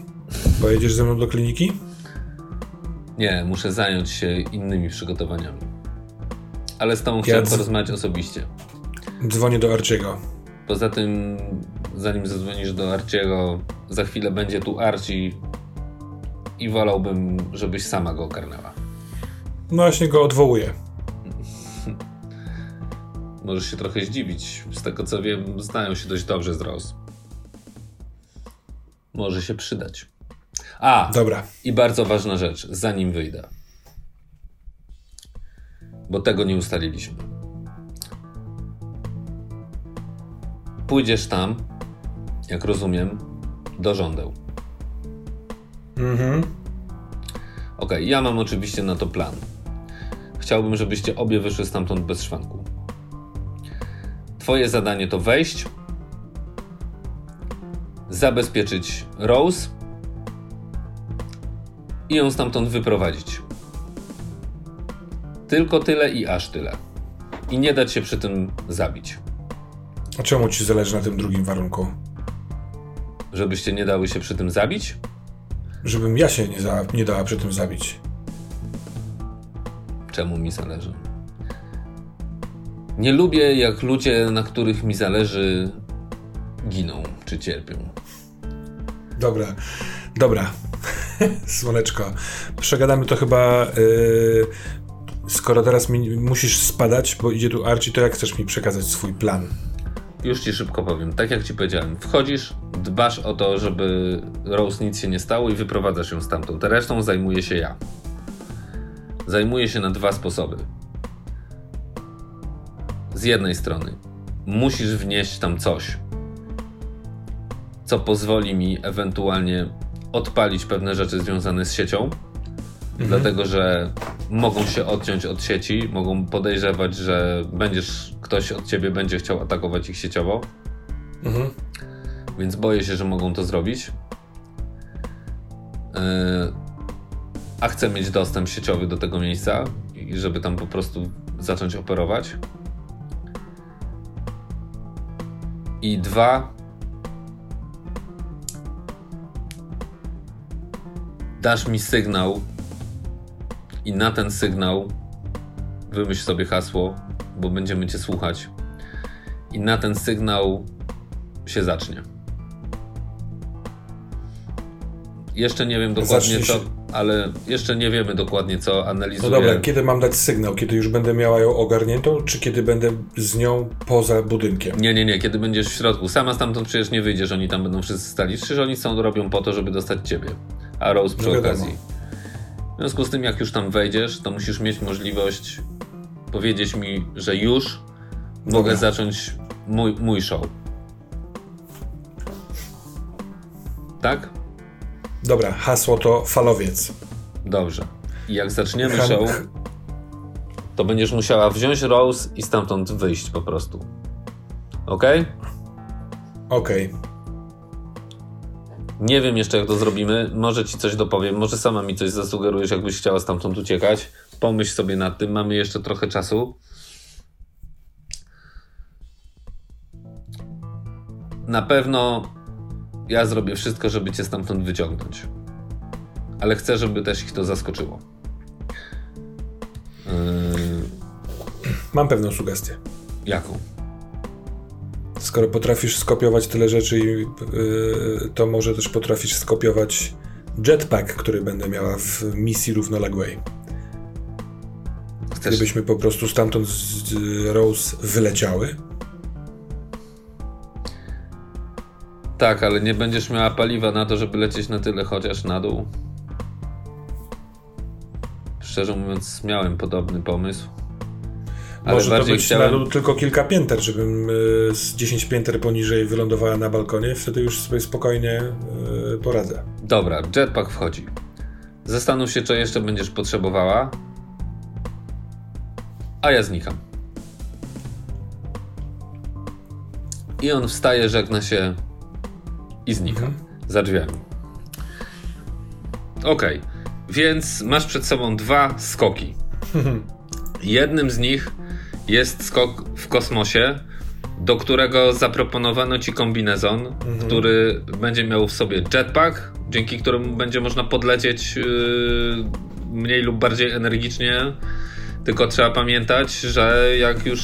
Pojedziesz ze mną do kliniki? Nie, muszę zająć się innymi przygotowaniami. Ale z Ja chciałem porozmawiać osobiście. Dzwonię do Arciego. Poza tym, zanim zadzwonisz do Arciego, za chwilę będzie tu Arci i wolałbym, żebyś sama go ogarnęła. No właśnie go odwołuję. Możesz się trochę zdziwić. Z tego co wiem, znają się dość dobrze z Rose. Może się przydać. A, Dobra. i bardzo ważna rzecz, zanim wyjdę. Bo tego nie ustaliliśmy. Pójdziesz tam, jak rozumiem, do żądeł. Mhm. Okej, ja mam oczywiście na to plan. Chciałbym, żebyście obie wyszły stamtąd bez szwanku. Twoje zadanie to wejść, zabezpieczyć Rose i ją stamtąd wyprowadzić. Tylko tyle i aż tyle. I nie dać się przy tym zabić. A czemu ci zależy na tym drugim warunku? Żebyście nie dały się przy tym zabić? Żebym ja się nie, za, nie dała przy tym zabić. Czemu mi zależy? Nie lubię, jak ludzie, na których mi zależy, giną czy cierpią. Dobra, dobra. Słoneczko. Przegadamy to chyba. Yy, skoro teraz mi, musisz spadać, bo idzie tu Archie, to jak chcesz mi przekazać swój plan? Już ci szybko powiem. Tak jak ci powiedziałem, wchodzisz, dbasz o to, żeby Rose nic się nie stało i wyprowadzasz ją stamtąd. Resztą zajmuję się ja. Zajmuję się na dwa sposoby. Z jednej strony, musisz wnieść tam coś, co pozwoli mi ewentualnie odpalić pewne rzeczy związane z siecią, mhm. dlatego że mogą się odciąć od sieci, mogą podejrzewać, że będziesz, ktoś od ciebie będzie chciał atakować ich sieciowo. Mhm. Więc boję się, że mogą to zrobić. Yy, a chcę mieć dostęp sieciowy do tego miejsca i żeby tam po prostu zacząć operować. I dwa, dasz mi sygnał i na ten sygnał wymyśl sobie hasło, bo będziemy cię słuchać. I na ten sygnał się zacznie. Jeszcze nie wiem dokładnie co, ale jeszcze nie wiemy dokładnie co analizuję. No dobra, kiedy mam dać sygnał? Kiedy już będę miała ją ogarniętą, czy kiedy będę z nią poza budynkiem? Nie, nie, nie, kiedy będziesz w środku. Sama stamtąd przecież nie wyjdziesz, oni tam będą wszyscy stali. Przecież oni są robią po to, żeby dostać ciebie. A Rose przy no okazji. W związku z tym, jak już tam wejdziesz, to musisz mieć możliwość powiedzieć mi, że już Dobra. mogę zacząć mój, mój show. Tak? Dobra, hasło to falowiec. Dobrze. I jak zaczniemy Han... show, to będziesz musiała wziąć Rose i stamtąd wyjść po prostu. Ok? Ok. Nie wiem jeszcze, jak to zrobimy. Może ci coś dopowiem, może sama mi coś zasugerujesz, jakbyś chciała stamtąd uciekać. Pomyśl sobie nad tym, mamy jeszcze trochę czasu. Na pewno ja zrobię wszystko, żeby cię stamtąd wyciągnąć. Ale chcę, żeby też ich to zaskoczyło. Yy... Mam pewną sugestię. Jaką? Skoro potrafisz skopiować tyle rzeczy, yy, to może też potrafisz skopiować jetpack, który będę miała w misji równoległej. Chcesz? Gdybyśmy po prostu stamtąd z Rose wyleciały, Tak, ale nie będziesz miała paliwa na to, żeby lecieć na tyle chociaż na dół. Szczerze mówiąc, miałem podobny pomysł. Ale Może to być chciałem... na tylko kilka pięter, żebym y, z 10 pięter poniżej wylądowała na balkonie, wtedy już sobie spokojnie y, poradzę. Dobra, jetpack wchodzi. Zastanów się, co jeszcze będziesz potrzebowała. A ja znikam. I on wstaje, żegna się i znika mhm. za drzwiami. Ok, więc masz przed sobą dwa skoki. Jednym z nich jest skok w kosmosie, do którego zaproponowano ci kombinezon, mhm. który będzie miał w sobie jetpack, dzięki któremu będzie można podlecieć yy, mniej lub bardziej energicznie. Tylko trzeba pamiętać, że jak już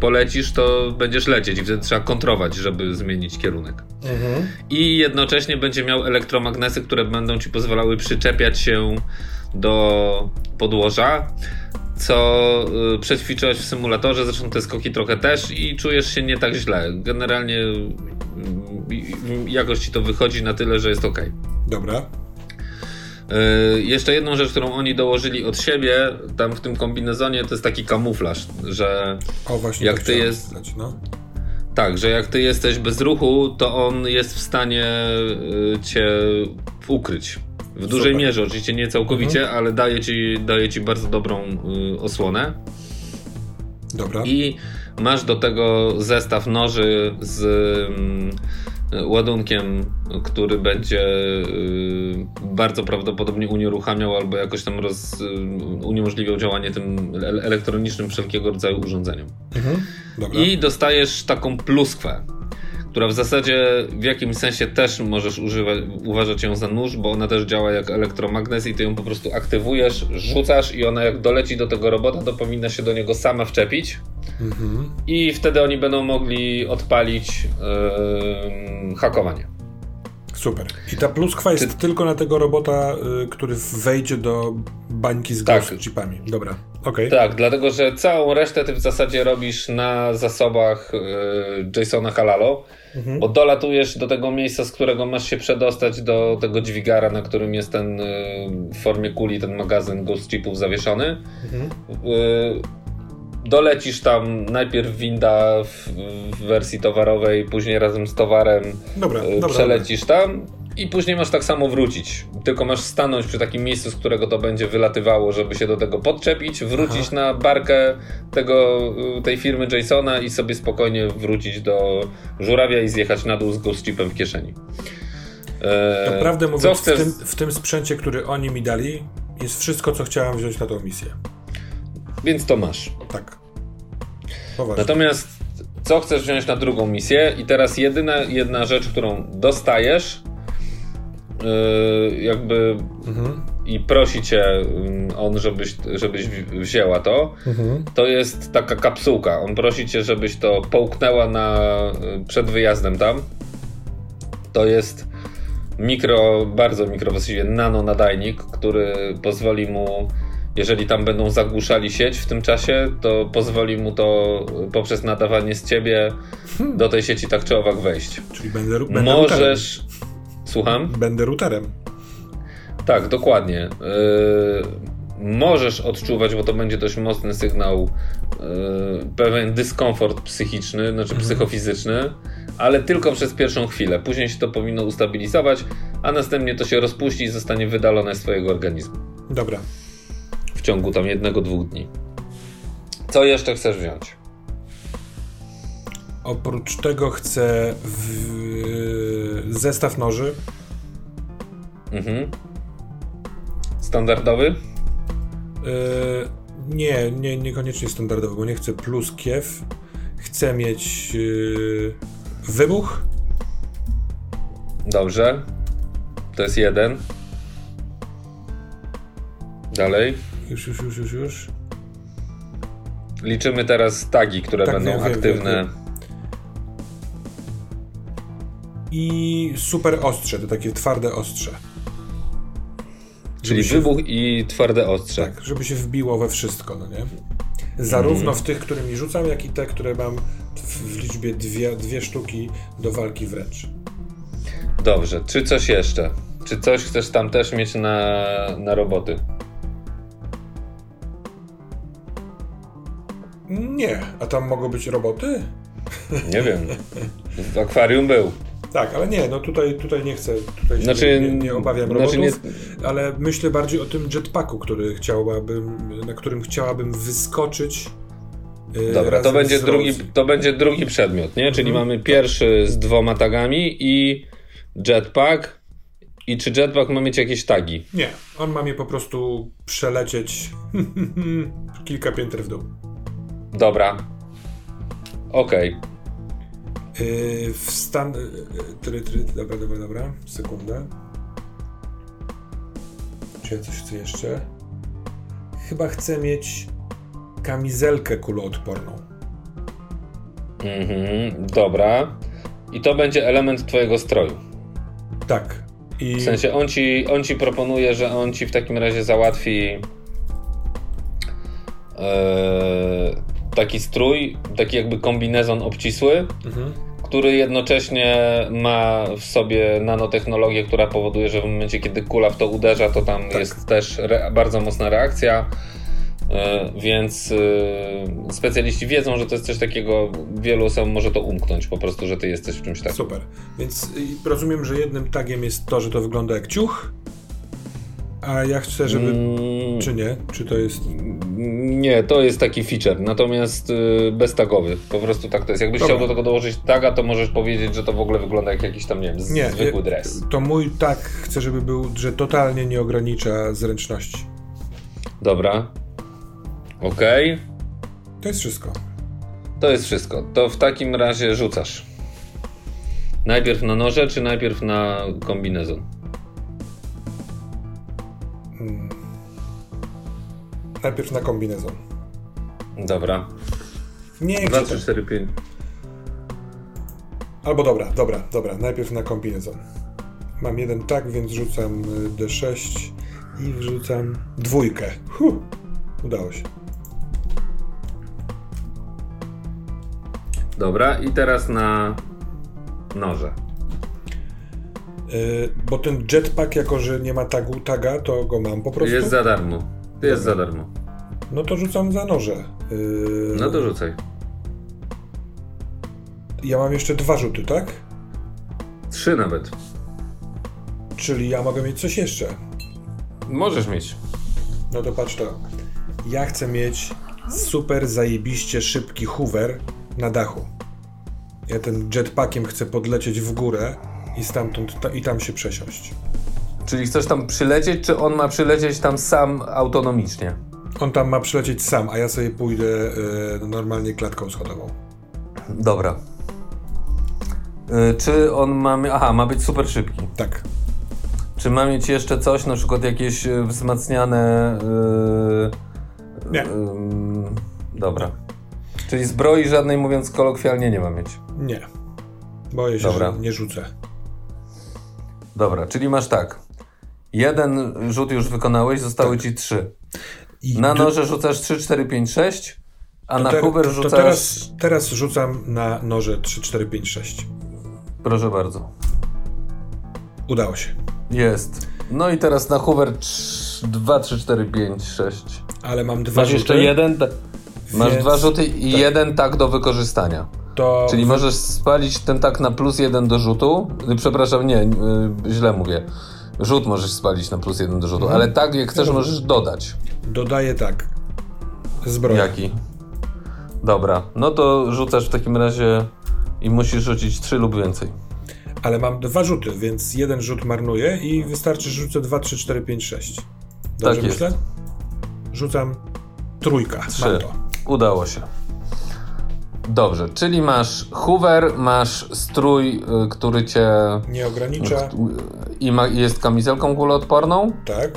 polecisz, to będziesz lecieć i wtedy trzeba kontrować, żeby zmienić kierunek. Mhm. I jednocześnie będzie miał elektromagnesy, które będą ci pozwalały przyczepiać się do podłoża, co y, przećwiczyłaś w symulatorze, zresztą te skoki trochę też i czujesz się nie tak źle. Generalnie y, y, jakoś ci to wychodzi na tyle, że jest ok. Dobra. Yy, jeszcze jedną rzecz, którą oni dołożyli od siebie, tam w tym kombinezonie, to jest taki kamuflaż, że o, właśnie jak ty jest. no. Tak, że jak ty jesteś bez ruchu, to on jest w stanie yy, cię ukryć. W dużej Super. mierze, oczywiście nie całkowicie, mhm. ale daje ci, daje ci bardzo dobrą yy, osłonę. Dobra. I masz do tego zestaw noży z ładunkiem, który będzie y, bardzo prawdopodobnie unieruchamiał albo jakoś tam roz, y, uniemożliwiał działanie tym elektronicznym wszelkiego rodzaju urządzeniom. Mhm. I dostajesz taką pluskwę która w zasadzie w jakimś sensie też możesz używać, uważać ją za nóż, bo ona też działa jak elektromagnes i ty ją po prostu aktywujesz, rzucasz i ona jak doleci do tego robota, to powinna się do niego sama wczepić. Mhm. I wtedy oni będą mogli odpalić yy, hakowanie. Super. I ta pluskwa jest Ty... tylko na tego robota, y, który wejdzie do bańki z tak. chipami. Dobra. Okay. Tak, dlatego że całą resztę ty w zasadzie robisz na zasobach y, Jasona Halalo, mhm. bo dolatujesz do tego miejsca, z którego masz się przedostać do tego dźwigara, na którym jest ten y, w formie kuli ten magazyn Ghost Chipów zawieszony. Mhm. Y, dolecisz tam najpierw winda w, w, wersji towarowej, później razem z towarem dobra, y, dobra, przelecisz tam i później masz tak samo wrócić. Tylko masz stanąć przy takim miejscu, z którego to będzie wylatywało, żeby się do tego podczepić, wrócić Aha. na barkę tego, y, tej firmy Jasona i sobie spokojnie wrócić do żurawia i zjechać na dół z ghost chipem w kieszeni. Eee, Naprawdę mówiąc, chcesz... w, tym, w tym sprzęcie, który oni mi dali, jest wszystko, co chciałem wziąć na tą misję. Więc to masz. Tak. Poważnie. Natomiast co chcesz wziąć na drugą misję i teraz jedyna jedna rzecz, którą dostajesz jakby mhm. i prosi cię yy, on, żebyś, żebyś wzięła to, mhm. to jest taka kapsułka. On prosi cię, żebyś to połknęła na, yy, przed wyjazdem tam. To jest mikro, bardzo mikro, właściwie nano nadajnik, który pozwoli mu jeżeli tam będą zagłuszali sieć w tym czasie, to pozwoli mu to poprzez nadawanie z ciebie hmm. do tej sieci tak czy owak wejść. Czyli będę, będę Możesz. Słucham? Będę routerem. Tak, dokładnie. Yy, możesz odczuwać, bo to będzie dość mocny sygnał, yy, pewien dyskomfort psychiczny, znaczy mhm. psychofizyczny, ale tylko przez pierwszą chwilę. Później się to powinno ustabilizować, a następnie to się rozpuści i zostanie wydalone z Twojego organizmu. Dobra w ciągu tam jednego, dwóch dni. Co jeszcze chcesz wziąć? Oprócz tego chcę w... zestaw noży. Mhm. Standardowy? Yy, nie, nie, niekoniecznie standardowy, bo nie chcę plus kiew. Chcę mieć yy, wybuch. Dobrze. To jest jeden. Dalej. Już, już, już, już, już. Liczymy teraz tagi, które tak, będą wiem, aktywne. Wiem, wiem. I super ostrze, to takie twarde ostrze. Czyli wybuch i twarde ostrze. Tak, żeby się wbiło we wszystko, no nie? Zarówno mm. w tych, którymi rzucam, jak i te, które mam w, w liczbie dwie, dwie sztuki do walki wręcz. Dobrze, czy coś jeszcze? Czy coś chcesz tam też mieć na, na roboty? Nie. A tam mogą być roboty? Nie wiem. W akwarium był. Tak, ale nie, no tutaj, tutaj nie chcę, tutaj znaczy, nie, nie obawiam robotów, znaczy nie... ale myślę bardziej o tym jetpacku, który chciałabym, na którym chciałabym wyskoczyć. Yy, Dobra, to będzie, drugi, to będzie drugi przedmiot, nie? Czyli mhm. mamy pierwszy z dwoma tagami i jetpack. I czy jetpack ma mieć jakieś tagi? Nie, on ma mnie po prostu przelecieć kilka pięter w dół. Dobra. Okej. Okay. Yy, w stan... Try, try, dobra, dobra, dobra. Sekundę. Czy ja coś chcę jeszcze? Chyba chcę mieć kamizelkę kuloodporną. Mhm, dobra. I to będzie element twojego stroju. Tak. I... W sensie on ci, on ci proponuje, że on ci w takim razie załatwi yy, taki strój, taki jakby kombinezon obcisły, mhm. Który jednocześnie ma w sobie nanotechnologię, która powoduje, że w momencie, kiedy kula w to uderza, to tam tak. jest też bardzo mocna reakcja. Yy, więc yy, specjaliści wiedzą, że to jest coś takiego, wielu osobom może to umknąć po prostu, że ty jesteś w czymś takim. Super. Więc rozumiem, że jednym tagiem jest to, że to wygląda jak ciuch, a ja chcę, żeby. Mm czy nie? Czy to jest... Nie, to jest taki feature, natomiast y, beztagowy. Po prostu tak to jest. Jakbyś Dobra. chciał do tego dołożyć taga, to możesz powiedzieć, że to w ogóle wygląda jak jakiś tam, nie wiem, Nie, zwykły y, dres. To mój tak chcę, żeby był, że totalnie nie ogranicza zręczności. Dobra. Okej. To jest wszystko. To jest wszystko. To w takim razie rzucasz. Najpierw na noże, czy najpierw na kombinezon? Najpierw na kombinezon. Dobra. Nie, 2, gdzie 3, 4, 5. Albo dobra, dobra, dobra. Najpierw na kombinezon. Mam jeden tak, więc rzucam y, D6 i wrzucam dwójkę. Huh, udało się. Dobra, i teraz na noże. Y, bo ten jetpack, jako że nie ma tagu, taga, to go mam po prostu. Jest za darmo. Jest za darmo. No to rzucam za noże. Y, No to rzucaj. Ja mam jeszcze dwa rzuty, tak? Trzy nawet. Czyli ja mogę mieć coś jeszcze. Możesz mieć. No to patrz to. Ja chcę mieć super zajebiście szybki hoover na dachu. Ja tym jetpackiem chcę podlecieć w górę i stamtąd ta, i tam się przesiąść. Czyli chcesz tam przylecieć, czy on ma przylecieć tam sam autonomicznie? On tam ma przylecieć sam, a ja sobie pójdę y, normalnie klatką schodową. Dobra. Y, czy on ma. Aha, ma być super szybki. Tak. Czy ma mieć jeszcze coś, na przykład jakieś y, wzmacniane. Yy, Nie. dobra. Czyli zbroi żadnej, mówiąc kolokwialnie, nie ma mieć. Nie. Boję się, Dobra. że nie rzucę. Dobra, czyli masz tak. Jeden rzut już wykonałeś, zostały ci trzy. I Na noże rzucasz 3, 4, 5, 6, a na ter- Hoover to rzucasz. teraz, teraz rzucam na noże 3, 4, 5, 6. Proszę bardzo. Udało się. Jest. No i teraz na Hoover 2, 3, 4, 5, 6. Ale mam dwa Masz rzuty. jeszcze jeden. ta- Masz dwa rzuty i tak. jeden tak do wykorzystania. To Czyli możesz spalić ten tak na plus jeden do rzutu. Przepraszam, nie, y, źle mówię. Rzut możesz spalić na plus jeden do rzutu, ale tak jak chcesz możesz dodać. dodaję tak. Zbroję. Jaki? Dobra, no to rzucasz w takim razie i musisz rzucić trzy lub więcej. Ale mam dwa rzuty, więc jeden rzut marnuję i wystarczy, że rzucę 2, 3, 4, 5, 6. Dobrze Tak jest. myślę? Rzucam trójka. Trzy. Udało się. Dobrze, czyli masz Hoover, masz strój, y, który cię. Nie ogranicza. i ma, jest kamizelką kuloodporną. Tak.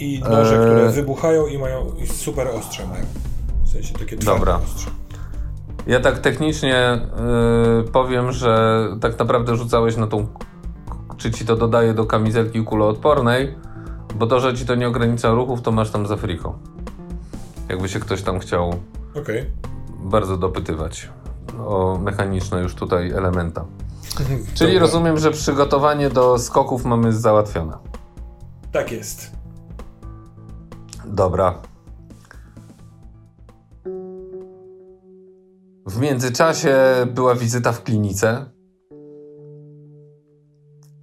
I noże, Eee. które wybuchają i mają i super ostrze mają. W sensie takie twarde Dobra. ostrze. Ja tak technicznie y, powiem, że tak naprawdę rzucałeś na tą. Czy ci to dodaje do kamizelki kuloodpornej, bo to, że ci to nie ogranicza ruchów, to masz tam za friką. Jakby się ktoś tam chciał Okej. Bardzo dopytywać o mechaniczne już tutaj elementa. Czyli Dobra. rozumiem, że przygotowanie do skoków mamy załatwione. Tak jest. Dobra. W międzyczasie była wizyta w klinice.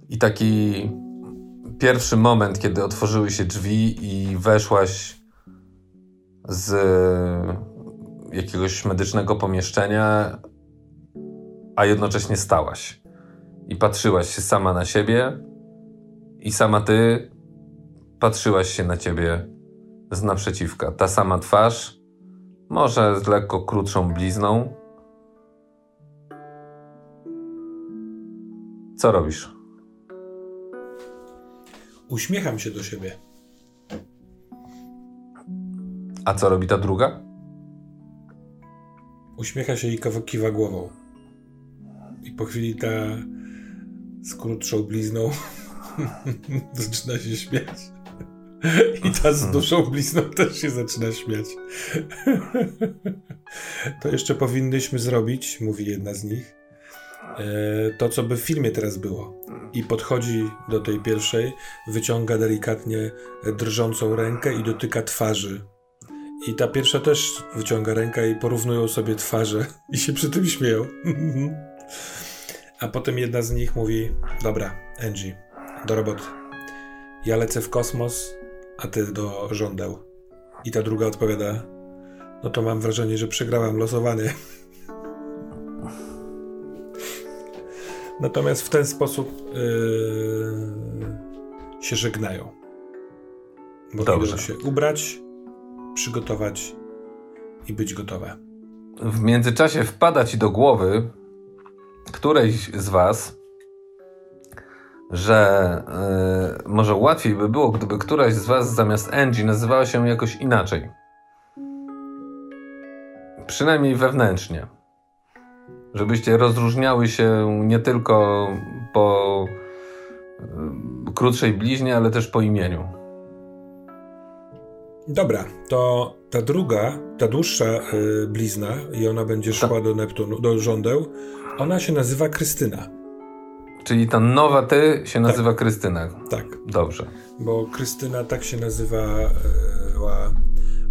I taki pierwszy moment, kiedy otworzyły się drzwi i weszłaś z jakiegoś medycznego pomieszczenia, a jednocześnie stałaś. I patrzyłaś się sama na siebie, i sama ty patrzyłaś się na ciebie z naprzeciwka. Ta sama twarz, może z lekko krótszą blizną. Co robisz? Uśmiecham się do siebie. A co robi ta druga? Uśmiecha się i kiwa głową. I po chwili ta z krótszą blizną zaczyna się śmiać. I ta z dłuższą blizną też się zaczyna śmiać. to jeszcze powinnyśmy zrobić, mówi jedna z nich, e, to co by w filmie teraz było. I podchodzi do tej pierwszej, wyciąga delikatnie drżącą rękę i dotyka twarzy i ta pierwsza też wyciąga rękę i porównują sobie twarze i się przy tym śmieją. A potem jedna z nich mówi: Dobra, Angie, do roboty. Ja lecę w kosmos, a ty do żądeł. I ta druga odpowiada, no to mam wrażenie, że przegrałam losowanie. Natomiast w ten sposób yy, się żegnają. Bo Dobrze. się ubrać, przygotować i być gotowe. W międzyczasie wpada ci do głowy którejś z was, że e, może łatwiej by było, gdyby któraś z was zamiast Angie nazywała się jakoś inaczej. Przynajmniej wewnętrznie. Żebyście rozróżniały się nie tylko po e, krótszej bliźnie, ale też po imieniu. Dobra, to ta druga, ta dłuższa y, blizna i ona będzie szła do Neptunu, do żądeł, ona się nazywa Krystyna. Czyli ta nowa ty się nazywa Krystyna. Tak, Dobrze. bo Krystyna tak się nazywała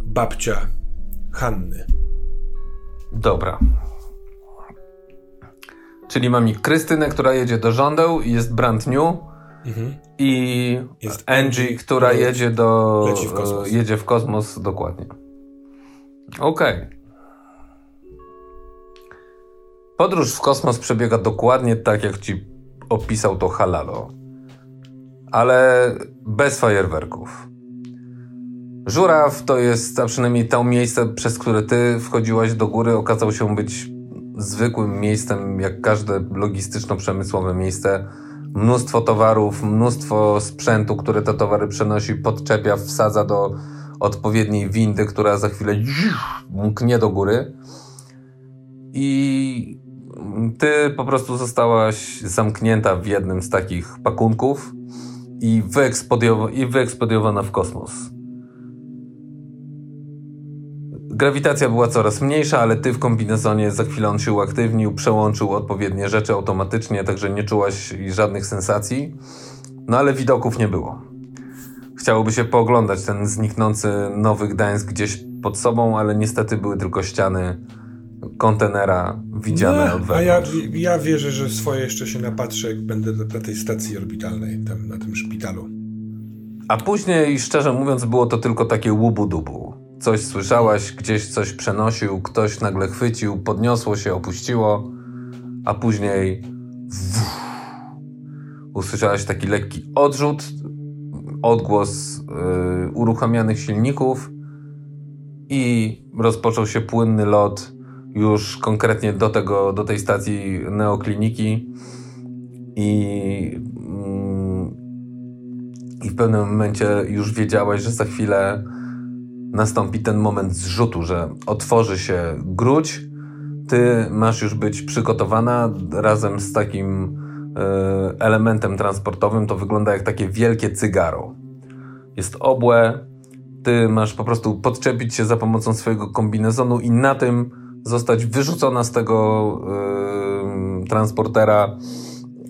babcia Hanny. Dobra. Czyli mamy Krystynę, która jedzie do żądeł i jest brand new. Mhm. I Jest Angie, która która jedzie do. leci w kosmos. Jedzie w kosmos, dokładnie. Okej. Podróż w kosmos przebiega dokładnie tak, jak ci opisał to Halalo. Ale bez fajerwerków. Żuraw to jest, a przynajmniej to miejsce, przez które ty wchodziłaś do góry, okazał się być zwykłym miejscem, jak każde logistyczno-przemysłowe miejsce. Mnóstwo towarów, mnóstwo sprzętu, które te towary przenosi, podczepia, wsadza do odpowiedniej windy, która za chwilę mknie do góry. I ty po prostu zostałaś zamknięta w jednym z takich pakunków i, i wyeksplodowana w kosmos. Grawitacja była coraz mniejsza, ale ty w kombinezonie za chwilę on się uaktywnił, przełączył odpowiednie rzeczy automatycznie, także nie czułaś żadnych sensacji. No ale widoków nie było. Chciałoby się pooglądać ten zniknący Nowy Gdańsk gdzieś pod sobą, ale niestety były tylko ściany kontenera widziane No, od a ja, wewnątrz. ja wierzę, że swoje jeszcze się napatrzę, jak będę na, na tej stacji orbitalnej, tam, na tym szpitalu. A później, szczerze mówiąc, było to tylko takie łubu-dubu. Coś słyszałaś, gdzieś coś przenosił, ktoś nagle chwycił, podniosło się, opuściło, a później usłyszałaś taki lekki odrzut, odgłos yy, uruchamianych silników i rozpoczął się płynny lot już konkretnie do, tego, do tej stacji neokliniki i mm, i w pewnym momencie już wiedziałaś, że za chwilę nastąpi ten moment zrzutu, że otworzy się gruć. Ty masz już być przygotowana razem z takim e, elementem transportowym. To wygląda jak takie wielkie cygaro. Jest obłe. Ty masz po prostu podczepić się za pomocą swojego kombinezonu i na tym zostać wyrzucona z tego e, transportera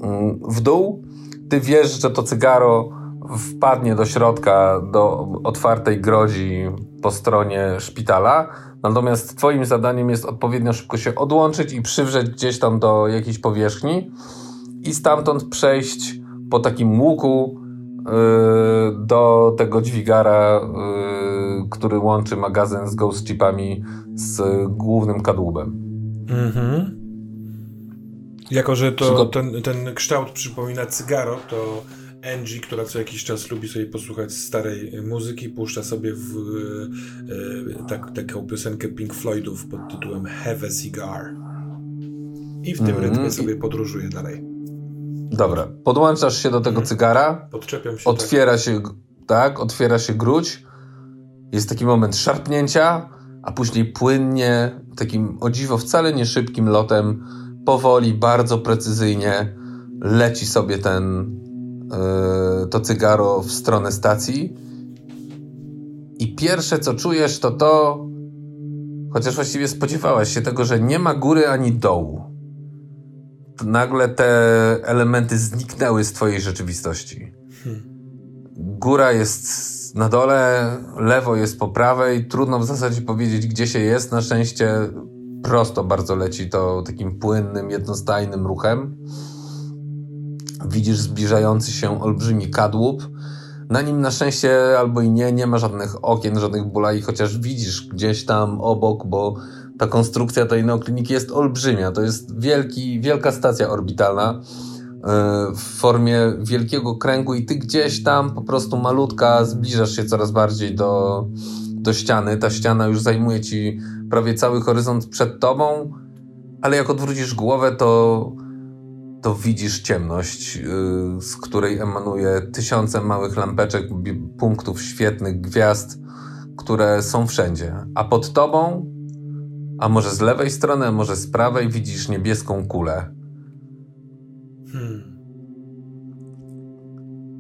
mm, w dół. Ty wiesz, że to cygaro wpadnie do środka, do otwartej grodzi po stronie szpitala. Natomiast Twoim zadaniem jest odpowiednio szybko się odłączyć i przywrzeć gdzieś tam do jakiejś powierzchni i stamtąd przejść po takim łuku yy, do tego dźwigara, yy, który łączy magazyn z ghost chipami z głównym kadłubem. Mhm. Jako, że to, ten, ten kształt przypomina cygaro, to Angie, która co jakiś czas lubi sobie posłuchać starej muzyki, puszcza sobie w, e, tak, taką piosenkę Pink Floydów pod tytułem Have a Cigar. I w tym Mhm. rytmie sobie podróżuje dalej. Dobra, podłączasz się do tego cygara. Podczepiam się Otwiera się, tak, otwiera się gruć. Jest taki moment szarpnięcia, a później płynnie, takim o dziwo wcale nie szybkim lotem, powoli, bardzo precyzyjnie leci sobie ten, to cygaro w stronę stacji. I pierwsze co czujesz to to, chociaż właściwie spodziewałaś się tego, że nie ma góry ani dołu. To nagle te elementy zniknęły z twojej rzeczywistości. Góra jest na dole, lewo jest po prawej. Trudno w zasadzie powiedzieć, gdzie się jest. Na szczęście prosto bardzo leci to takim płynnym, jednostajnym ruchem. Widzisz zbliżający się olbrzymi kadłub. Na nim na szczęście albo i nie, nie ma żadnych okien, żadnych bulai, chociaż widzisz gdzieś tam obok, bo ta konstrukcja tej neokliniki jest olbrzymia. To jest wielki, wielka stacja orbitalna w formie wielkiego kręgu i ty gdzieś tam po prostu malutka zbliżasz się coraz bardziej do, do ściany. Ta ściana już zajmuje ci prawie cały horyzont przed tobą, ale jak odwrócisz głowę, to, to widzisz ciemność, yy, z której emanuje tysiące małych lampeczek, punktów świetnych, gwiazd, które są wszędzie. A pod tobą, a może z lewej strony, a może z prawej, widzisz niebieską kulę Hmm.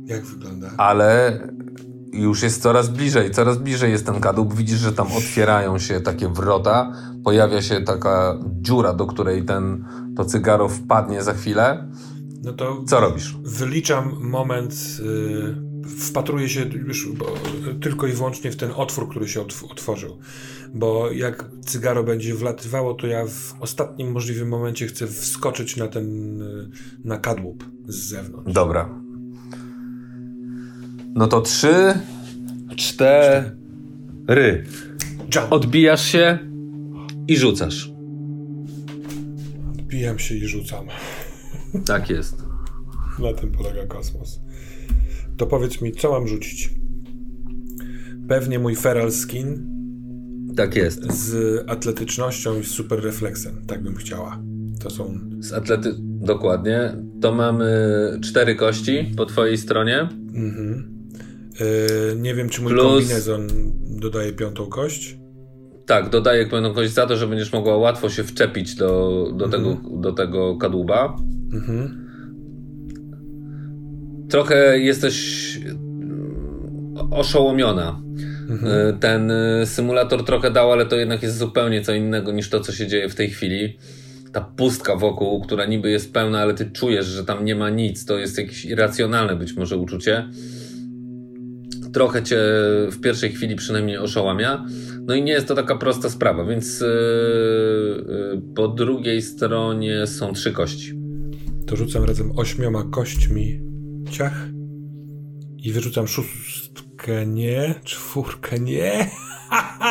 Jak wygląda? Ale już jest coraz bliżej, coraz bliżej jest ten kadłub. Widzisz, że tam otwierają się takie wrota, pojawia się taka dziura, do której ten, to cygaro wpadnie za chwilę. No to Co robisz? Wyliczam moment, yy, wpatruję się już tylko i wyłącznie w ten otwór, który się otworzył bo jak cygaro będzie wlatywało, to ja w ostatnim możliwym momencie chcę wskoczyć na ten, y, na kadłub z zewnątrz. Dobra. No to trzy, cztery. Jump. Odbijasz się i rzucasz. Odbijam się i rzucam. Tak jest. Na tym polega kosmos. To powiedz mi, co mam rzucić? Pewnie mój feral skin tak jest. Z atletycznością i z super refleksem, tak bym chciała. To są. Z atlety... Dokładnie. To mamy cztery kości po twojej stronie. Mhm. Yy, nie wiem, czy mój Plus... kombinezon dodaje piątą kość. Tak, dodaje piątą kość za to, że będziesz mogła łatwo się wczepić do, do, mhm. tego, do tego kadłuba. Mhm. Trochę jesteś oszołomiona Mhm. E, ten e, symulator trochę dał, ale to jednak jest zupełnie co innego niż to, co się dzieje w tej chwili. Ta pustka wokół, która niby jest pełna, ale ty czujesz, że tam nie ma nic. To jest jakieś irracjonalne być może uczucie. Trochę cię w pierwszej chwili przynajmniej oszołamia. No i nie jest to taka prosta sprawa, więc yy, yy, po drugiej stronie są trzy kości. To rzucam razem ośmioma kośćmi ciach i wyrzucam szóstkę nie, czwórkę nie.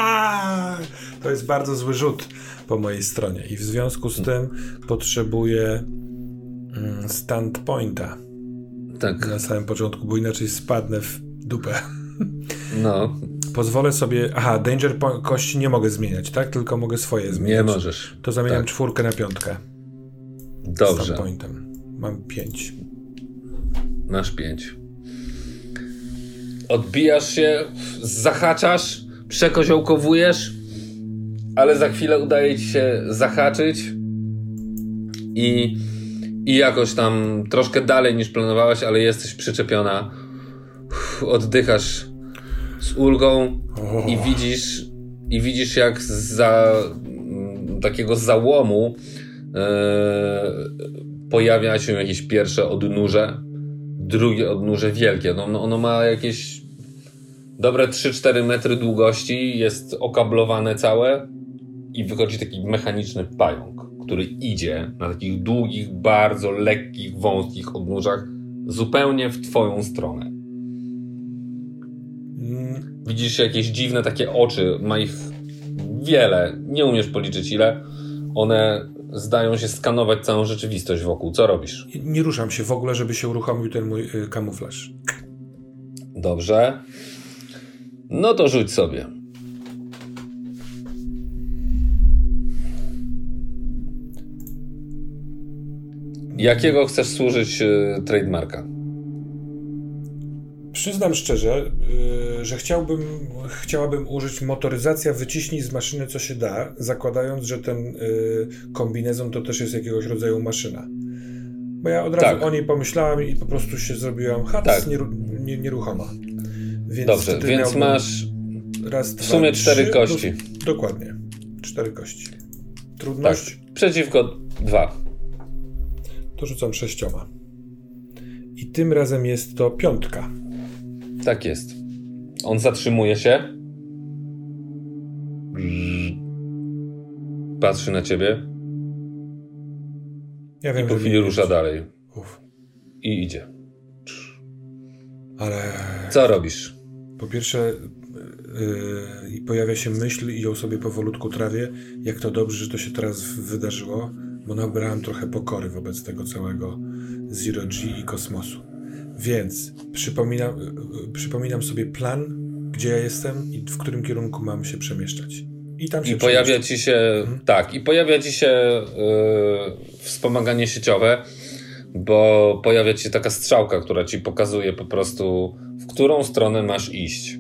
to jest bardzo zły rzut po mojej stronie i w związku z tym potrzebuję mm, standpointa. Tak. Na samym początku, bo inaczej spadnę w dupę. No. Pozwolę sobie. Aha, danger kości nie mogę zmieniać, tak? Tylko mogę swoje zmieniać. Nie możesz. To zamieniam tak. czwórkę na piątkę. Dobrze. Standpointem. Mam pięć. Masz pięć odbijasz się, zahaczasz, przekoziołkowujesz, ale za chwilę udaje ci się zahaczyć i, i jakoś tam troszkę dalej niż planowałeś, ale jesteś przyczepiona. Oddychasz z ulgą i widzisz, i widzisz jak za takiego załomu yy, pojawia się jakieś pierwsze odnóże, drugie odnóże wielkie. No, ono ma jakieś dobre 3-4 metry długości, jest okablowane całe i wychodzi taki mechaniczny pająk, który idzie na takich długich, bardzo lekkich, wąskich odnóżach zupełnie w twoją stronę. Widzisz jakieś dziwne takie oczy, ma ich wiele, nie umiesz policzyć ile. One zdają się skanować całą rzeczywistość wokół. Co robisz? Nie ruszam się w ogóle, żeby się uruchomił ten mój y, kamuflaż. Dobrze. No to rzuć sobie. Jakiego chcesz służyć y, trademarka? Przyznam szczerze, y, że chciałbym, chciałabym użyć motoryzacja wyciśnij z maszyny co się da, zakładając, że ten y, kombinezon to też jest jakiegoś rodzaju maszyna. Bo ja od razu tak. o niej pomyślałem i po prostu się zrobiłam hac tak. nieru, nie, nieruchoma. Więc Dobrze, więc masz raz, w sumie cztery kości. dokładnie, cztery kości. Trudność? Tak. Przeciwko dwa. To rzucam sześcioma. I tym razem jest to piątka. Tak jest. On zatrzymuje się. Patrzy na ciebie. Ja wiem, I po chwili rusza dalej. Uf. I idzie. Ale. Co robisz? Po pierwsze, yy, pojawia się myśl i ją sobie powolutku trawię, jak to dobrze, że to się teraz wydarzyło, bo nabrałem trochę pokory wobec tego całego Zero G i kosmosu. Więc przypominam, przypominam sobie plan, gdzie ja jestem i w którym kierunku mam się przemieszczać. I tam się I pojawia ci się, mhm. tak, i pojawia ci się yy, wspomaganie sieciowe, bo pojawia ci się taka strzałka, która ci pokazuje po prostu, w którą stronę masz iść.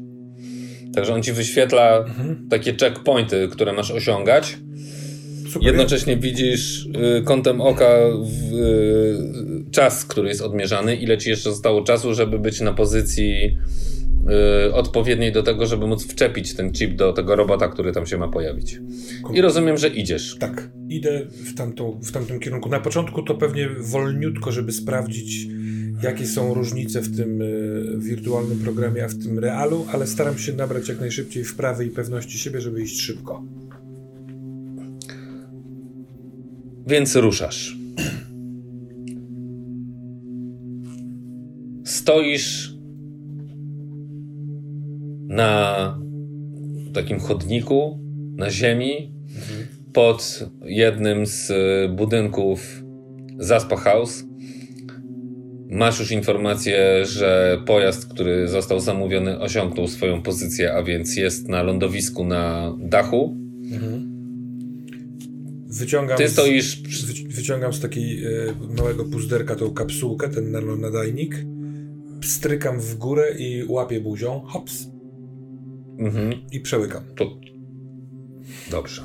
Także on ci wyświetla mhm. takie checkpointy, które masz osiągać. Super. Jednocześnie widzisz y, kątem oka w, y, czas, który jest odmierzany, ile ci jeszcze zostało czasu, żeby być na pozycji y, odpowiedniej do tego, żeby móc wczepić ten chip do tego robota, który tam się ma pojawić. I rozumiem, że idziesz. Tak, idę w, tamtą, w tamtym kierunku. Na początku to pewnie wolniutko, żeby sprawdzić, jakie są różnice w tym y, wirtualnym programie, a w tym realu, ale staram się nabrać jak najszybciej wprawy i pewności siebie, żeby iść szybko. Więc ruszasz. Stoisz na takim chodniku, na ziemi, pod jednym z e, budynków Zaspa House. Masz już informację, że pojazd, który został zamówiony, osiągnął swoją pozycję, a więc jest na lądowisku na dachu. Mhm. Wyciągam, Ty stoisz... z, wyciągam z takiej e, małego puzderka tą kapsułkę, ten nadajnik, strykam w górę i łapię buzią, hops, mhm. i przełykam. To... Dobrze.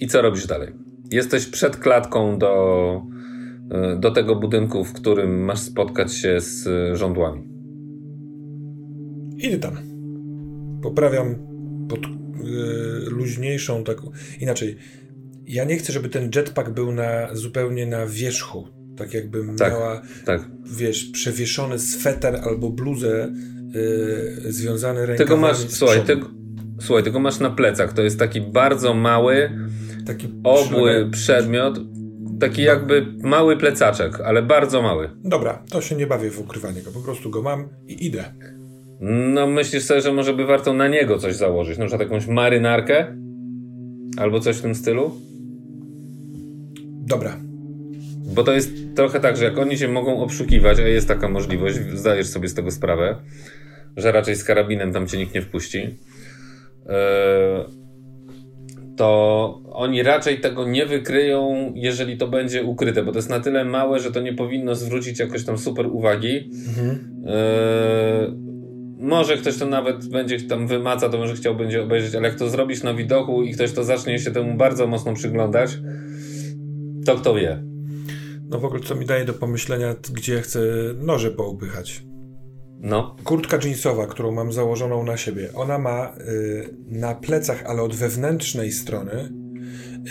I co robisz dalej? Jesteś przed klatką do, e, do tego budynku, w którym masz spotkać się z e, żądłami. Idę tam. Poprawiam pod yy, luźniejszą taką. Inaczej. Ja nie chcę, żeby ten jetpack był na, zupełnie na wierzchu. Tak jakbym tak, miała, tak. wiesz, przewieszony sweter albo bluzę yy, związany rękawami. Tego masz, słuchaj, tego, słuchaj, tego masz na plecach. To jest taki bardzo mały, taki obły przedmiot, taki jakby mały plecaczek, ale bardzo mały. Dobra, to się nie bawię w ukrywanie go, po prostu go mam i idę. No myślisz sobie, że może by warto na niego coś założyć, na przykład jakąś marynarkę? Albo coś w tym stylu? Dobra. Bo to jest trochę tak, że jak oni się mogą obszukiwać, a jest taka możliwość, zdajesz sobie z tego sprawę, że raczej z karabinem tam cię nikt nie wpuści. Yy to oni raczej tego nie wykryją, jeżeli to będzie ukryte, bo to jest na tyle małe, że to nie powinno zwrócić jakoś tam super uwagi. Mhm. E, może ktoś to nawet będzie tam wymaca, to może chciał będzie obejrzeć, ale jak to zrobisz na widoku i ktoś to zacznie się temu bardzo mocno przyglądać, to kto wie. No w ogóle co mi daje do pomyślenia, gdzie chcę noże poupychać. No. Kurtka jeansowa, którą mam założoną na siebie, ona ma y, na plecach, ale od wewnętrznej strony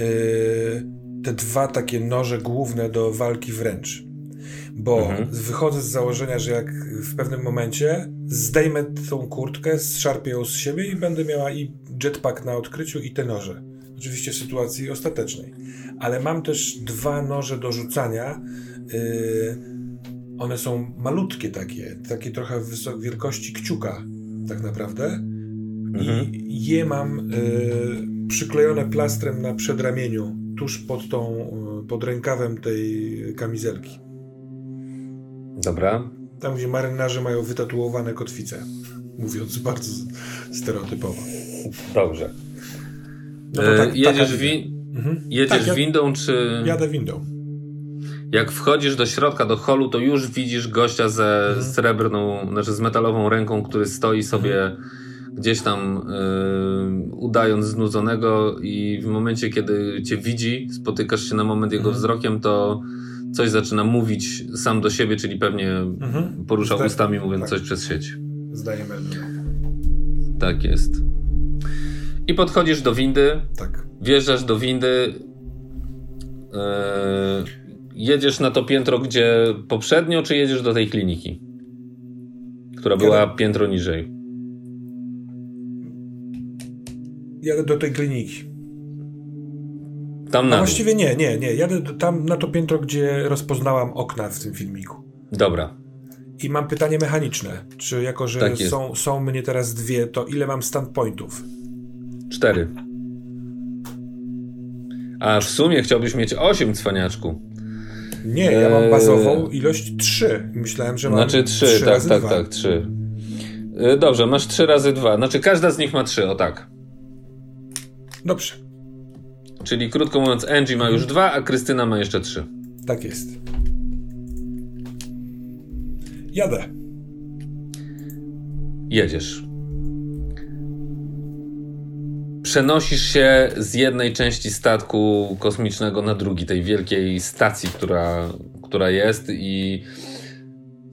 y, te dwa takie noże główne do walki wręcz. Bo mhm. wychodzę z założenia, że jak w pewnym momencie zdejmę tą kurtkę, zszarpię ją z siebie i będę miała i jetpack na odkryciu i te noże. Oczywiście w sytuacji ostatecznej. Ale mam też dwa noże do rzucania. Yy, one są malutkie takie, takie trochę wielkości kciuka tak naprawdę. Mhm. I je mam y, przyklejone plastrem na przedramieniu, tuż pod tą, y, pod rękawem tej kamizelki. Dobra. Tam, gdzie marynarze mają wytatuowane kotwice. Mówiąc bardzo stereotypowo. Dobrze. No tak, jedziesz, wi mhm. jedziesz tak, windą, czy... Jadę windą. Jak wchodzisz do środka, do holu, to już widzisz gościa ze mhm. srebrną, znaczy z metalową ręką, który stoi sobie mhm. gdzieś tam y, udając znudzonego i w momencie, kiedy cię widzi, spotykasz się na moment jego mhm. wzrokiem, to coś zaczyna mówić sam do siebie, czyli pewnie mhm. porusza ustami, mówiąc tak. coś przez sieć. Zdajemy. Tak jest. I podchodzisz do windy. Tak. Wjeżdżasz do windy. Yy, jedziesz na to piętro, gdzie poprzednio, czy jedziesz do tej kliniki? Która była piętro niżej. Jadę do tej kliniki. Tam na. właściwie nie, nie, nie. Jadę do, tam na to piętro, gdzie rozpoznałam okna w tym filmiku. Dobra. I mam pytanie mechaniczne. Czy jako, że Tak są, są mnie teraz dwie, to ile mam standpointów? Cztery. A w sumie chciałbyś mieć osiem cwaniaczku. Nie, ja mam Eee. bazową ilość trzy. Myślałem, że mam Znaczy trzy, trzy tak, razy tak, dwa. tak, trzy. Y, Dobrze, masz trzy razy dwa. Znaczy każda z nich ma trzy, o tak. Dobrze, Czyli krótko mówiąc, Angie ma już dwa, a Krystyna ma jeszcze trzy. tak jest. Jadę. Jedziesz. Przenosisz się z jednej części statku kosmicznego na drugi, tej wielkiej stacji, która, która jest i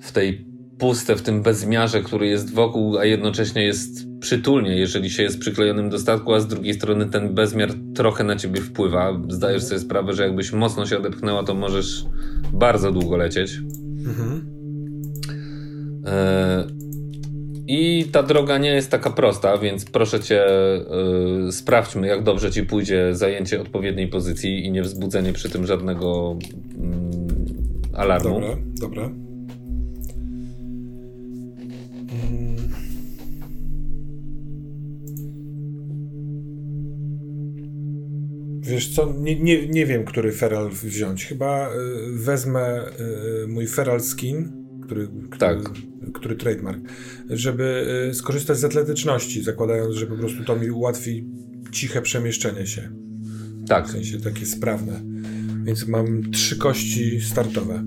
w tej puste, w tym bezmiarze, który jest wokół, a jednocześnie jest przytulnie, jeżeli się jest przyklejonym do statku, a z drugiej strony ten bezmiar trochę na ciebie wpływa. Zdajesz sobie sprawę, że jakbyś mocno się odepchnęła, to możesz bardzo długo lecieć. Mhm. E, I ta droga nie jest taka prosta, więc proszę cię, e, sprawdźmy, jak dobrze ci pójdzie zajęcie odpowiedniej pozycji i nie wzbudzenie przy tym żadnego mm, alarmu. Dobra, dobra. Mm. Wiesz co, nie, nie, nie wiem, który feral wziąć. Chyba y, wezmę y, mój feral skin, który, który, Tak. który trademark, żeby y, skorzystać z atletyczności, zakładając, że po prostu to mi ułatwi ciche przemieszczenie się. Tak, W sensie takie sprawne. Więc mam trzy kości startowe.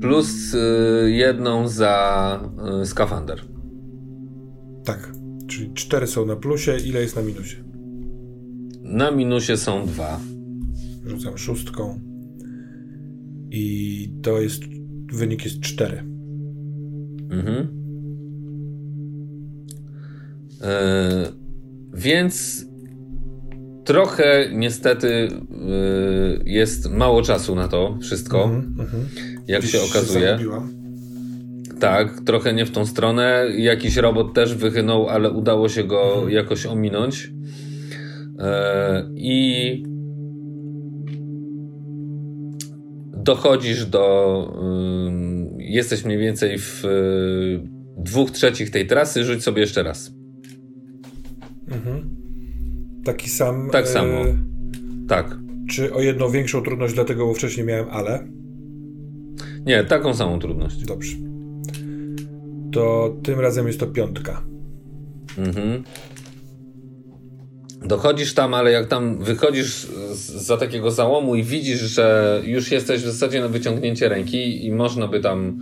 plus y, jedną za y, skafander. Tak. Czyli cztery są na plusie, ile jest na minusie? Na minusie są dwa. Rzucam szóstką. I to jest. Wynik jest cztery. Mhm. E, więc trochę niestety e, jest mało czasu na to wszystko, Mhm, mhm. jak Gdzieś się okazuje. zagubiłam. tak, trochę nie w tą stronę. Jakiś robot też wychynął, ale udało się go Mhm. jakoś ominąć. E, I dochodzisz do. jesteś mniej więcej w y, dwóch trzecich tej trasy. Rzuć sobie jeszcze raz. Mhm. Taki sam. Tak samo. Tak. Czy o jedną większą trudność, dlatego bo wcześniej miałem ale? Nie, taką samą trudność. Dobrze. To tym razem jest to piątka. Mhm. Dochodzisz tam, ale jak tam wychodzisz za takiego załomu i widzisz, że już jesteś w zasadzie na wyciągnięcie ręki i można by tam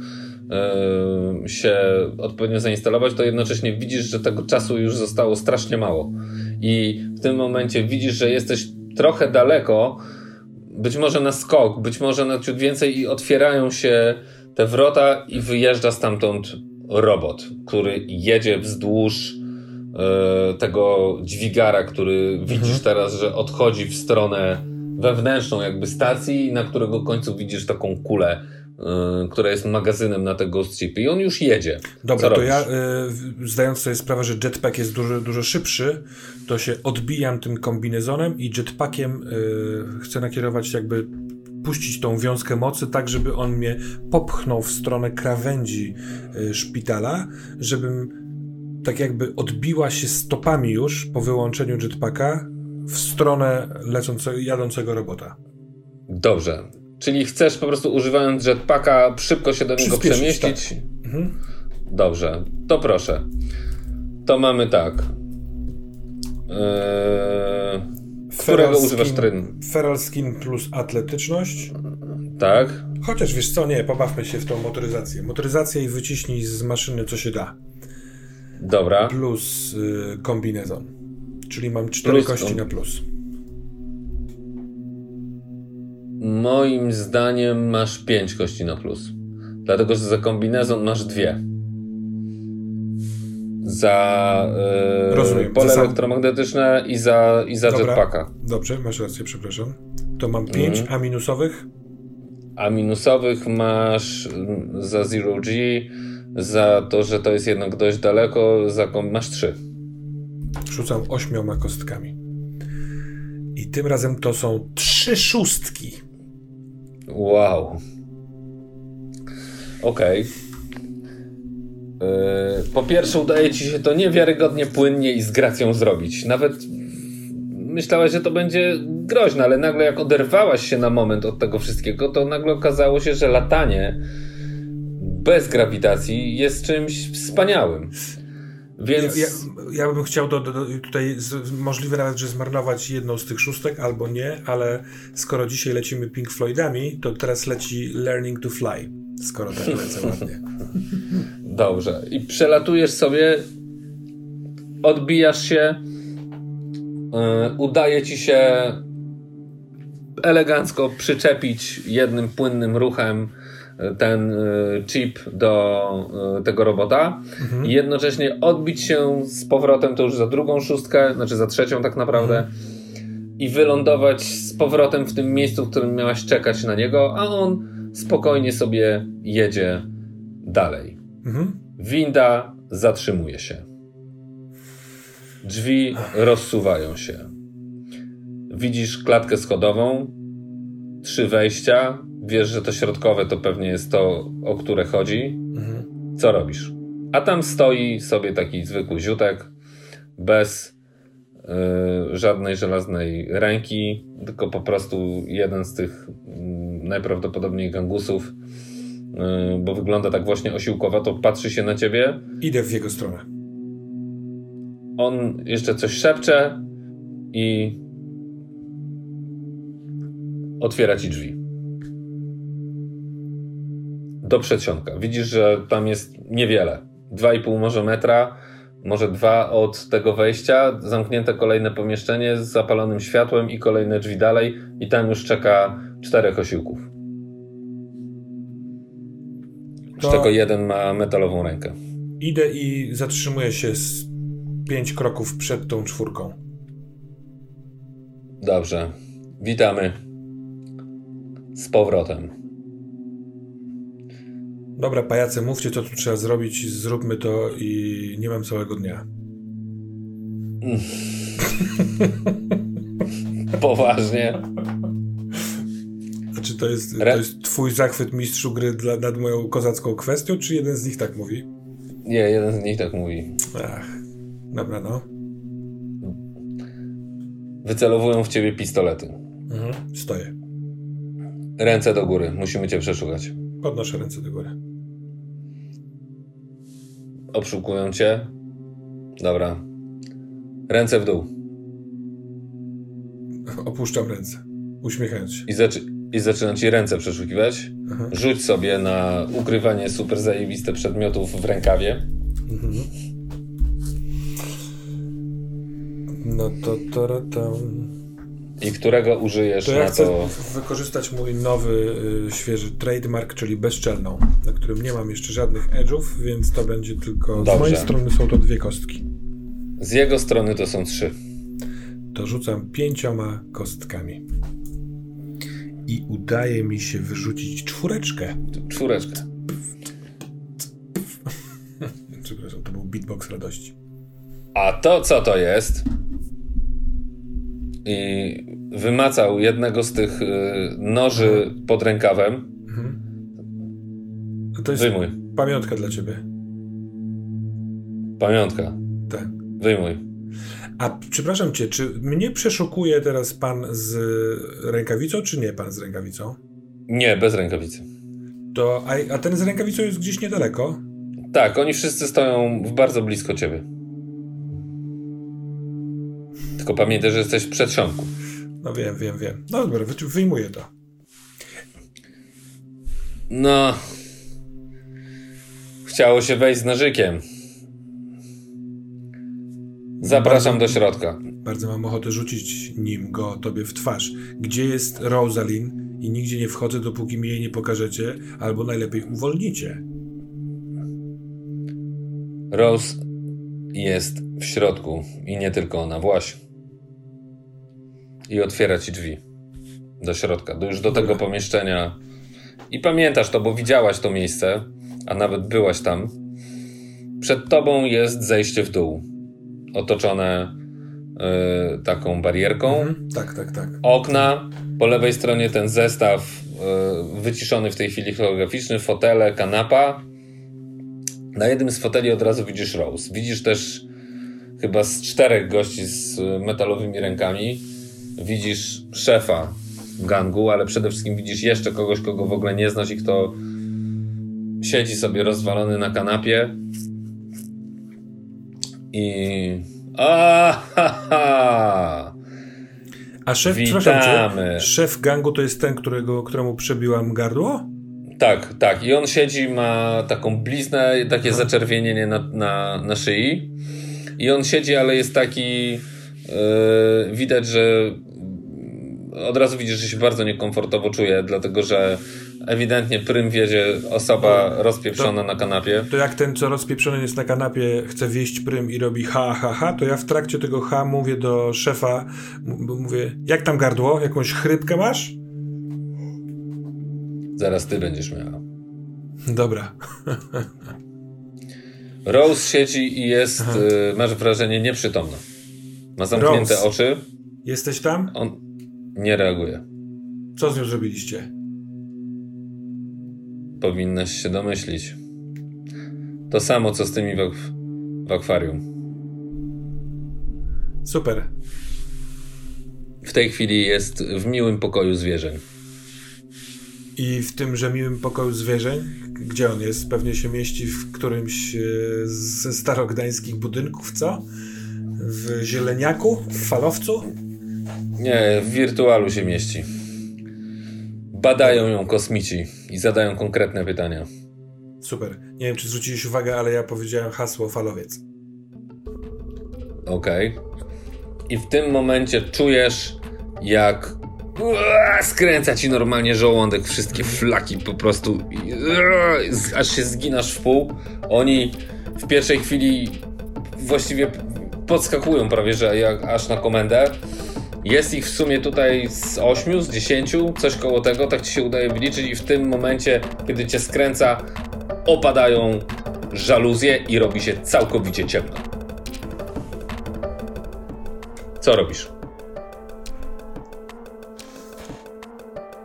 e, się odpowiednio zainstalować, to jednocześnie widzisz, że tego czasu już zostało strasznie mało. I w tym momencie widzisz, że jesteś trochę daleko, być może na skok, być może na ciut więcej i otwierają się te wrota i wyjeżdża stamtąd robot, który jedzie wzdłuż tego dźwigara, który widzisz teraz, że odchodzi w stronę wewnętrzną jakby stacji, na którego końcu widzisz taką kulę, e, która jest magazynem na te ghost chipy i on już jedzie. Dobra, Co to robisz? ja, y, zdając sobie sprawę, że jetpack jest dużo, dużo szybszy, to się odbijam tym kombinezonem i jetpackiem y, chcę nakierować jakby puścić tą wiązkę mocy tak, żeby on mnie popchnął w stronę krawędzi y, szpitala, żebym tak jakby odbiła się stopami już po wyłączeniu jetpacka w stronę lecącego, jadącego robota. Dobrze. Czyli chcesz po prostu używając jetpacka szybko się do niego przemieścić? Mhm. Dobrze, to proszę. To mamy tak. Eee, którego Feral używasz skin- tryn? Feral skin plus atletyczność. Tak? Chociaż wiesz co, nie, pobawmy się w tą motoryzację. Motoryzację i wyciśnij z maszyny co się da. Dobra. Plus y, kombinezon. Czyli mam cztery Plus kości na plus. Moim zdaniem masz 5 kości na plus. Dlatego, że za kombinezon masz dwie. Za e, Rozumiem. pole Za sam- elektromagnetyczne i za, i za Dobra. jetpacka. Dobrze, masz rację, przepraszam. To mam pięć, Mhm. a minusowych? A minusowych masz mm, za Zero G, za to, że to jest jednak dość daleko, za masz 3. Rzucam ośmioma kostkami. I tym razem to są trzy szóstki. Wow. Okej. po pierwsze, udaje ci się to niewiarygodnie płynnie i z gracją zrobić. Nawet myślałaś, że to będzie groźne, ale nagle jak oderwałaś się na moment od tego wszystkiego, to nagle okazało się, że latanie bez grawitacji jest czymś wspaniałym. Więc... Ja, ja, ja bym chciał do, do, tutaj z, możliwe nawet, że zmarnować jedną z tych szóstek albo nie, ale skoro dzisiaj lecimy Pink Floydami, to teraz leci Learning to Fly, skoro tak lecę ładnie. Dobrze. I przelatujesz sobie, odbijasz się, yy, udaje ci się elegancko przyczepić jednym płynnym ruchem ten y, chip do y, tego robota mhm. i jednocześnie odbić się z powrotem to już za drugą szóstkę, znaczy za trzecią tak naprawdę mhm. i wylądować z powrotem w tym miejscu, w którym miałaś czekać na niego, a on spokojnie sobie jedzie dalej. Mhm. Winda zatrzymuje się. Drzwi rozsuwają się. Widzisz klatkę schodową, trzy wejścia, wiesz, że to środkowe to pewnie jest to, o które chodzi. Mhm. Co robisz? A tam stoi sobie taki zwykły ziutek, bez y, żadnej żelaznej ręki, tylko po prostu jeden z tych y, najprawdopodobniej gangusów, y, bo wygląda tak właśnie osiłkowato, patrzy się na ciebie. Idę w jego stronę. On jeszcze coś szepcze i otwiera ci drzwi do przedsionka. Widzisz, że tam jest niewiele. 2,5 może metra, może dwa od tego wejścia, zamknięte kolejne pomieszczenie z zapalonym światłem i kolejne drzwi dalej i tam już czeka czterech osiłków. To... Z czego jeden ma metalową rękę. Idę i zatrzymuję się z pięć kroków przed tą czwórką. Dobrze. Witamy. Z powrotem. Dobra, pajace, mówcie, co tu trzeba zrobić, zróbmy to i nie mam całego dnia. Poważnie. Znaczy, to jest, to jest twój zachwyt mistrzu gry dla, nad moją kozacką kwestią, czy jeden z nich tak mówi? Nie, jeden z nich tak mówi. Ach, dobra, no. Wycelowują w ciebie pistolety. Mhm, stoję. Ręce do góry, musimy cię przeszukać. Podnoszę ręce do góry. Obszukują cię. Dobra. Ręce w dół. Opuszczam ręce, uśmiechając się. I, zaczy i zaczyna ci ręce przeszukiwać. Aha. Rzuć sobie na ukrywanie super zajebiste przedmiotów w rękawie. Mhm. No to to, to i którego użyjesz to ja na chcę to. wykorzystać mój nowy, y, świeży trademark, czyli bezczelną, na którym nie mam jeszcze żadnych edge'ów, więc to będzie tylko. Dobrze. Z mojej strony są to dwie kostki. Z jego strony to są trzy. To rzucam pięcioma kostkami. I udaje mi się wyrzucić czwóreczkę. Czwóreczkę. Przepraszam, to był beatbox radości. A to co to jest? I wymacał jednego z tych y, noży mhm. pod rękawem. Mhm. To jest Wyjmuj. pamiątka dla ciebie. Pamiątka. Tak. Wyjmuj. A przepraszam cię, czy mnie przeszukuje teraz pan z rękawicą, czy nie pan z rękawicą? Nie, bez rękawicy. To, a, a ten z rękawicą jest gdzieś niedaleko? Tak, oni wszyscy stoją bardzo blisko ciebie. Tylko pamiętaj, że jesteś w przedsionku. No wiem, wiem, wiem. No dobra, wyjmuję to. No. Chciało się wejść z nożykiem. Zapraszam bardzo, do środka. Bardzo mam ochotę rzucić nim go tobie w twarz. Gdzie jest Rosalind? I nigdzie nie wchodzę, dopóki mi jej nie pokażecie, albo najlepiej uwolnicie. Rose jest w środku i nie tylko ona, właśnie i otwiera ci drzwi do środka, do, już do tego pomieszczenia. I pamiętasz to, bo widziałaś to miejsce, a nawet byłaś tam. Przed tobą jest zejście w dół, otoczone y, taką barierką. Mhm. Tak, tak, tak. Okna, po lewej stronie ten zestaw y, wyciszony w tej chwili holograficzny, fotele, kanapa Na jednym z foteli od razu widzisz Rose. Widzisz też chyba z czterech gości z metalowymi rękami. Widzisz szefa gangu, ale przede wszystkim widzisz jeszcze kogoś, kogo w ogóle nie znasz i kto siedzi sobie rozwalony na kanapie. I. A, ha, ha. A szef, Witamy. szef gangu to jest ten, którego, któremu przebiłam gardło? Tak, tak. I on siedzi, ma taką bliznę, takie zaczerwienienie na, na, na szyi. I on siedzi, ale jest taki. Yy, widać, że od razu widzisz, że się bardzo niekomfortowo czuje, dlatego że ewidentnie prym wiedzie osoba rozpieprzona na kanapie. To jak ten, co rozpieprzony jest na kanapie, chce wieść prym i robi ha, ha, ha, to ja w trakcie tego ha mówię do szefa, mówię, jak tam gardło? Jakąś chrypkę masz? Zaraz ty będziesz miała. Dobra. Rose siedzi i jest, y, masz wrażenie, nieprzytomna. Ma zamknięte Rose. oczy, Jesteś tam? on nie reaguje. Co z nią zrobiliście? Powinnaś się domyślić. To samo, co z tymi w, ak- w akwarium. Super. W tej chwili jest w miłym pokoju zwierzeń. I w tymże miłym pokoju zwierzeń, gdzie on jest? Pewnie się mieści w którymś e, ze starogdańskich budynków, co? W zieleniaku? W falowcu? Nie, w wirtualu się mieści. Badają ją kosmici i zadają konkretne pytania. Super. Nie wiem, czy zwróciłeś uwagę, ale ja powiedziałem hasło falowiec. Okej. I w tym momencie czujesz, jak skręca ci normalnie żołądek, wszystkie flaki po prostu, aż się zginasz w pół. Oni w pierwszej chwili właściwie podskakują prawie, że jak aż na komendę. Jest ich w sumie tutaj z 8, z 10, coś koło tego, tak ci się udaje wyliczyć i w tym momencie, kiedy cię skręca, opadają żaluzje i robi się całkowicie ciemno. Co robisz?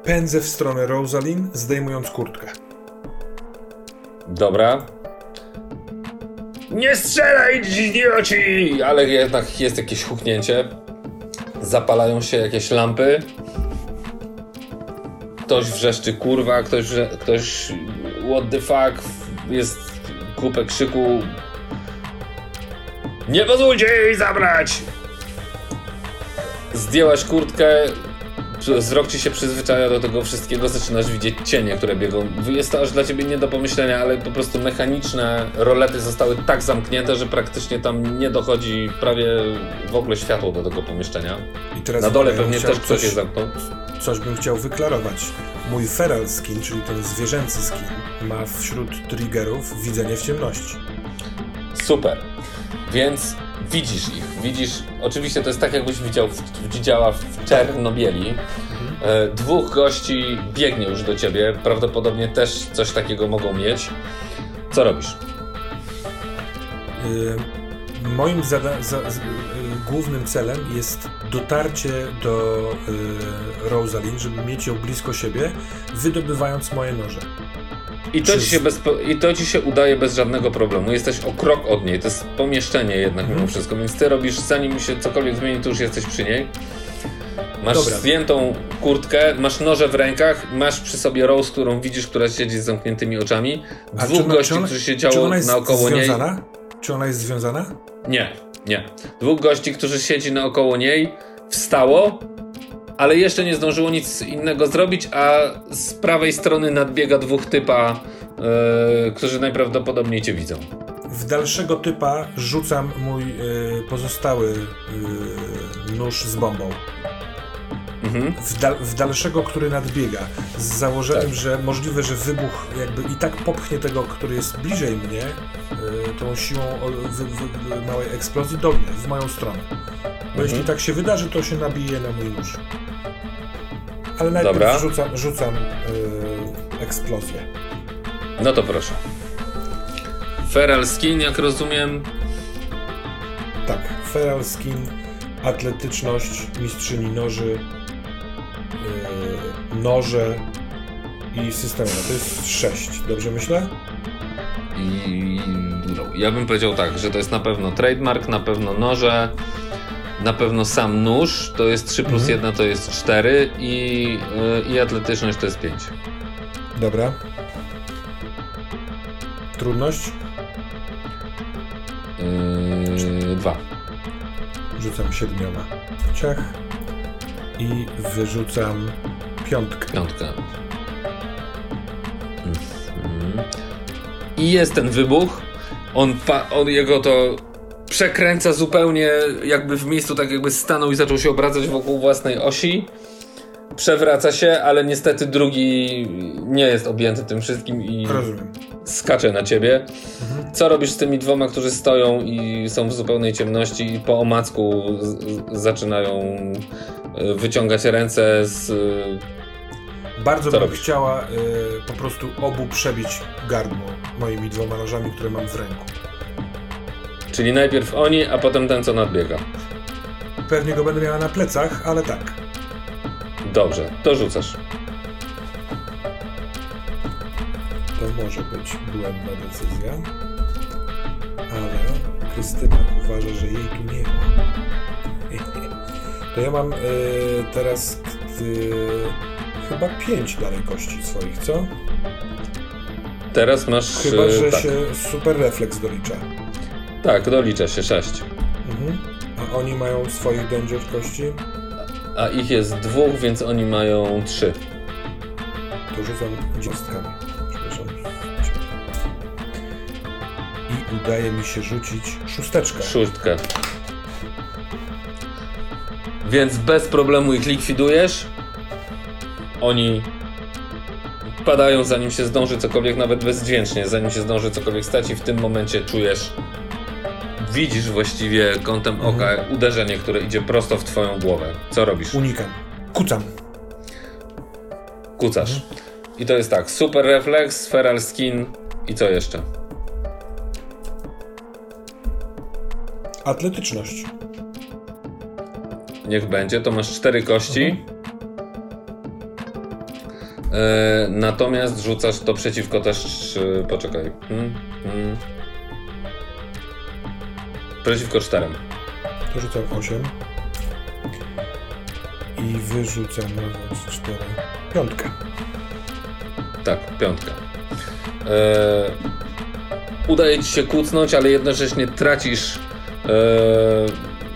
Pędzę w stronę Rosalind, zdejmując kurtkę. Dobra. Nie strzelaj, idioci! Ale jednak jest jakieś huknięcie. Zapalają się jakieś lampy. Ktoś wrzeszczy kurwa, ktoś, ktoś what the fuck, jest kupę krzyku. Nie pozwólcie jej zabrać! Zdjęłaś kurtkę, wzrok ci się przyzwyczaja do tego wszystkiego, zaczynasz widzieć cienie, które biegą. Jest to aż dla ciebie nie do pomyślenia, ale po prostu mechaniczne rolety zostały tak zamknięte, że praktycznie tam nie dochodzi prawie w ogóle światło do tego pomieszczenia. I teraz Na dole pewnie też ktoś coś- je zamknął. Coś bym chciał wyklarować. Mój feral skin, czyli ten zwierzęcy skin, ma wśród triggerów widzenie w ciemności. Super. Więc widzisz ich. Widzisz, oczywiście to jest tak, jakbyś widział, w- widziała w Czernobieli. E, dwóch gości biegnie już do ciebie. Prawdopodobnie też coś takiego mogą mieć. Co robisz? Y, moim zada- za- z- y, głównym celem jest dotarcie do y, Rosalind, żeby mieć ją blisko siebie, wydobywając moje noże. I to, Przez- ci się bez, I to ci się udaje bez żadnego problemu. Jesteś o krok od niej. To jest pomieszczenie jednak mimo wszystko, więc ty robisz, zanim się cokolwiek zmieni, to już jesteś przy niej. Masz Dobra. zdjętą kurtkę, masz noże w rękach, masz przy sobie Rose, którą widzisz, która siedzi z zamkniętymi oczami. Dwóch ona- gości, ona- którzy ona jest naokoło niej. związana? Czy ona jest związana? Nie, nie. Dwóch gości, którzy siedzi naokoło niej, wstało, ale jeszcze nie zdążyło nic innego zrobić, a z prawej strony nadbiega dwóch typa, e, którzy najprawdopodobniej cię widzą. W dalszego typa rzucam mój y, pozostały y, nóż z bombą. Mhm. W, dal, w dalszego, który nadbiega, z założeniem, Tak. że możliwe, że wybuch jakby i tak popchnie tego, który jest bliżej mnie, tą siłą małej eksplozji do mnie, w moją stronę. Bo jeśli tak się wydarzy, to się nabije na mój nóż. Ale najpierw Dobra. rzucam, rzucam y, eksplozję. No to proszę. Feral Skin, jak rozumiem. Tak, feral skin, atletyczność, mistrzyni noży, yy, noże i systemowe. To jest 6, dobrze myślę? I ja bym powiedział tak, że to jest na pewno trademark, na pewno noże, na pewno sam nóż to jest 3 plus Mhm. 1 to jest 4 i, yy, i atletyczność to jest 5. Dobra. Trudność? Yy, 2. Rzucam siedmioma. Ciach. I wyrzucam piątkę. Piątka. Mhm. I jest ten wybuch. On, on jego to przekręca zupełnie jakby w miejscu, tak jakby stanął i zaczął się obracać wokół własnej osi. Przewraca się, ale niestety drugi nie jest objęty tym wszystkim i Rozumiem. skacze na ciebie. Co robisz z tymi dwoma, którzy stoją i są w zupełnej ciemności i po omacku zaczynają y, wyciągać ręce z Bardzo Co bym robisz? chciała y, po prostu obu przebić gardło moimi dwoma nożami, które mam w ręku. Czyli najpierw oni, a potem ten, co nadbiega. Pewnie go będę miała na plecach, ale tak. Dobrze, to rzucasz. To może być błędna decyzja. Ale Krystyna uważa, że jej tu nie ma. To ja mam y, teraz y, chyba pięć dalej kości swoich, co? Teraz masz. Chyba, e, że tak, się super refleks dolicza. Tak, dolicza się 6. Mhm. A oni mają swoich danger kości? A ich jest dwóch, więc oni mają trzy. To rzucam dziesiątkami. Przepraszam. I udaje mi się rzucić szósteczkę. Szóstkę. Więc bez problemu ich likwidujesz. Oni padają, zanim się zdąży cokolwiek, nawet bezdźwięcznie, zanim się zdąży cokolwiek stać, i w tym momencie czujesz, widzisz właściwie kątem oka uderzenie, które idzie prosto w twoją głowę. Co robisz? Unikam. Kucam. Kucasz. I to jest tak, super refleks, feral skin i co jeszcze? Atletyczność. Niech będzie, to masz cztery kości. E, natomiast rzucasz to przeciwko też. e, poczekaj. Hmm, hmm. Przeciwko czterem. To rzucam 8. I wyrzucam raz, 4. Piątkę. Tak, piątkę. E, udaje ci się kucnąć, ale jednocześnie tracisz e,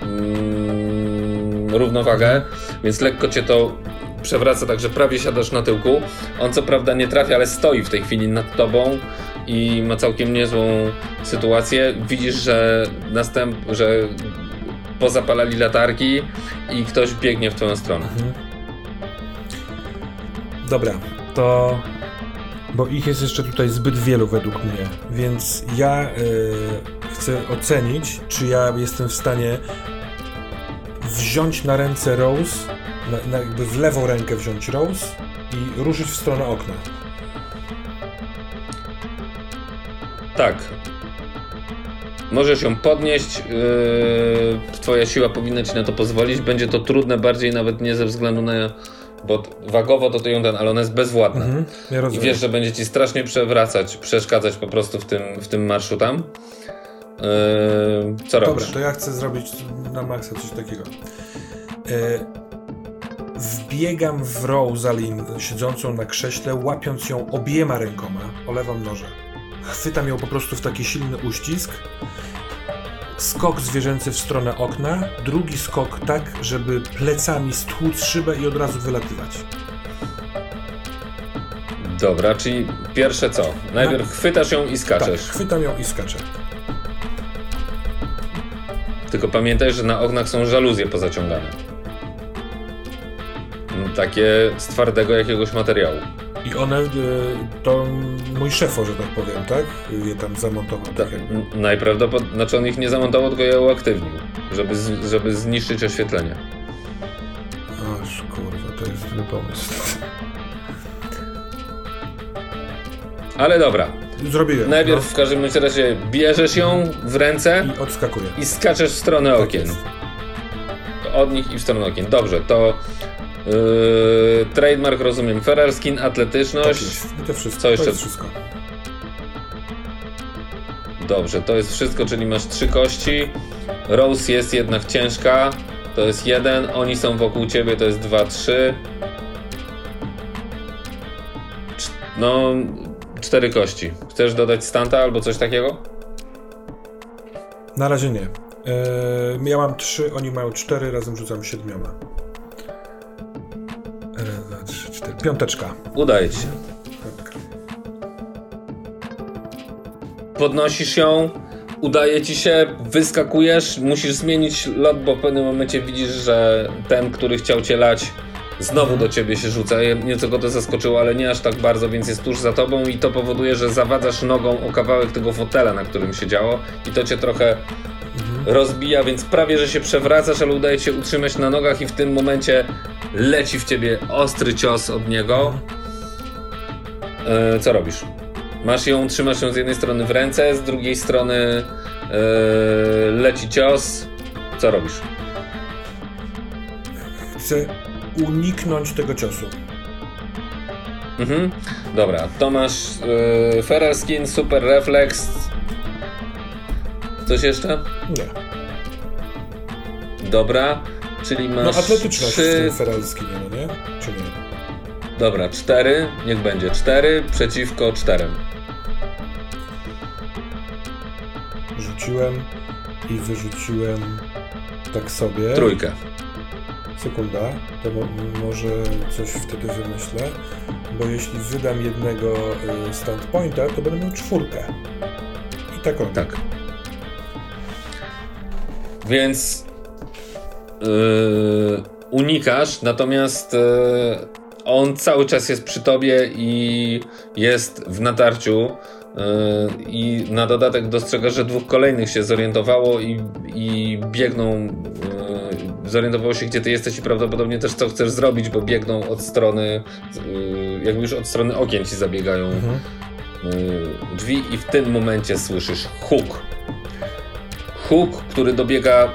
mm, równowagę, więc lekko cię to przewraca, tak że prawie siadasz na tyłku. On co prawda nie trafia, ale stoi w tej chwili nad tobą i ma całkiem niezłą sytuację. Widzisz, że następ, że pozapalali latarki i ktoś biegnie w twoją stronę. Dobra, to. Bo ich jest jeszcze tutaj zbyt wielu według mnie, więc ja y, chcę ocenić, czy ja jestem w stanie wziąć na ręce Rose, na, na jakby w lewą rękę wziąć Rose i ruszyć w stronę okna. Tak. Możesz ją podnieść. Yy, twoja siła powinna ci na to pozwolić. Będzie to trudne bardziej nawet nie ze względu na. Bo wagowo to ty ją ten, ale ona jest bezwładna. Mhm, ja I wiesz, że będzie ci strasznie przewracać, przeszkadzać po prostu w tym, w tym marszu tam. Yy, co Dobra, robisz? to ja chcę zrobić na maksa coś takiego. E, wbiegam w Rosalind siedzącą na krześle, łapiąc ją obiema rękoma, olewam noże. Chwytam ją po prostu w taki silny uścisk. Skok zwierzęcy w stronę okna, drugi skok tak, żeby plecami stłuc szybę i od razu wylatywać. Dobra, czyli pierwsze co? Najpierw chwytasz ją i Tak, skaczesz. chwytam ją i skaczę. Tylko pamiętaj, że na oknach są żaluzje pozaciągane. Takie z twardego jakiegoś materiału. I one, y, to mój szefo, że tak powiem, tak? Je tam zamontował. Ta, Tak jakby. najprawdopodobniej, znaczy on ich nie zamontował, tylko je uaktywnił, żeby, z, żeby zniszczyć oświetlenie. Aż kurwa, to jest zły pomysł. Ale dobra, Zrobiłem. najpierw w każdym razie bierzesz ją w ręce no, i odskakuję. i skaczesz w stronę Tak okien. jest. Od nich i w stronę okien. Dobrze, to yy, trademark rozumiem, feral skin, Tak atletyczność. I to wszystko. Co jeszcze? To jest wszystko. Dobrze, to jest wszystko, czyli masz trzy kości. Rose jest jednak ciężka. To jest jeden. Oni są wokół ciebie, to jest dwa, trzy. Cz- No, cztery kości. Chcesz dodać stanta albo coś takiego? Na razie nie. Eee, ja mam trzy, oni mają cztery, razem rzucam siedmioma. Piąteczka. Udaje ci się. Podnosisz ją, udaje ci się, wyskakujesz, musisz zmienić lot, bo w pewnym momencie widzisz, że ten, który chciał cię lać, znowu do ciebie się rzuca. Nieco go to zaskoczyło, ale nie aż tak bardzo, więc jest tuż za tobą i to powoduje, że zawadzasz nogą o kawałek tego fotela, na którym siedziało i to cię trochę rozbija, więc prawie, że się przewracasz, ale udaje się utrzymać na nogach i w tym momencie leci w ciebie ostry cios od niego. E, co robisz? Masz ją, trzymasz ją z jednej strony w ręce, z drugiej strony e, leci cios. Co robisz? Chcę uniknąć tego ciosu. Mhm. Dobra, to masz Feral Skin, Super Reflex. Coś jeszcze? Nie. Dobra, czyli masz No atletyczność w trzy... tym feralskinie, no nie? Czy nie? Dobra, cztery, niech będzie. Cztery przeciwko czterem. Rzuciłem i wyrzuciłem tak sobie. Trójkę. Sekunda, to mo może coś wtedy wymyślę, bo jeśli wydam jednego y, standpointa, to będę miał czwórkę. I tak robię. Tak. Więc yy, unikasz, natomiast yy, on cały czas jest przy tobie i jest w natarciu. Yy, I na dodatek dostrzegasz, że dwóch kolejnych się zorientowało i, i biegną. Yy, zorientowało się, gdzie ty jesteś, i prawdopodobnie też co chcesz zrobić, bo biegną od strony. Yy, jakby już od strony okien ci zabiegają Mhm. drzwi i w tym momencie słyszysz huk. Huk, który dobiega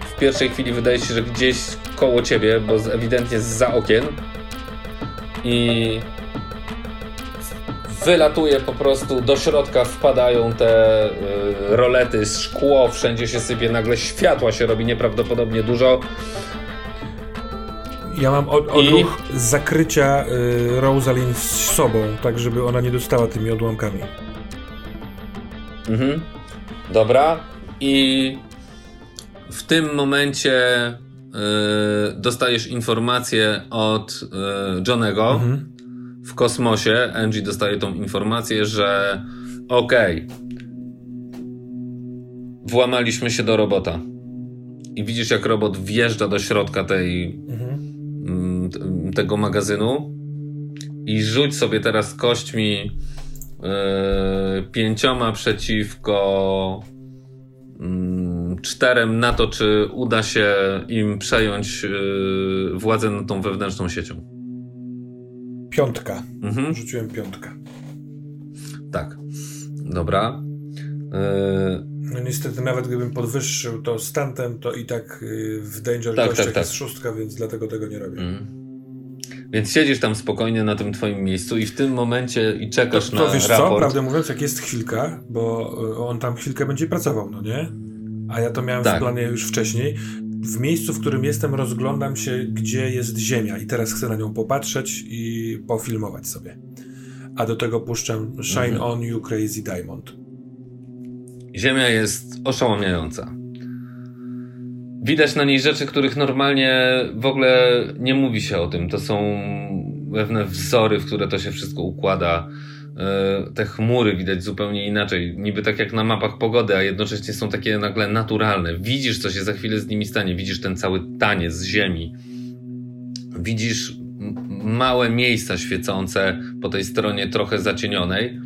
w pierwszej chwili wydaje się, że gdzieś koło ciebie, bo ewidentnie za okien i wylatuje po prostu do środka, wpadają te y, rolety, szkło, wszędzie się sypie, nagle światła się robi nieprawdopodobnie dużo. Ja mam od, I- odruch zakrycia y, Rosalind z sobą, tak żeby ona nie dostała tymi odłamkami. Mhm. Dobra. I w tym momencie y, dostajesz informację od y, Johnego Mhm. w kosmosie. Angie dostaje tą informację, że okej, włamaliśmy się do robota. I widzisz, jak robot wjeżdża do środka tej, Mhm. mm, t- tego magazynu i rzuć sobie teraz kośćmi yy, pięcioma przeciwko mm, czterem na to, czy uda się im przejąć yy, władzę nad tą wewnętrzną siecią. Piątka. Mhm. Rzuciłem piątkę. Tak. Dobra. Yy, No niestety nawet gdybym podwyższył to stantem, to i tak y, w danger Tak, tak, tak. jest szóstka, więc dlatego tego nie robię. mm. Więc siedzisz tam spokojnie na tym twoim miejscu i w tym momencie i czekasz To, na to wiesz co, raport. prawdę mówiąc, jak jest chwilka, bo y, on tam chwilkę będzie pracował, no nie? A ja to miałem Tak. w planie już wcześniej. W miejscu, w którym jestem, rozglądam się, gdzie jest Ziemia i teraz chcę na nią popatrzeć i pofilmować sobie. A do tego puszczam Shine Mhm. On You Crazy Diamond. Ziemia jest oszałamiająca. Widać na niej rzeczy, których normalnie w ogóle nie mówi się o tym. To są pewne wzory, w które to się wszystko układa. E, Te chmury widać zupełnie inaczej, niby tak jak na mapach pogody, a jednocześnie są takie nagle naturalne. Widzisz, co się za chwilę z nimi stanie, widzisz ten cały taniec z ziemi. Widzisz małe miejsca świecące po tej stronie trochę zacienionej.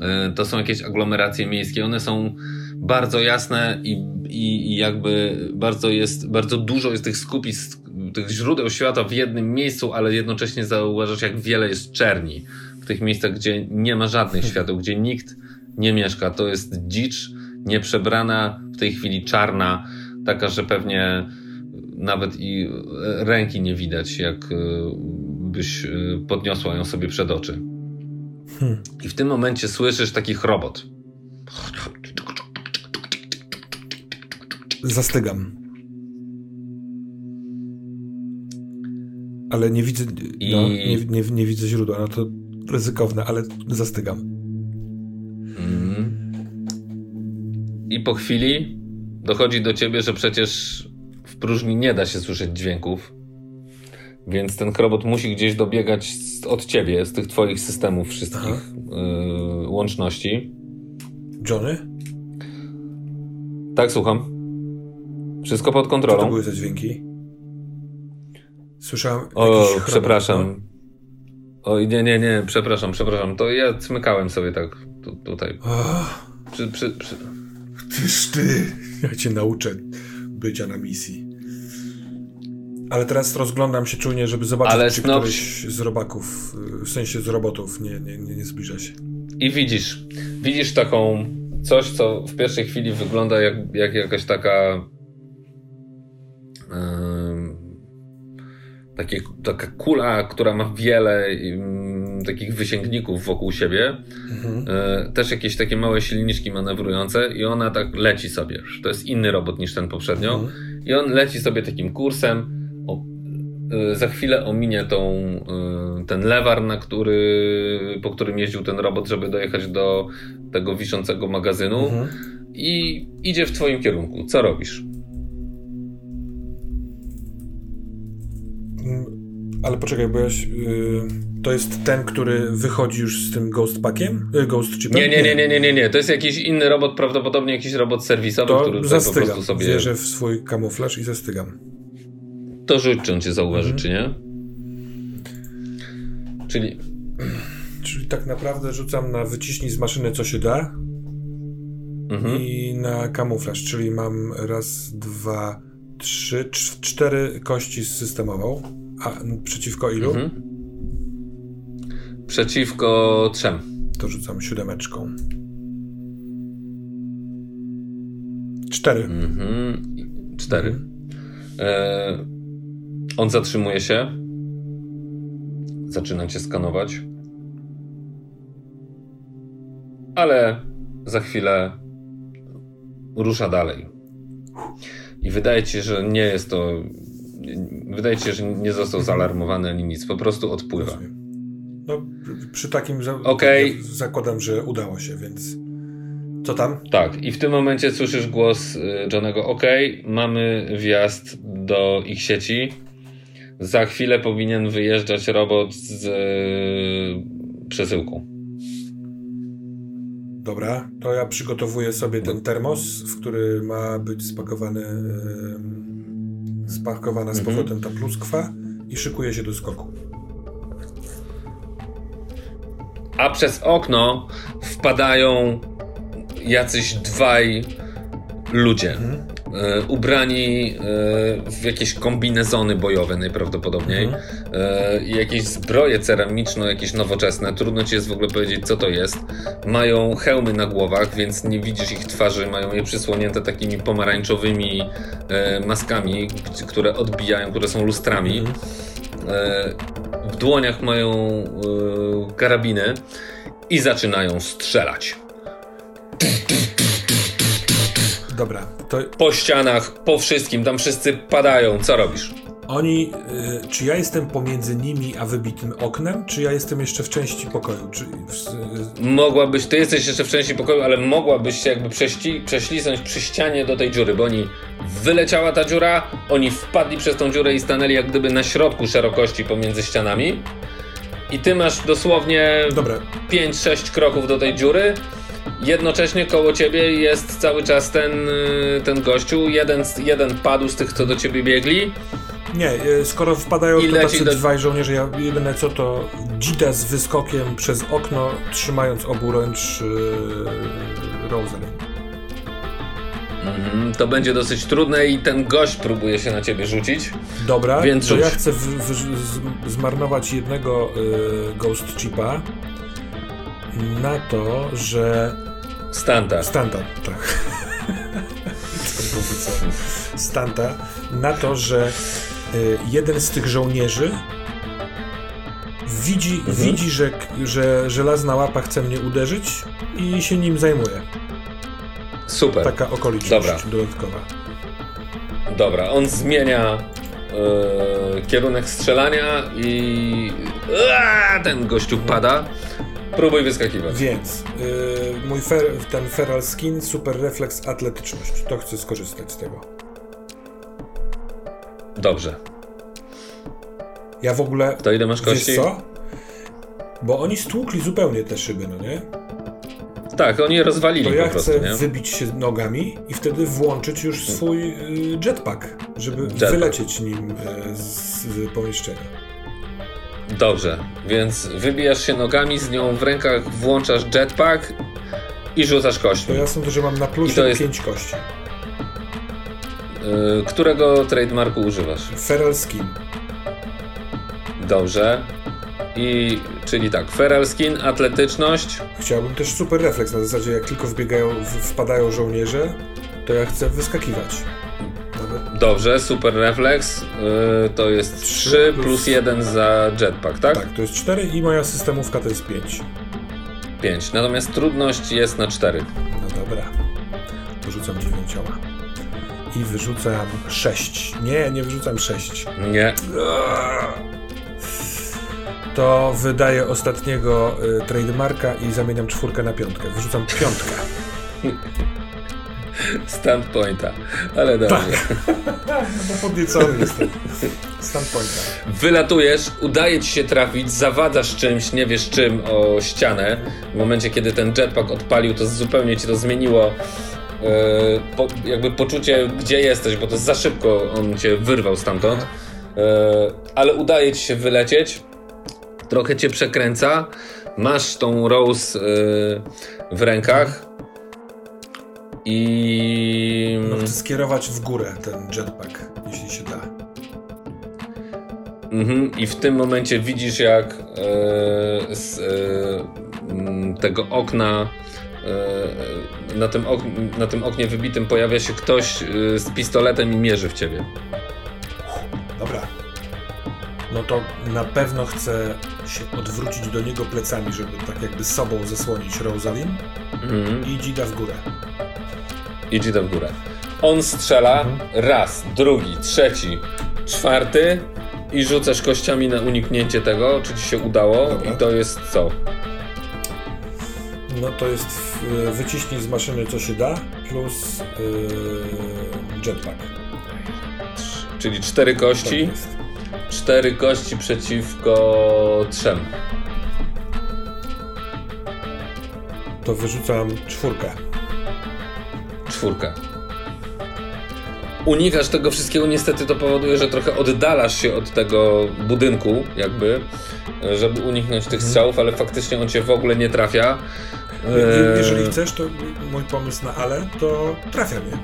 E, To są jakieś aglomeracje miejskie. One są bardzo jasne i, i, i jakby bardzo jest, bardzo dużo jest tych skupisk, tych źródeł światła w jednym miejscu, ale jednocześnie zauważasz, jak wiele jest czerni w tych miejscach, gdzie nie ma żadnych świateł, gdzie nikt nie mieszka. To jest dzicz nieprzebrana, w tej chwili czarna, taka, że pewnie nawet i ręki nie widać, jak e, byś e, podniosła ją sobie przed oczy. Hmm. I w tym momencie słyszysz taki robot. Zastygam. Ale nie widzę. I- No, nie, nie, nie widzę źródła. No to ryzykowne, ale zastygam. Mhm. I po chwili dochodzi do ciebie, że przecież w próżni nie da się słyszeć dźwięków. Więc ten krobot musi gdzieś dobiegać z, od ciebie, z tych twoich systemów wszystkich yy, łączności. Johnny? Tak, słucham. Wszystko pod Co to kontrolą. były za dźwięki? Słyszałem. O, no. przepraszam. O, nie, nie, nie, przepraszam, przepraszam. To ja cmykałem sobie tak tu, tutaj. No. Przy, przy, przy... tyż ty. Ja cię nauczę bycia na misji. Ale teraz rozglądam się czujnie, żeby zobaczyć, Ale czy no- któryś z robaków, w sensie z robotów, nie, nie, nie, nie zbliża się. I widzisz, widzisz taką coś, co w pierwszej chwili wygląda jak, jak jakaś taka takie, taka kula, która ma wiele takich wysięgników wokół siebie. Mhm. E, też jakieś takie małe silniczki manewrujące i ona tak leci sobie. To jest inny robot niż ten poprzednio. Mhm. I on leci sobie takim kursem. O, y, za chwilę ominie tą, y, ten lewar, na który, po którym jeździł ten robot, żeby dojechać do tego wiszącego magazynu Mhm. i idzie w twoim kierunku. Co robisz? Ale poczekaj, bo ja, się- y, to jest ten, który wychodzi już z tym ghost packiem? Y, ghost chipem? Nie, nie, nie, nie, nie, nie, nie. To jest jakiś inny robot, prawdopodobnie jakiś robot serwisowy, który To po zastygam. prostu sobie... Wierzę w swój kamuflaż i zastygam. To rzuć, czy on cię zauważy, Mhm. czy nie? Czyli Czyli tak naprawdę rzucam na wyciśnij z maszyny co się da mhm. i na kamuflaż, czyli mam raz, dwa, trzy, cz- cztery kości z systemową. A przeciwko ilu? Mhm. przeciwko trzem. To rzucam siódemeczką. Cztery. Mhm. Cztery. Mhm. E, on zatrzymuje się. Zaczyna cię skanować. Ale za chwilę rusza dalej. I wydaje ci się, że nie jest to. Wydaje ci się, że nie został zaalarmowany ani nic. Po prostu odpływa. No, przy takim za- Okej. zakładam, że udało się, więc co tam? Tak, i w tym momencie słyszysz głos y, Johnego. OK, mamy wjazd do ich sieci. Za chwilę powinien wyjeżdżać robot z y, przesyłką. Dobra, to ja przygotowuję sobie ten termos, w który ma być spakowany, em, spakowana z Mhm. powrotem ta pluskwa i szykuję się do skoku. A przez okno wpadają jacyś dwaj ludzie. Y, Ubrani y, w jakieś kombinezony bojowe najprawdopodobniej. Mhm. E, i jakieś zbroje ceramiczne, jakieś nowoczesne. Trudno ci jest w ogóle powiedzieć, co to jest. Mają hełmy na głowach, więc nie widzisz ich twarzy. Mają je przysłonięte takimi pomarańczowymi e, maskami, które odbijają, które są lustrami. Mhm. E, w dłoniach mają e, karabiny i zaczynają strzelać. Dobra, to Po ścianach, po wszystkim, tam wszyscy padają. Co robisz? oni, y, czy ja jestem pomiędzy nimi a wybitym oknem, czy ja jestem jeszcze w części pokoju? Czy, w, y, Mogłabyś, ty jesteś jeszcze w części pokoju, ale mogłabyś się jakby prześci, prześlisnąć przy ścianie do tej dziury, bo oni wyleciała ta dziura, oni wpadli przez tą dziurę i stanęli jak gdyby na środku szerokości pomiędzy ścianami. I ty masz dosłownie dobra, 5-6 kroków do tej dziury. Jednocześnie koło ciebie jest cały czas ten, y, ten gościu. Jeden, jeden padł z tych, co do ciebie biegli. nie, y, skoro wpadają I to tacy do- dwaj żołnierze, ja jedyne co to dzida z wyskokiem przez okno, trzymając oburęcz y, Rosalind. Mhm, to będzie dosyć trudne i ten gość próbuje się na ciebie rzucić. Dobra, Więc rzuć. ja chcę w, w, z, zmarnować jednego y, Ghost Chipa na to, że... Stanta. Stanta, tak. Stanta, na to, że y, jeden z tych żołnierzy widzi, Mhm. widzi że, że żelazna łapa chce mnie uderzyć i się nim zajmuje. Super. Taka okoliczność Dobra. dodatkowa. Dobra, on zmienia e, kierunek strzelania i Ua, ten gościu pada. Próbuj wyskakiwać. Więc yy, mój fer, ten feral skin, super refleks, atletyczność. To chcę skorzystać z tego. Dobrze. Ja w ogóle. To ile masz kości? Co? Bo oni stłukli zupełnie te szyby, no nie? Tak, oni je rozwalili To ja prostu, chcę nie? wybić się nogami i wtedy włączyć już swój y, jetpack, żeby Jetpack. wylecieć nim y, z pomieszczenia. Dobrze, więc wybijasz się nogami, z nią w rękach włączasz jetpack i rzucasz To kośćmi. ja sądzę, że mam na I to plusie jest- 5 kości. Y, którego trademarku używasz? Feral skin. Dobrze. I czyli tak, feral skin, atletyczność. Chciałbym też super refleks, na zasadzie jak tylko wbiegają, wpadają żołnierze, to ja chcę wyskakiwać. Dobrze, super refleks. Y, to jest Trzy 3 plus- plus 1 za jetpack, tak? Tak, to jest 4 i moja systemówka to jest 5. 5. Natomiast trudność jest na 4. No dobra. Wyrzucam dziewięcioła. I wyrzucam 6. Nie, nie wyrzucam 6. Nie. To wydaję ostatniego y, trademarka i zamieniam czwórkę na piątkę. Wyrzucam piątkę. Standpointa. Ale dobrze. No bo podniecony jestem. Standpointa. Wylatujesz, udaje ci się trafić, zawadzasz czymś, nie wiesz czym, o ścianę. W momencie, kiedy ten jetpack odpalił, to zupełnie ci to zmieniło e, po, jakby poczucie, gdzie jesteś, bo to za szybko on cię wyrwał stamtąd. E, ale udaje ci się wylecieć. Trochę cię przekręca. Masz tą Rose e, w rękach. I. No chcę skierować w górę ten jetpack, jeśli się da. Mhm, I w tym momencie widzisz, jak e, z e, tego okna, e, na, tym ok, na tym oknie wybitym pojawia się ktoś e, z pistoletem i mierzy w ciebie. Dobra. No to na pewno chcę się odwrócić do niego plecami, żeby tak jakby sobą zasłonić Rosalind Mhm. i dzida w górę. Idzie do w górę. On strzela raz, drugi, trzeci, czwarty i rzucasz kościami na uniknięcie tego, czy ci się udało. Dobra. I to jest co? No to jest wyciśnij z maszyny co się da, plus y, jetpack. Czyli cztery kości. Tak. Cztery kości przeciwko trzem. To wyrzucam czwórkę. Czwórkę. Unikasz tego wszystkiego, niestety to powoduje, że trochę oddalasz się od tego budynku, jakby, żeby uniknąć tych strzałów, ale faktycznie on cię w ogóle nie trafia. Je- Eee, Jeżeli chcesz, to mój pomysł na ale, to trafia mnie.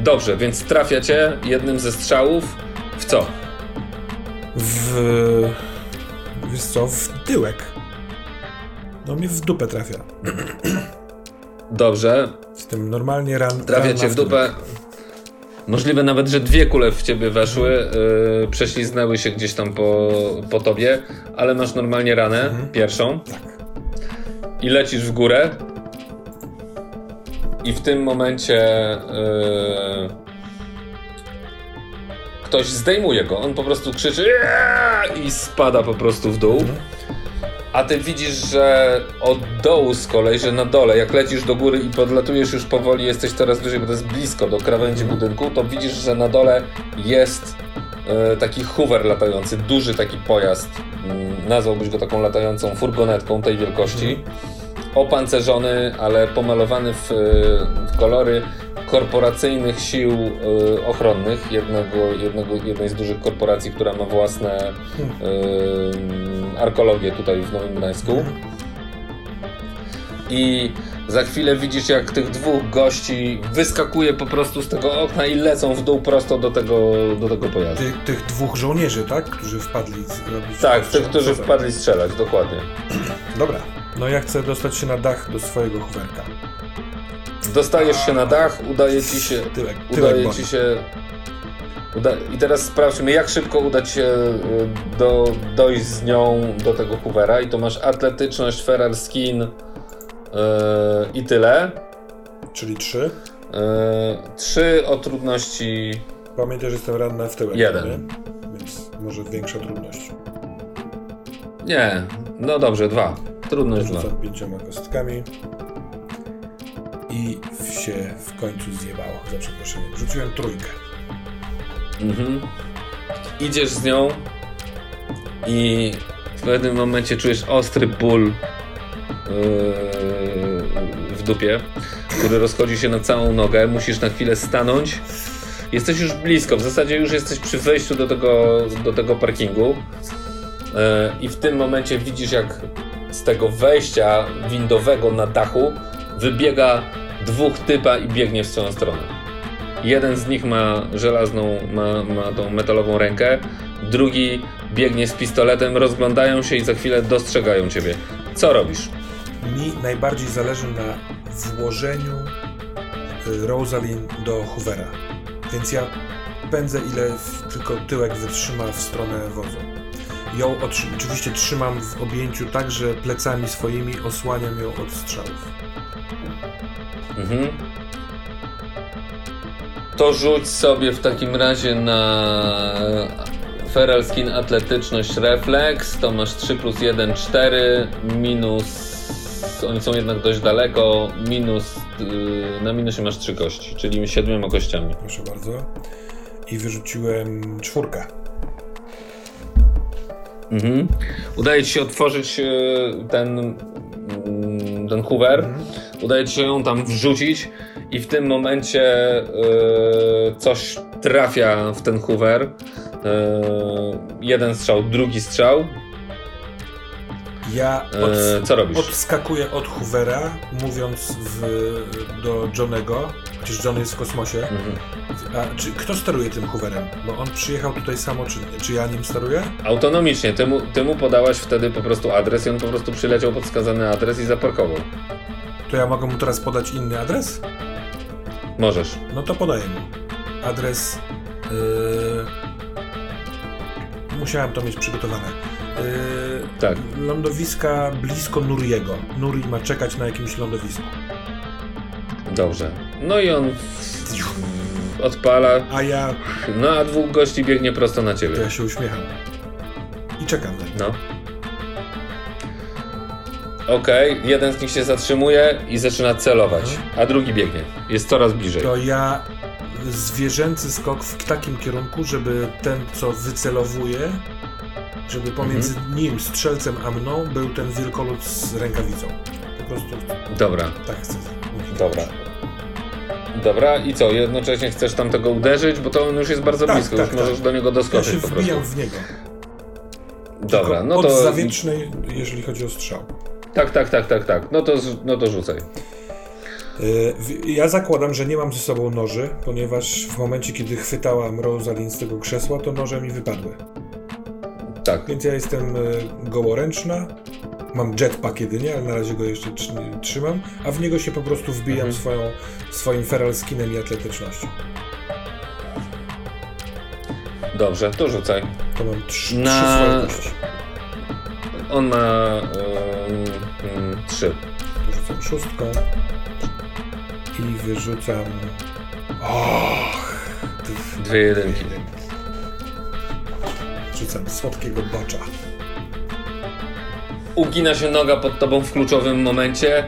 Dobrze, więc trafia cię jednym ze strzałów. W co? W... Wiesz co, w tyłek. No mnie w dupę trafia. Dobrze, Jestem normalnie ran. trafia cię w dupę. Możliwe nawet, że dwie kule w ciebie weszły, yy, prześliznęły się gdzieś tam po, po tobie, ale masz normalnie ranę, pierwszą. Tak. i lecisz w górę. I w tym momencie yy, ktoś zdejmuje go. On po prostu krzyczy i spada po prostu w dół. A ty widzisz, że od dołu z kolei, że na dole, jak lecisz do góry i podlatujesz już powoli, jesteś coraz wyżej, bo to jest blisko do krawędzi budynku, to widzisz, że na dole jest e, taki hoover latający, duży taki pojazd. Mm, Nazwałbyś go taką latającą furgonetką tej wielkości. Opancerzony, ale pomalowany w, e, w kolory korporacyjnych sił e, ochronnych, jednego, jednego, jednej z dużych korporacji, która ma własne e, arkologię tutaj w Nowym Gdańsku. I za chwilę widzisz, jak tych dwóch gości wyskakuje po prostu z tego okna i lecą w dół prosto do tego, do tego pojazdu. Ty, tych dwóch żołnierzy, tak? Którzy wpadli zrobić. Tak, tych, którzy wpadli strzelać, dokładnie. Dobra. No ja chcę dostać się na dach do swojego hoverka. Dostajesz się na dach, udaje ci się. Tyłek, Udaje ci się. Uda... I teraz sprawdźmy, jak szybko uda ci się y, do, dojść z nią do tego Hoovera. I to masz atletyczność, Ferrar skin yy, i tyle. Czyli trzy. trzy o trudności. Pamiętaj, że jestem ranny w tyłek. Jeden. Nie? Więc może większa trudność. Nie, no dobrze, dwa. Trudność dwa. Rzucam pięcioma kostkami. I się w końcu zjebało, za przeproszeniem. Rzuciłem trójkę. Mhm. Idziesz z nią i w pewnym momencie czujesz ostry ból yy, w dupie, który rozchodzi się na całą nogę. Musisz na chwilę stanąć. Jesteś już blisko, w zasadzie już jesteś przy wejściu do tego, do tego parkingu. Yy, I w tym momencie widzisz, jak z tego wejścia windowego na dachu wybiega dwóch typa i biegnie w swoją stronę. Jeden z nich ma żelazną, ma, ma tą metalową rękę, drugi biegnie z pistoletem, rozglądają się i za chwilę dostrzegają ciebie. Co robisz? Mi najbardziej zależy na włożeniu y, Rosalind do Hoovera. Więc ja pędzę ile tylko tyłek wytrzyma w stronę wozu. Ją oczywiście trzymam w objęciu tak, że plecami swoimi osłaniam ją od strzałów. Mhm. To rzuć sobie w takim razie na Feral Skin Atletyczność Reflex. To masz 3 plus 1, 4 minus. Oni są jednak dość daleko. Minus. Yy, na minusie masz 3 kości, czyli 7 kościami. Proszę bardzo. I wyrzuciłem czwórkę. Mhm. Udaje ci się otworzyć e, ten, mm, ten hoover. Udaje ci się ją tam wrzucić i w tym momencie e, coś trafia w ten hoover. E, jeden strzał, drugi strzał. Ja od, E, co robisz? odskakuję od Hoovera, mówiąc w, do Johnego, chociaż John jest w kosmosie. Mhm. A, czy, kto steruje tym Hooverem? Bo on przyjechał tutaj samoczynnie. Czy ja nim steruję? Autonomicznie, ty mu, ty mu podałaś wtedy po prostu adres i on po prostu przyleciał pod wskazany adres i zaparkował. To ja mogę mu teraz podać inny adres? Możesz. No to podaję mu. Adres. Yy... Musiałem to mieć przygotowane. Yy... Tak. Lądowiska blisko Nuriego. Nuri ma czekać na jakimś lądowisku. Dobrze. No i on odpala, A ja, no a dwóch gości biegnie prosto na ciebie. to ja się uśmiecham. I czekam na nim. No. Okej, jeden z nich się zatrzymuje i zaczyna celować, a drugi biegnie. Jest coraz bliżej. To ja zwierzęcy skok w takim kierunku, żeby ten, co wycelowuje, żeby pomiędzy nim, strzelcem, a mną był ten wielkolud z rękawicą. Po prostu Dobra, tak chcę. dobra. Dobra, i co? Jednocześnie chcesz tam tego uderzyć, bo to on już jest bardzo Tak, blisko, tak, już tak. możesz do niego Ja doskoczyć się po prostu. w niego. Dobra, Tylko no od to. zawietrznej, jeżeli chodzi o strzał. Tak, tak, tak, tak, tak. No to, no to rzucaj. W- Ja zakładam, że nie mam ze sobą noży, ponieważ w momencie, kiedy chwytałam Rosalind z tego krzesła, to noże mi wypadły. Tak. Więc ja jestem y, gołoręczna. Mam jetpack jedynie, ale na razie go jeszcze trzy- trzymam, a w niego się po prostu wbijam Mhm. swoją, swoim feral skinem i atletycznością. Dobrze, to rzucaj. To mam trzy, Na- trzy swoje kości. On ma. Ym, ym, trzy. Rzucam szóstką i wyrzucam... Och! dw- Dwie jedynki. Rzucam słodkiego bacza. ugina się noga pod tobą w kluczowym momencie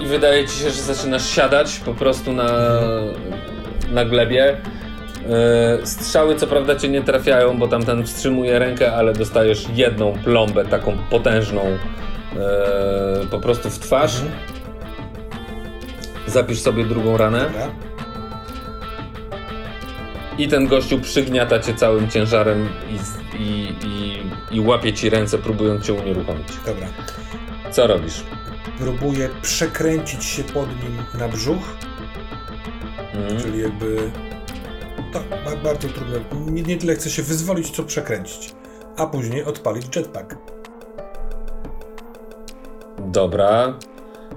i wydaje ci się, że zaczynasz siadać po prostu na, na glebie. Yy, Strzały co prawda cię nie trafiają, bo tamten wstrzymuje rękę, ale dostajesz jedną plombę, taką potężną yy, po prostu w twarz. Mhm. Zapisz sobie drugą ranę i ten gościu przygniata cię całym ciężarem i, i, i, i łapie ci ręce, próbując cię unieruchomić. Dobra. Co robisz? Próbuję przekręcić się pod nim na brzuch, Mhm. czyli jakby... Tak, ba- bardzo trudne. Nie, nie tyle chcę się wyzwolić, co przekręcić. A później odpalić jetpack. Dobra.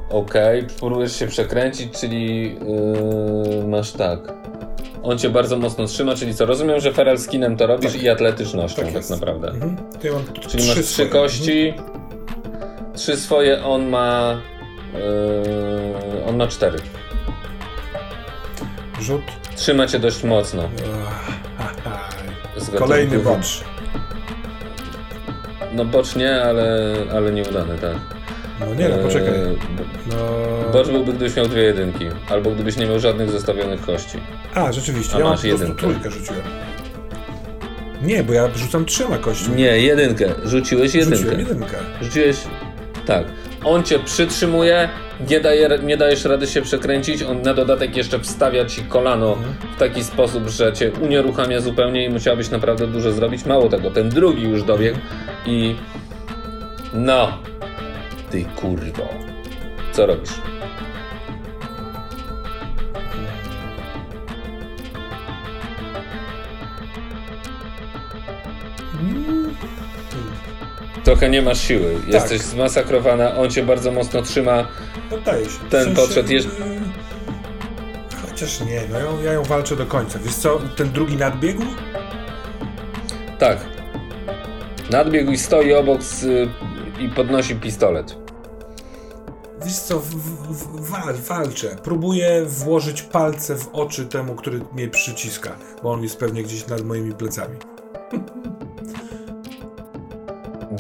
Okej, próbujesz się przekręcić, czyli yy, masz tak. On cię bardzo mocno trzyma, czyli co? Rozumiem, że feral skinem to robisz Tak. i atletycznością tak, jest. naprawdę. Mhm. Ja Czyli masz trzy swoje. kości, trzy swoje, on ma. Yy, on ma cztery. Rzut. Trzyma cię dość mocno. Kolejny bocz. No bocz nie, ale, ale nieudany, tak. No nie, no poczekaj. Eee, no... Bocz byłby, gdybyś miał dwie jedynki. Albo gdybyś nie miał żadnych zostawionych kości. A, rzeczywiście. A ja masz jedynkę. trójkę rzuciłem. Nie, bo ja rzucam trzema kośćmi. Nie, jedynkę. Rzuciłeś jedynkę. Rzuciłem jedynkę. Rzuciłeś... Tak. On cię przytrzymuje, nie, daje, nie dajesz rady się przekręcić, on na dodatek jeszcze wstawia ci kolano mhm. w taki sposób, że cię unieruchamia zupełnie i musiałbyś naprawdę dużo zrobić. Mało tego, ten drugi już dobiegł i... No, ty kurwo. Co robisz? Trochę nie masz siły. Tak. Jesteś zmasakrowana, on cię bardzo mocno trzyma. Poddaję się. Ten w sensie, podszedł. Chociaż nie, no ja, ja ją walczę do końca. Wiesz co, ten drugi nadbiegł? Tak. Nadbiegł i stoi obok z, i podnosi pistolet. Wiesz co, w, w, wal, walczę. Próbuję włożyć palce w oczy temu, który mnie przyciska, bo on jest pewnie gdzieś nad moimi plecami.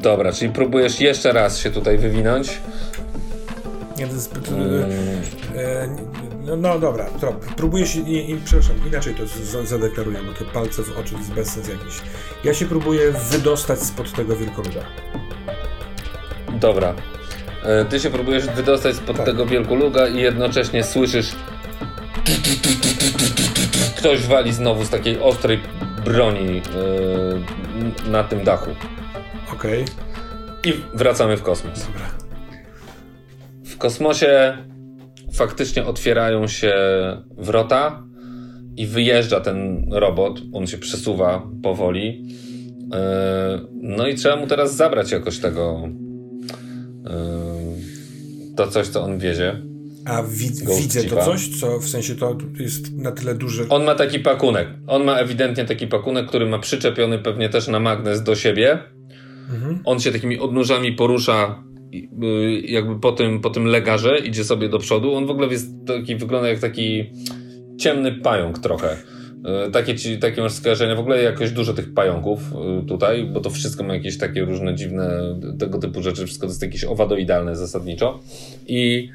Dobra, czyli próbujesz jeszcze raz się tutaj wywinąć. Nie, to jest zbyt... Hmm. E, no, no, dobra, to, próbuję się, i, i, przepraszam, inaczej to z, zadeklaruję, bo te palce w oczy to jest bezsens jakiś. Ja się próbuję wydostać spod tego wielkoluda. Dobra. E, ty się próbujesz wydostać spod tak. tego wielkoluga i jednocześnie słyszysz ktoś wali znowu z takiej ostrej broni e, na tym dachu. Okej. I wracamy w kosmos. Dobra. W kosmosie faktycznie otwierają się wrota i wyjeżdża ten robot. On się przesuwa powoli. E, no i trzeba mu teraz zabrać jakoś tego. E, to coś, co on wiezie. A wi widzę to coś, co w sensie to jest na tyle duże. On ma taki pakunek. On ma ewidentnie taki pakunek, który ma przyczepiony pewnie też na magnes do siebie. Mhm. On się takimi odnóżami porusza y, jakby po tym, po tym legarze, idzie sobie do przodu. On w ogóle jest taki, wygląda jak taki ciemny pająk trochę. Y, takie, ci, takie masz skojarzenia, w ogóle jakoś dużo tych pająków y, tutaj, bo to wszystko ma jakieś takie różne dziwne tego typu rzeczy, wszystko to jest jakieś owadoidalne zasadniczo. I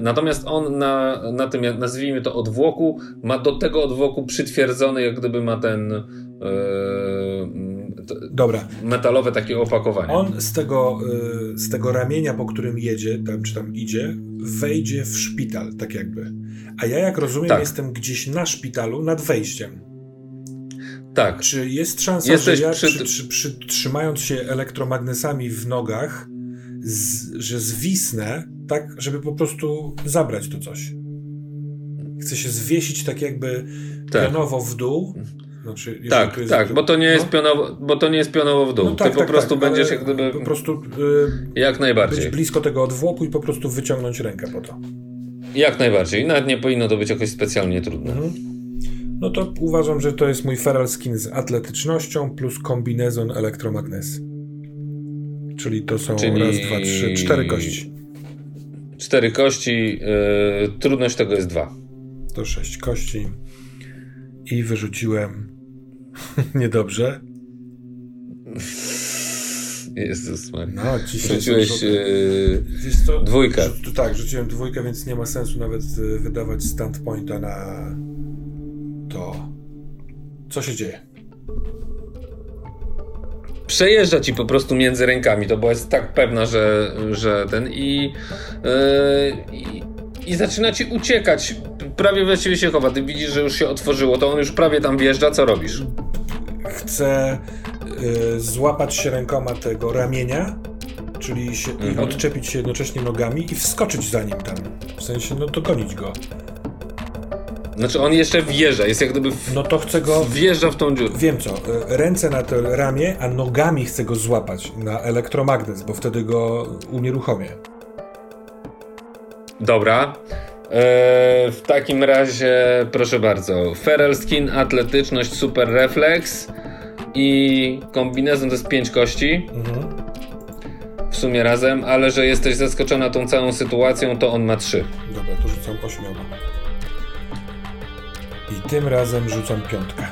natomiast on na, na tym, nazwijmy to odwłoku, ma do tego odwłoku przytwierdzony, jak gdyby ma ten Dobra. metalowe takie opakowanie. On z tego, y, z tego ramienia, po którym jedzie, tam, czy tam idzie, wejdzie w szpital, tak jakby. A ja, jak rozumiem, tak. jestem gdzieś na szpitalu nad wejściem. Tak. Czy jest szansa, Jesteś że ja przy... Przy, przy, przytrzymając się elektromagnesami w nogach, z, że zwisnę, tak, żeby po prostu zabrać to coś? Chcę się zwiesić tak jakby tak. pionowo w dół znaczy, tak, jest, tak, bo to nie jest no? pionowo, bo to nie jest pionowo w dół. No tak, Ty po tak, prostu tak, będziesz jak gdyby. Po prostu. Yy, jak najbardziej. Być blisko tego odwłoku i po prostu wyciągnąć rękę po to. Jak najbardziej. Nawet nie powinno to być jakoś specjalnie trudne. Mhm. No to uważam, że to jest mój feral skin z atletycznością plus kombinezon elektromagnes. Czyli to są Czyli... raz, dwa, trzy, cztery kości. Cztery kości. Yy, trudność tego jest dwa. To sześć kości. I wyrzuciłem Niedobrze. Jezus No, dzisiaj Rzuciłeś yy, dwójkę. Rzu tak, rzuciłem dwójkę, więc nie ma sensu nawet e, wydawać standpointa na to. Co się dzieje? Przejeżdża ci po prostu między rękami. To była jest tak pewna, że, że ten i, yy, i, i zaczyna ci uciekać. Prawie właściwie się chowa. Ty widzisz, że już się otworzyło, to on już prawie tam wjeżdża. Co robisz? Chcę y, złapać się rękoma tego ramienia, czyli się, mhm. odczepić się jednocześnie nogami i wskoczyć za nim tam. W sensie, no to gonić go. Znaczy on jeszcze wjeżdża, jest jak gdyby. W... No to chcę go. Wjeżdża w tą dziurę. Wiem co, y, ręce na to ramię, a nogami chcę go złapać na elektromagnes, bo wtedy go unieruchomię. Dobra. E, w takim razie, proszę bardzo, Feral Skin, atletyczność, super refleks i kombinezon to jest 5 kości. Mhm. W sumie razem, ale że jesteś zaskoczona tą całą sytuacją, to on ma 3. Dobra, to rzucam 8. tym razem rzucam piątkę.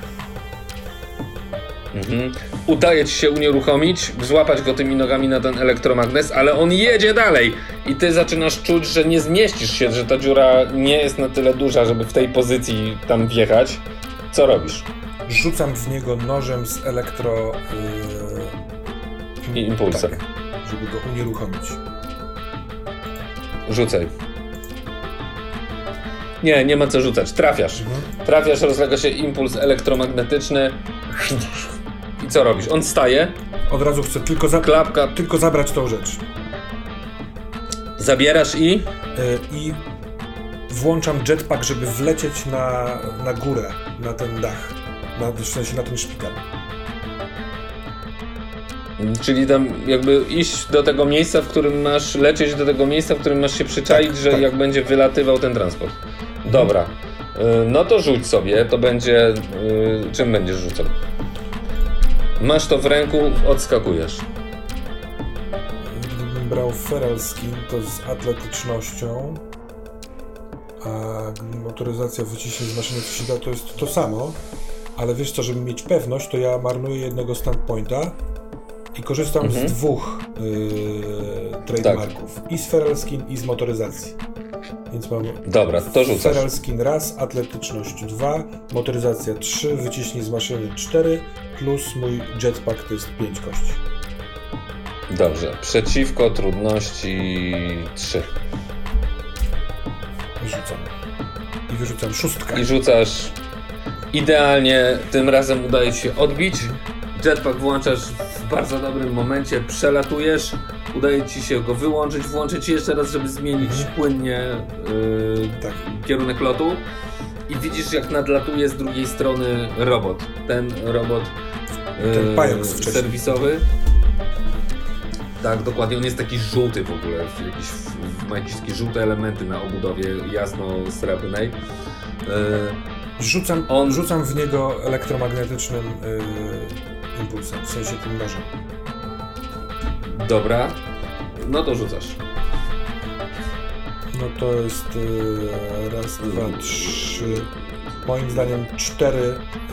Mhm. Udaje ci się unieruchomić, złapać go tymi nogami na ten elektromagnes, ale on jedzie dalej i ty zaczynasz czuć, że nie zmieścisz się, że ta dziura nie jest na tyle duża, żeby w tej pozycji tam wjechać. Co robisz? Rzucam w niego nożem z elektro... Yy, impulsem. Tak, żeby go unieruchomić. Rzucaj. Nie, nie ma co rzucać. Trafiasz. Mhm. Trafiasz, rozlega się impuls elektromagnetyczny. I co robisz? On staje. Od razu chcę tylko, za... Klapka. tylko zabrać tą rzecz. Zabierasz i? Yy, I włączam jetpack, żeby wlecieć na, na górę, na ten dach. Na, w sensie na ten szpital. Czyli tam jakby iść do tego miejsca, w którym masz, lecieć do tego miejsca, w którym masz się przyczaić, Tak, że tak. jak będzie wylatywał ten transport. Dobra. Y, No to rzuć sobie, to będzie... y, Czym będziesz rzucał? Masz to w ręku, odskakujesz. Gdybym brał feral skin, to z atletycznością, a motoryzacja wyciśnie z maszyny, co się da, to jest to samo, ale wiesz co, żeby mieć pewność, to ja marnuję jednego standpointa i korzystam Mhm. z dwóch yy, trademarków. I z feral skin, i z motoryzacji. Więc mam Dobra, to rzucasz. feral skin raz, atletyczność 2, motoryzacja 3, wyciśnij z maszyny 4, plus mój jetpack to jest 5 kości. Dobrze. Przeciwko trudności 3. Wyrzucam. I wyrzucam szóstkę. I rzucasz idealnie, tym razem udaje ci się odbić. Jetpack włączasz w bardzo dobrym momencie, przelatujesz, udaje ci się go wyłączyć, włączyć jeszcze raz, żeby zmienić Mhm. płynnie yy, Tak. kierunek lotu. I widzisz, jak nadlatuje z drugiej strony robot. Ten robot Ten yy, wcześniej. serwisowy. Tak, dokładnie. On jest taki żółty w ogóle. Jakiś, ma jakieś takie żółte elementy na obudowie jasno-srebrnej. Yy, Rzucam, On- rzucam w niego elektromagnetycznym yy, impulsem, w sensie tym nożem. Dobra, no to rzucasz. No to jest yy, raz, dwa, trzy. Moim zdaniem cztery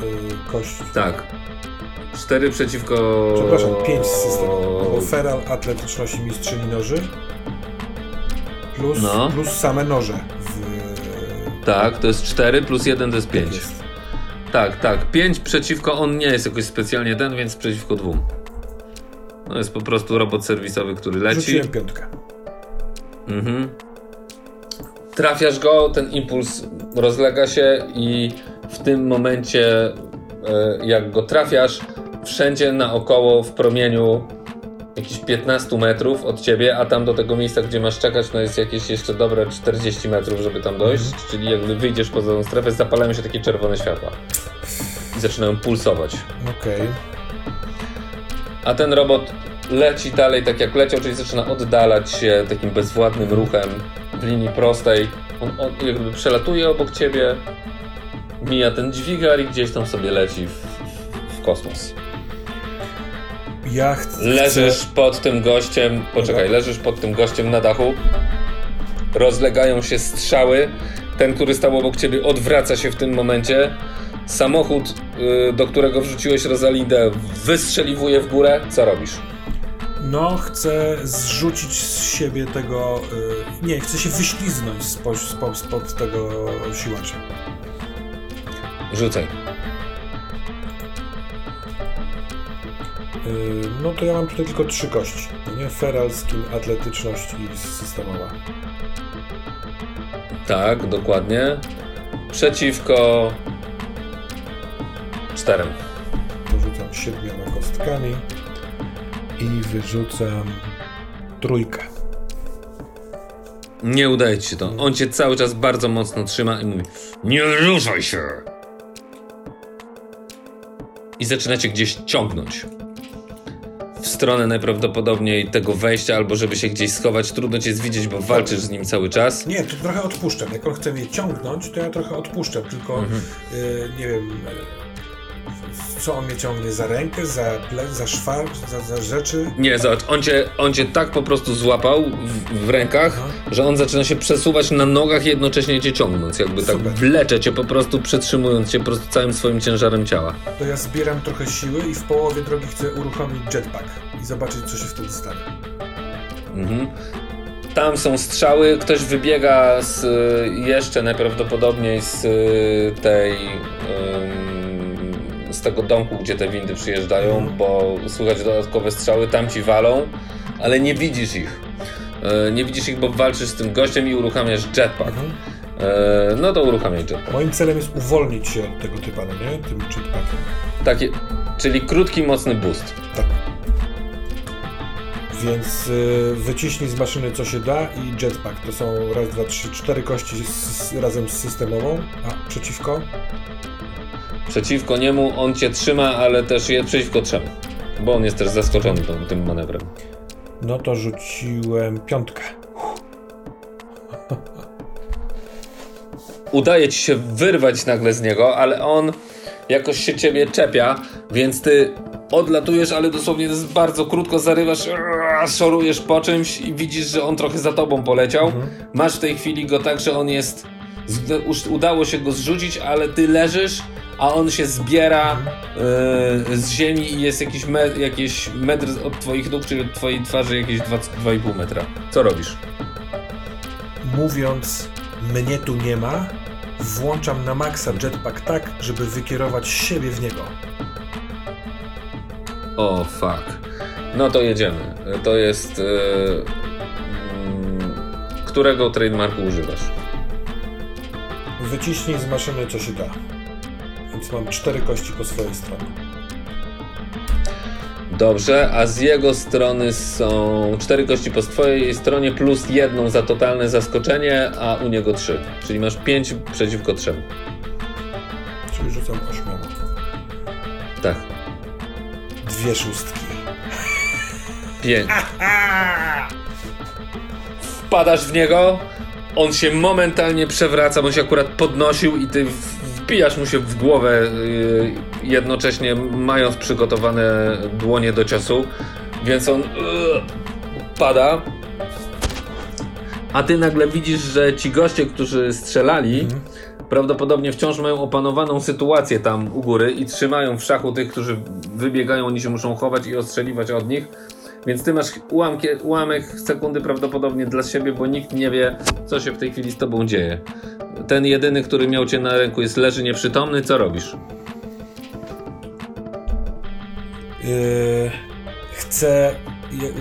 yy, kości. Tak. 4 przeciwko. Przepraszam, pięć z systemu. Bo feral, atletyczność i mistrzyni noży. Plus, No. plus same noże. W, Tak, to jest 4 plus 1 to jest 5. jest. Tak, tak. 5 przeciwko on nie jest jakoś specjalnie ten, więc przeciwko dwóm. No jest po prostu robot serwisowy, który leci. Rzuciłem piątkę. Mhm. Trafiasz go, ten impuls rozlega się i w tym momencie, e, jak go trafiasz, wszędzie naokoło w promieniu jakichś 15 metrów od ciebie, a tam do tego miejsca, gdzie masz czekać, no jest jakieś jeszcze dobre 40 metrów, żeby tam dojść. Czyli jakby wyjdziesz poza tą strefę, zapalają się takie czerwone światła. I zaczynają pulsować. Okej. A ten robot leci dalej tak jak leciał, czyli zaczyna oddalać się takim bezwładnym ruchem linii prostej. On, on jakby przelatuje obok ciebie, mija ten dźwigar i gdzieś tam sobie leci w, w kosmos. Ja chcę. Leżysz pod tym gościem, poczekaj, leżysz pod tym gościem na dachu, rozlegają się strzały, ten, który stał obok ciebie odwraca się w tym momencie, samochód, y, do którego wrzuciłeś Rosalindę wystrzeliwuje w górę, co robisz? No, chcę zrzucić z siebie tego. y, nie, chcę się wyśliznąć spod, spod, spod tego siłacza. Rzucaj. Y, no to ja mam tutaj tylko trzy kości. Nie? Feral, skin, atletyczność i systemowa. Tak, dokładnie. Przeciwko czterem. Porzucam siedmioma kostkami i wyrzucam trójkę. Nie udaje ci się to. On cię cały czas bardzo mocno trzyma i mówi Nie ruszaj się! I zaczynacie gdzieś ciągnąć. W stronę najprawdopodobniej tego wejścia, albo żeby się gdzieś schować. Trudno cię jest widzieć, bo walczysz z nim cały czas. Nie, to trochę odpuszczam. Jak on chce mnie ciągnąć, to ja trochę odpuszczam, tylko y, nie wiem. y, co on mnie ciągnie za rękę, za, ple, za szwar, za, za rzeczy? Nie, zobacz, on cię, on cię tak po prostu złapał w, w rękach, że on zaczyna się przesuwać na nogach, jednocześnie cię ciągnąc. Jakby tak Super. wlecze cię po prostu, przytrzymując cię po prostu całym swoim ciężarem ciała. To ja zbieram trochę siły i w połowie drogi chcę uruchomić jetpack i zobaczyć, co się wtedy stanie. Mhm. Tam są strzały, ktoś wybiega z, y, jeszcze najprawdopodobniej z y, tej ym, z tego domku, gdzie te windy przyjeżdżają, bo słychać dodatkowe strzały, tam ci walą, ale nie widzisz ich. Y, Nie widzisz ich, bo walczysz z tym gościem i uruchamiasz jetpack. Mhm. Y, No to uruchamiaj jetpack. Moim celem jest uwolnić się od tego typa, no nie? Tym jetpackiem. Takie, czyli krótki, mocny boost. Tak. Więc y, wyciśnij z maszyny co się da i jetpack. To są raz, dwa, trzy, cztery kości z, razem z systemową, a przeciwko? Przeciwko niemu on cię trzyma, ale też jest przeciwko trzemu. Bo on jest też zaskoczony tym, tym manewrem. No to rzuciłem piątkę. udaje ci się wyrwać nagle z niego, ale on jakoś się ciebie czepia, więc ty odlatujesz, ale dosłownie jest bardzo krótko, zarywasz, szorujesz po czymś i widzisz, że on trochę za tobą poleciał. Masz w tej chwili go tak, że on jest, udało się go zrzucić, ale ty leżysz, a on się zbiera yy, z ziemi i jest jakiś, me, jakiś metr od twoich nóg, czyli od twojej twarzy jakieś dwa- 2,5 metra. Co robisz? Mówiąc, mnie tu nie ma, włączam na maksa jetpack tak, żeby wykierować siebie w niego. O, fuck. No to jedziemy. To jest. Yy, którego trademarku używasz? Wyciśnij z maszyny co się da. Więc mam cztery kości po swojej stronie. Dobrze, a z jego strony są cztery kości po twojej stronie plus jedną za totalne zaskoczenie, a u niego trzy. Czyli masz pięć przeciwko trzem. Czyli rzucam ośmioma. Tak. Dwie szóstki. Pięć. Wpadasz w niego, on się momentalnie przewraca, bo się akurat podnosił i ty w- wbijasz mu się w głowę, yy, jednocześnie mając przygotowane dłonie do ciosu, więc on yy, pada. A ty nagle widzisz, że ci goście, którzy strzelali, prawdopodobnie wciąż mają opanowaną sytuację tam u góry i trzymają w szachu tych, którzy wybiegają, oni się muszą chować i ostrzeliwać od nich. Więc ty masz ułamek sekundy prawdopodobnie dla siebie, bo nikt nie wie, co się w tej chwili z tobą dzieje. Ten jedyny, który miał cię na ręku, jest leży nieprzytomny. Co robisz? Yy, chcę. je-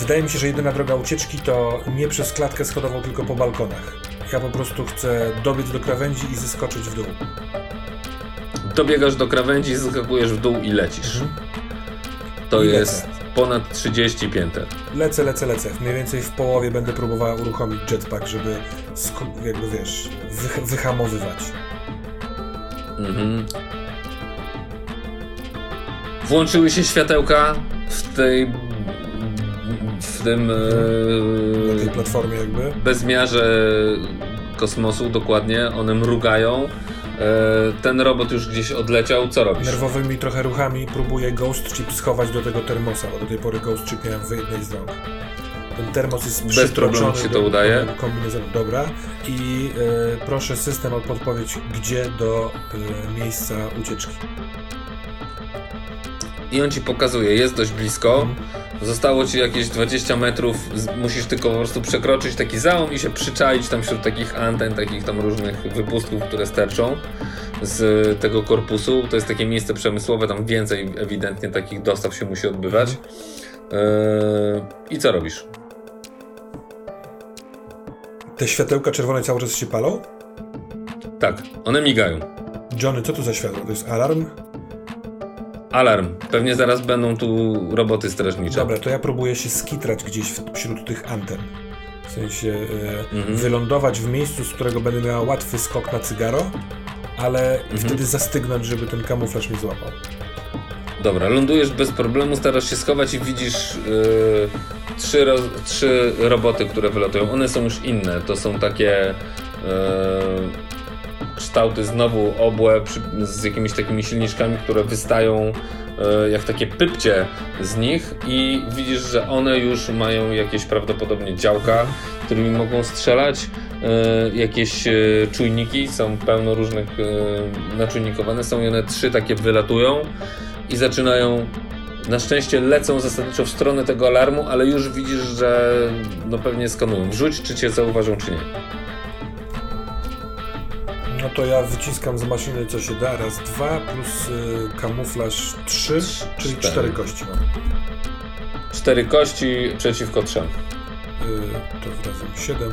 Wydaje mi się, że jedyna droga ucieczki to nie przez klatkę schodową, tylko po balkonach. Ja po prostu chcę dobiec do krawędzi i zeskoczyć w dół. Dobiegasz do krawędzi, skakujesz w dół i lecisz. To I lecę. Ponad 30 pięter. Lecę, lecę, lecę. Mniej więcej w połowie będę próbowała uruchomić jetpack, żeby jakby wiesz, wych- wyhamowywać. Mhm. Włączyły się światełka w tej. w tym. Na tej E, platformie jakby. bezmiarze kosmosu, dokładnie. One mrugają. E, ten robot już gdzieś odleciał. Co robisz? Nerwowymi trochę ruchami próbuję Ghost Chip schować do tego termosa, bo do tej pory Ghost Chip miałem w jednej z rąk. Ten termos jest Bez problemu się to udaje. do kombinezonu. Dobra. I e, proszę system o podpowiedź, gdzie do e, miejsca ucieczki. I on ci pokazuje, jest dość blisko. Zostało ci jakieś 20 metrów, musisz tylko po prostu przekroczyć taki załom i się przyczaić tam wśród takich anten, takich tam różnych wypustków, które sterczą z tego korpusu. To jest takie miejsce przemysłowe, tam więcej ewidentnie takich dostaw się musi odbywać. Eee, I co robisz? Te światełka czerwone cały czas się palą? Tak, one migają. Johnny, co to za światło? To jest alarm? Alarm. Pewnie zaraz będą tu roboty strażnicze. Dobra, to ja próbuję się skitrać gdzieś wśród tych anten. W sensie e, Mhm. wylądować w miejscu, z którego będę miała łatwy skok na cygaro, ale Mhm. wtedy zastygnąć, żeby ten kamuflaż mnie złapał. Dobra, lądujesz bez problemu, starasz się schować i widzisz yy, trzy, ro, trzy roboty, które wylatują. One są już inne. To są takie yy, kształty znowu obłe przy, z jakimiś takimi silniczkami, które wystają e, jak takie pypcie z nich i widzisz, że one już mają jakieś prawdopodobnie działka, którymi mogą strzelać. E, jakieś e, czujniki, są pełno różnych e, naczujnikowane, są i one trzy takie wylatują i zaczynają na szczęście lecą zasadniczo w stronę tego alarmu, ale już widzisz, że no pewnie skanują. Wrzuć, czy cię zauważą, czy nie. No to ja wyciskam z maszyny co się da. Raz, dwa, plus y, kamuflaż trzy, czyli cztery. cztery kości mam. Cztery kości przeciwko trzem. Y, to razem siedem.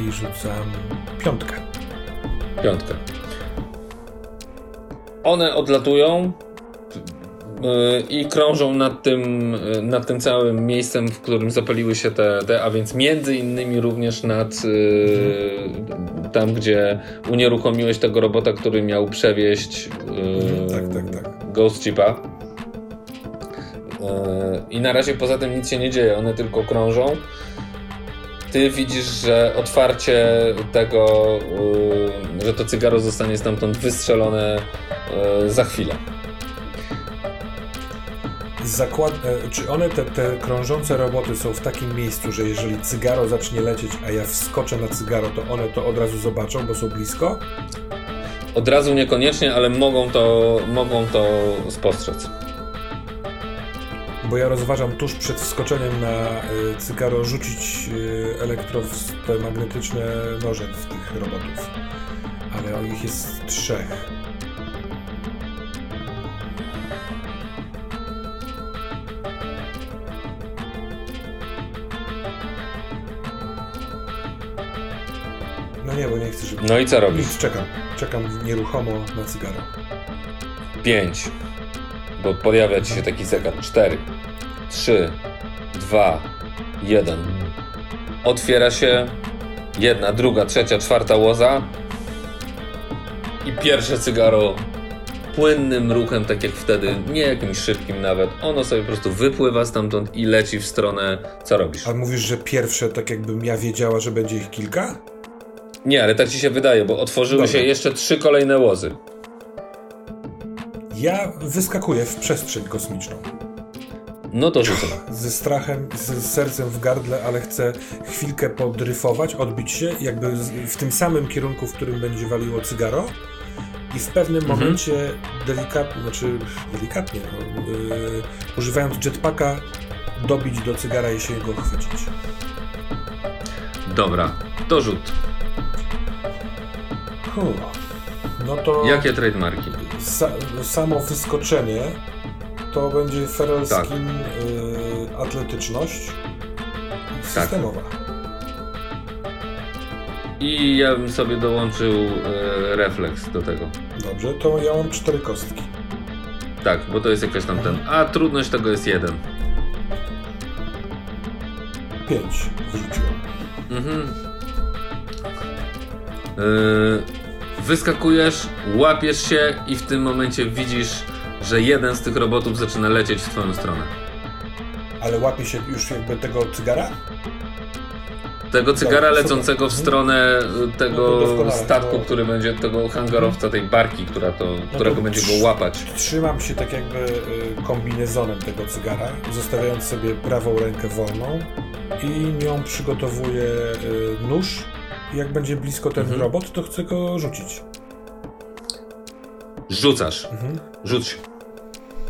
I rzucam piątkę. Piątkę. One odlatują i krążą nad tym, yy, nad tym całym miejscem, w którym zapaliły się te, te a więc między innymi również nad yy, tam, gdzie unieruchomiłeś tego robota, który miał przewieźć yy, Tak, tak, tak. Ghost Chipa. Yy, I na razie poza tym nic się nie dzieje, one tylko krążą. Ty widzisz, że otwarcie tego, że to cygaro zostanie stamtąd wystrzelone za chwilę. Zakład... e, Czy one, te, te krążące roboty są w takim miejscu, że jeżeli cygaro zacznie lecieć, a ja wskoczę na cygaro, to one to od razu zobaczą, bo są blisko? Od razu niekoniecznie, ale mogą to, mogą to spostrzec. Bo ja rozważam tuż przed wskoczeniem na y, cygaro rzucić y, elektro w te magnetyczne noże w tych robotów. Ale ich jest trzech. Nie, bo nie chcę, żeby... No i co robisz? Nic, czekam. Czekam nieruchomo na cygaro. 5. Bo pojawia ci się taki zegar. 4, 3, 2, 1. Otwiera się jedna, druga, trzecia, czwarta łoza. I pierwsze cygaro płynnym ruchem, tak jak wtedy, nie jakimś szybkim nawet. Ono sobie po prostu wypływa stamtąd i leci w stronę. Co robisz? A mówisz, że pierwsze, tak jakbym ja wiedziała, że będzie ich kilka? Nie, ale tak ci się wydaje, bo otworzyły Dobra. się jeszcze trzy kolejne łozy. Ja wyskakuję w przestrzeń kosmiczną. No to rzucę. Ze strachem, z sercem w gardle, ale chcę chwilkę podryfować, odbić się, jakby w tym samym kierunku, w którym będzie waliło cygaro. I w pewnym Mhm. momencie delikatnie, znaczy delikatnie, no, yy, używając jetpacka, dobić do cygara i się go chwycić. Dobra, to rzut. Huh. No to Jakie trademarki? sa, samo wyskoczenie to będzie feral Tak. yy, atletyczność Tak. systemowa. I ja bym sobie dołączył e, refleks do tego. Dobrze, to ja mam cztery kostki. Tak, bo to jest jakaś tam ten. A trudność tego jest jeden. Pięć wyrzuciłem. Mhm. Yy, wyskakujesz, łapiesz się i w tym momencie widzisz, że jeden z tych robotów zaczyna lecieć w twoją stronę. Ale łapie się już jakby tego cygara? Tego cygara Dobra, lecącego w stronę y, No to tego doskonale, statku, który będzie, tego hangarowca, tej barki, która to, którego to będzie go łapać. Trzymam się tak jakby y, kombinezonem tego cygara, zostawiając sobie prawą rękę wolną i nią przygotowuję y, nóż. Jak będzie blisko ten Mhm. robot, to chcę go rzucić. Rzucasz. Mhm. Rzuć.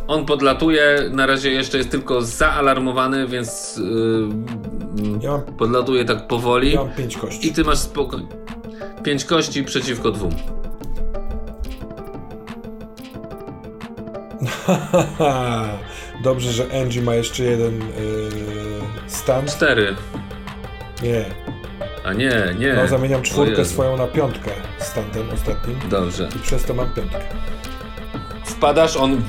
On podlatuje, na razie jeszcze jest tylko zaalarmowany, więc yy, Ja mam, podlatuje tak powoli. ja mam pięć kości. I ty masz spokój. Pięć kości przeciwko dwóm. Dobrze, że Angie ma jeszcze jeden yy, stan. Cztery. Nie, A nie, nie. no zamieniam czwórkę swoją na piątkę stantem ostatnim Dobrze. i przez to mam piątkę. Wpadasz, on.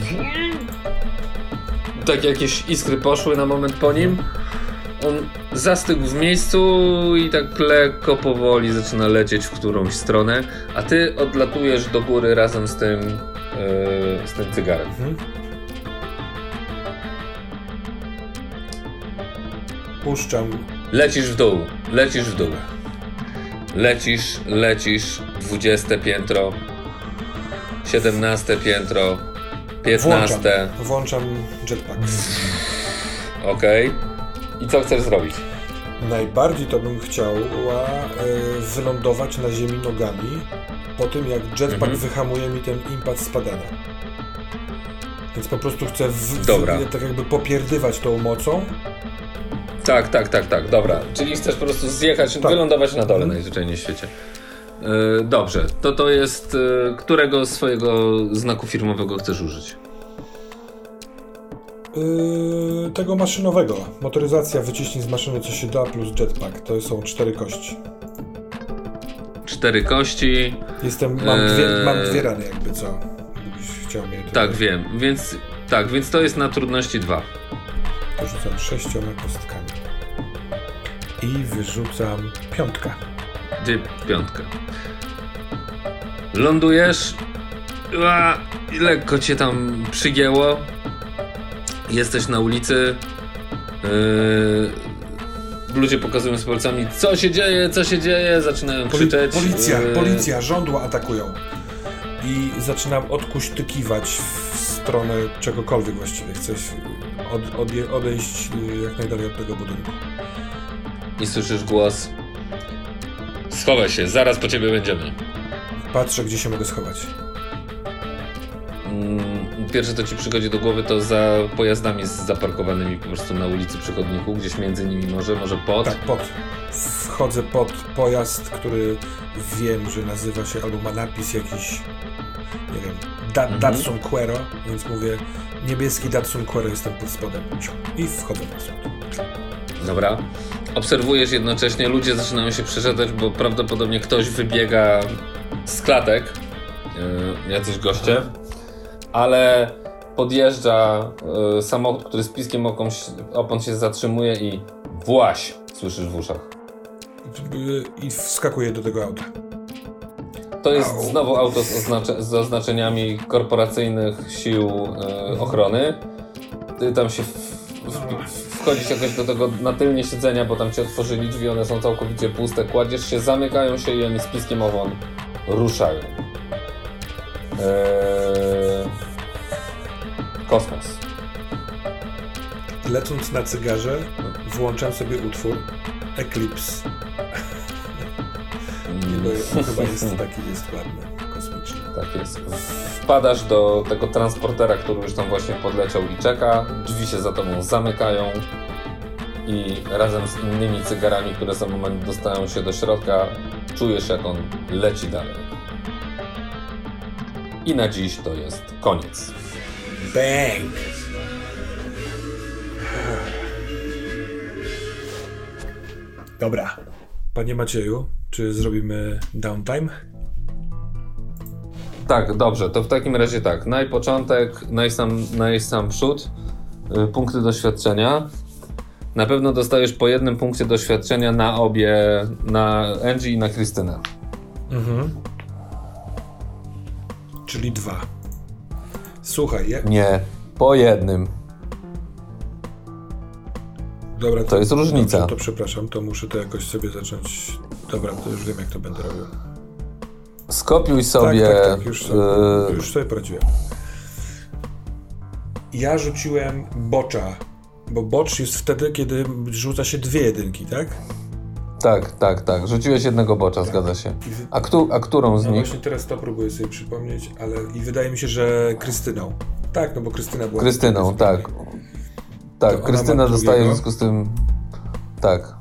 Tak jakieś iskry poszły na moment po nim. On zastygł w miejscu i tak lekko, powoli zaczyna lecieć w którąś stronę, a ty odlatujesz do góry razem z tym, yy, z tym cygarem. Mhm. Puszczam Lecisz w dół, lecisz w dół. Lecisz, lecisz. 20 piętro, 17 piętro, 15. Włączam, włączam jetpack. Okej. I co chcesz zrobić? Najbardziej to bym chciała e, wylądować na ziemi nogami po tym, jak jetpack Mhm. wyhamuje mi ten impet spadania. Więc po prostu chcę w, w, tak jakby popierdywać tą mocą. Tak, tak, tak, tak, dobra. Czyli chcesz po prostu zjechać, Tak. wylądować na dole najzwyczajniej w świecie. Yy, dobrze, to to jest. Yy, którego swojego znaku firmowego chcesz użyć? Yy, tego maszynowego. Motoryzacja wyciśnij z maszyny co się da plus jetpack. To są cztery kości. Cztery kości. Jestem, mam, dwie, mam dwie rany jakby co. Chciał mnie Tak, wiem. Więc tak, więc to jest na trudności dwa. Rzucam sześcioma kostkami. I wyrzucam piątkę. Gdzie piątka? Lądujesz. Ua, lekko cię tam przygięło. Jesteś na ulicy. Yy, ludzie pokazują z palcami, co się dzieje, co się dzieje, zaczynają Poli- krzyczeć. policja, Yy, policja, żądła atakują. I zaczynam odkuśtykiwać w stronę czegokolwiek właściwie. Chcę od, odje, odejść y, jak najdalej od tego budynku. I słyszysz głos. Schowaj się, zaraz po ciebie będziemy. Patrzę, gdzie się mogę schować. Mm, Pierwsze, co ci przychodzi do głowy, to za pojazdami zaparkowanymi po prostu na ulicy przy chodniku, gdzieś między nimi może, może pod. Tak, pod. Wchodzę pod pojazd, który wiem, że nazywa się albo ma napis jakiś, nie wiem, da, Mhm. Datsun Quero, więc mówię niebieski Datsun Quero, jestem pod spodem. I wchodzę pod spód. Dobra. Obserwujesz jednocześnie, ludzie zaczynają się przeszedać, bo prawdopodobnie ktoś wybiega z klatek, yy, jacyś goście, ale podjeżdża yy, samochód, który z piskiem okom, opon się zatrzymuje i właś, słyszysz w uszach. I wskakuję do tego auta. To jest znowu auto z, oznacze- z oznaczeniami korporacyjnych sił e, ochrony. Ty tam się w, w, wchodzisz jakoś do tego na tylnie siedzenia, bo tam ci otworzyli drzwi, one są całkowicie puste. Kładziesz się, zamykają się i oni z piskiem owon ruszają. Eee... Kosmos. Lecąc na cygarze, włączam sobie utwór Eclipse. On chyba jest taki, jest ładny, kosmiczny. Tak jest. Wpadasz do tego transportera, który już tam właśnie podleciał i czeka. Drzwi się za tobą zamykają i razem z innymi cygarami, które za moment dostają się do środka, czujesz jak on leci dalej. I na dziś to jest koniec. Bang! Dobra. Panie Macieju, czy zrobimy downtime? Tak, dobrze, to w takim razie tak. Najpoczątek, najsam, najsam przód, y, punkty doświadczenia. Na pewno dostajesz po jednym punkcie doświadczenia na obie, na Angie i na Krystynę. Mhm. Czyli dwa. Słuchaj, ja... Nie, po jednym. Dobra, To jest różnica. Dobrze, to przepraszam, to muszę to jakoś sobie zacząć... Dobra, to już wiem, jak to będę robił. Skopiuj sobie. Tak, tak, tak, już sobie, y, już sobie poradziłem. Ja rzuciłem bocza, bo bocz jest wtedy, kiedy rzuca się dwie jedynki, tak? tak, tak, tak. Rzuciłeś jednego bocza, zgadza się. A, któ- a którą z No nich? właśnie teraz to próbuję sobie przypomnieć, ale i wydaje mi się, że Krystyną. Tak, no bo Krystyna była... Krystyną, tak. Tak, Krystyna dostaje w związku z tym. Tak.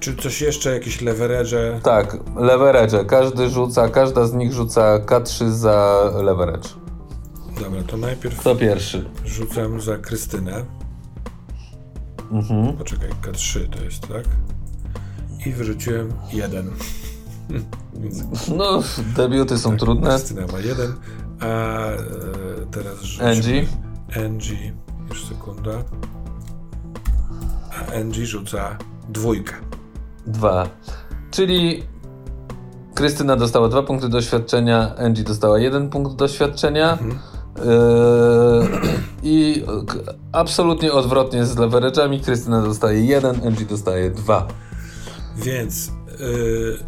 Czy coś jeszcze, jakieś leverage? Tak, leverage. Każdy rzuca, każda z nich rzuca K3 za leverage. Dobra, to najpierw Kto pierwszy? rzucam za Krystynę. Mhm. Poczekaj, K3 to jest, tak? I wyrzuciłem jeden. No, debiuty są trudne. Krystyna ma jeden, a e, teraz rzucimy Angie? Angie, już sekunda. A Angie rzuca dwójkę. Dwa. Czyli Krystyna dostała dwa punkty doświadczenia, Angie dostała jeden punkt doświadczenia. I absolutnie odwrotnie z leverage'ami. Krystyna dostaje jeden, Angie dostaje dwa. Więc yy,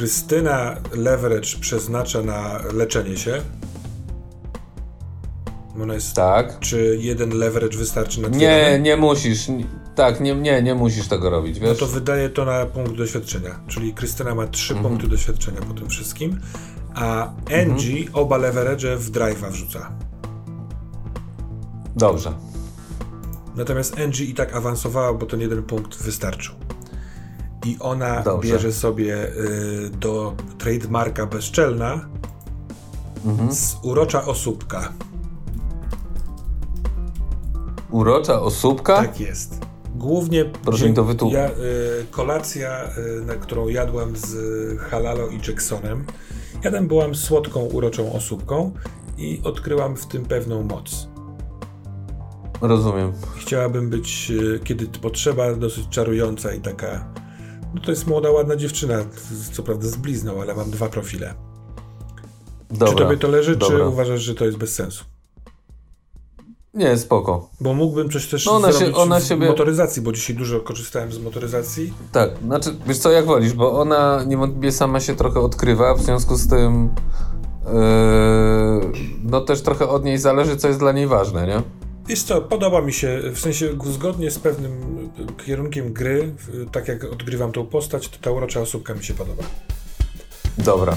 Krystyna leverage przeznacza na leczenie się. Ona jest, tak. Czy jeden leverage wystarczy na Nie, nie musisz. Tak, nie, nie, nie musisz tego robić, wiesz? No to wydaje to na punkt doświadczenia. Czyli Krystyna ma trzy mhm. punkty doświadczenia po tym wszystkim, a Angie mhm. oba leverage w drive'a wrzuca. Dobrze. Natomiast Angie i tak awansowała, bo ten jeden punkt wystarczył. I ona Dobrze. bierze sobie y, do trademarka bezczelna mhm. z urocza osóbka. Urocza osóbka? Tak jest. Głównie Proszę mi to wytłumaczyć. Ja, y, kolacja, y, na którą jadłam z Halalo i Jacksonem. Ja tam byłam słodką, uroczą osóbką i odkryłam w tym pewną moc. Rozumiem. Chciałabym być, y, kiedy potrzeba, dosyć czarująca i taka. No to jest młoda, ładna dziewczyna, co prawda z blizną, ale mam dwa profile. Dobra, czy tobie to leży, dobra. czy uważasz, że to jest bez sensu? Nie, spoko. Bo mógłbym coś też no ona zrobić się, ona siebie... motoryzacji, bo dzisiaj dużo korzystałem z motoryzacji. Tak, znaczy, wiesz co, jak wolisz, bo ona niewątpliwie sama się trochę odkrywa, w związku z tym yy, no też trochę od niej zależy, co jest dla niej ważne, nie? Wiesz co, podoba mi się, w sensie zgodnie z pewnym kierunkiem gry, tak jak odgrywam tą postać, to ta urocza osóbka mi się podoba. Dobra.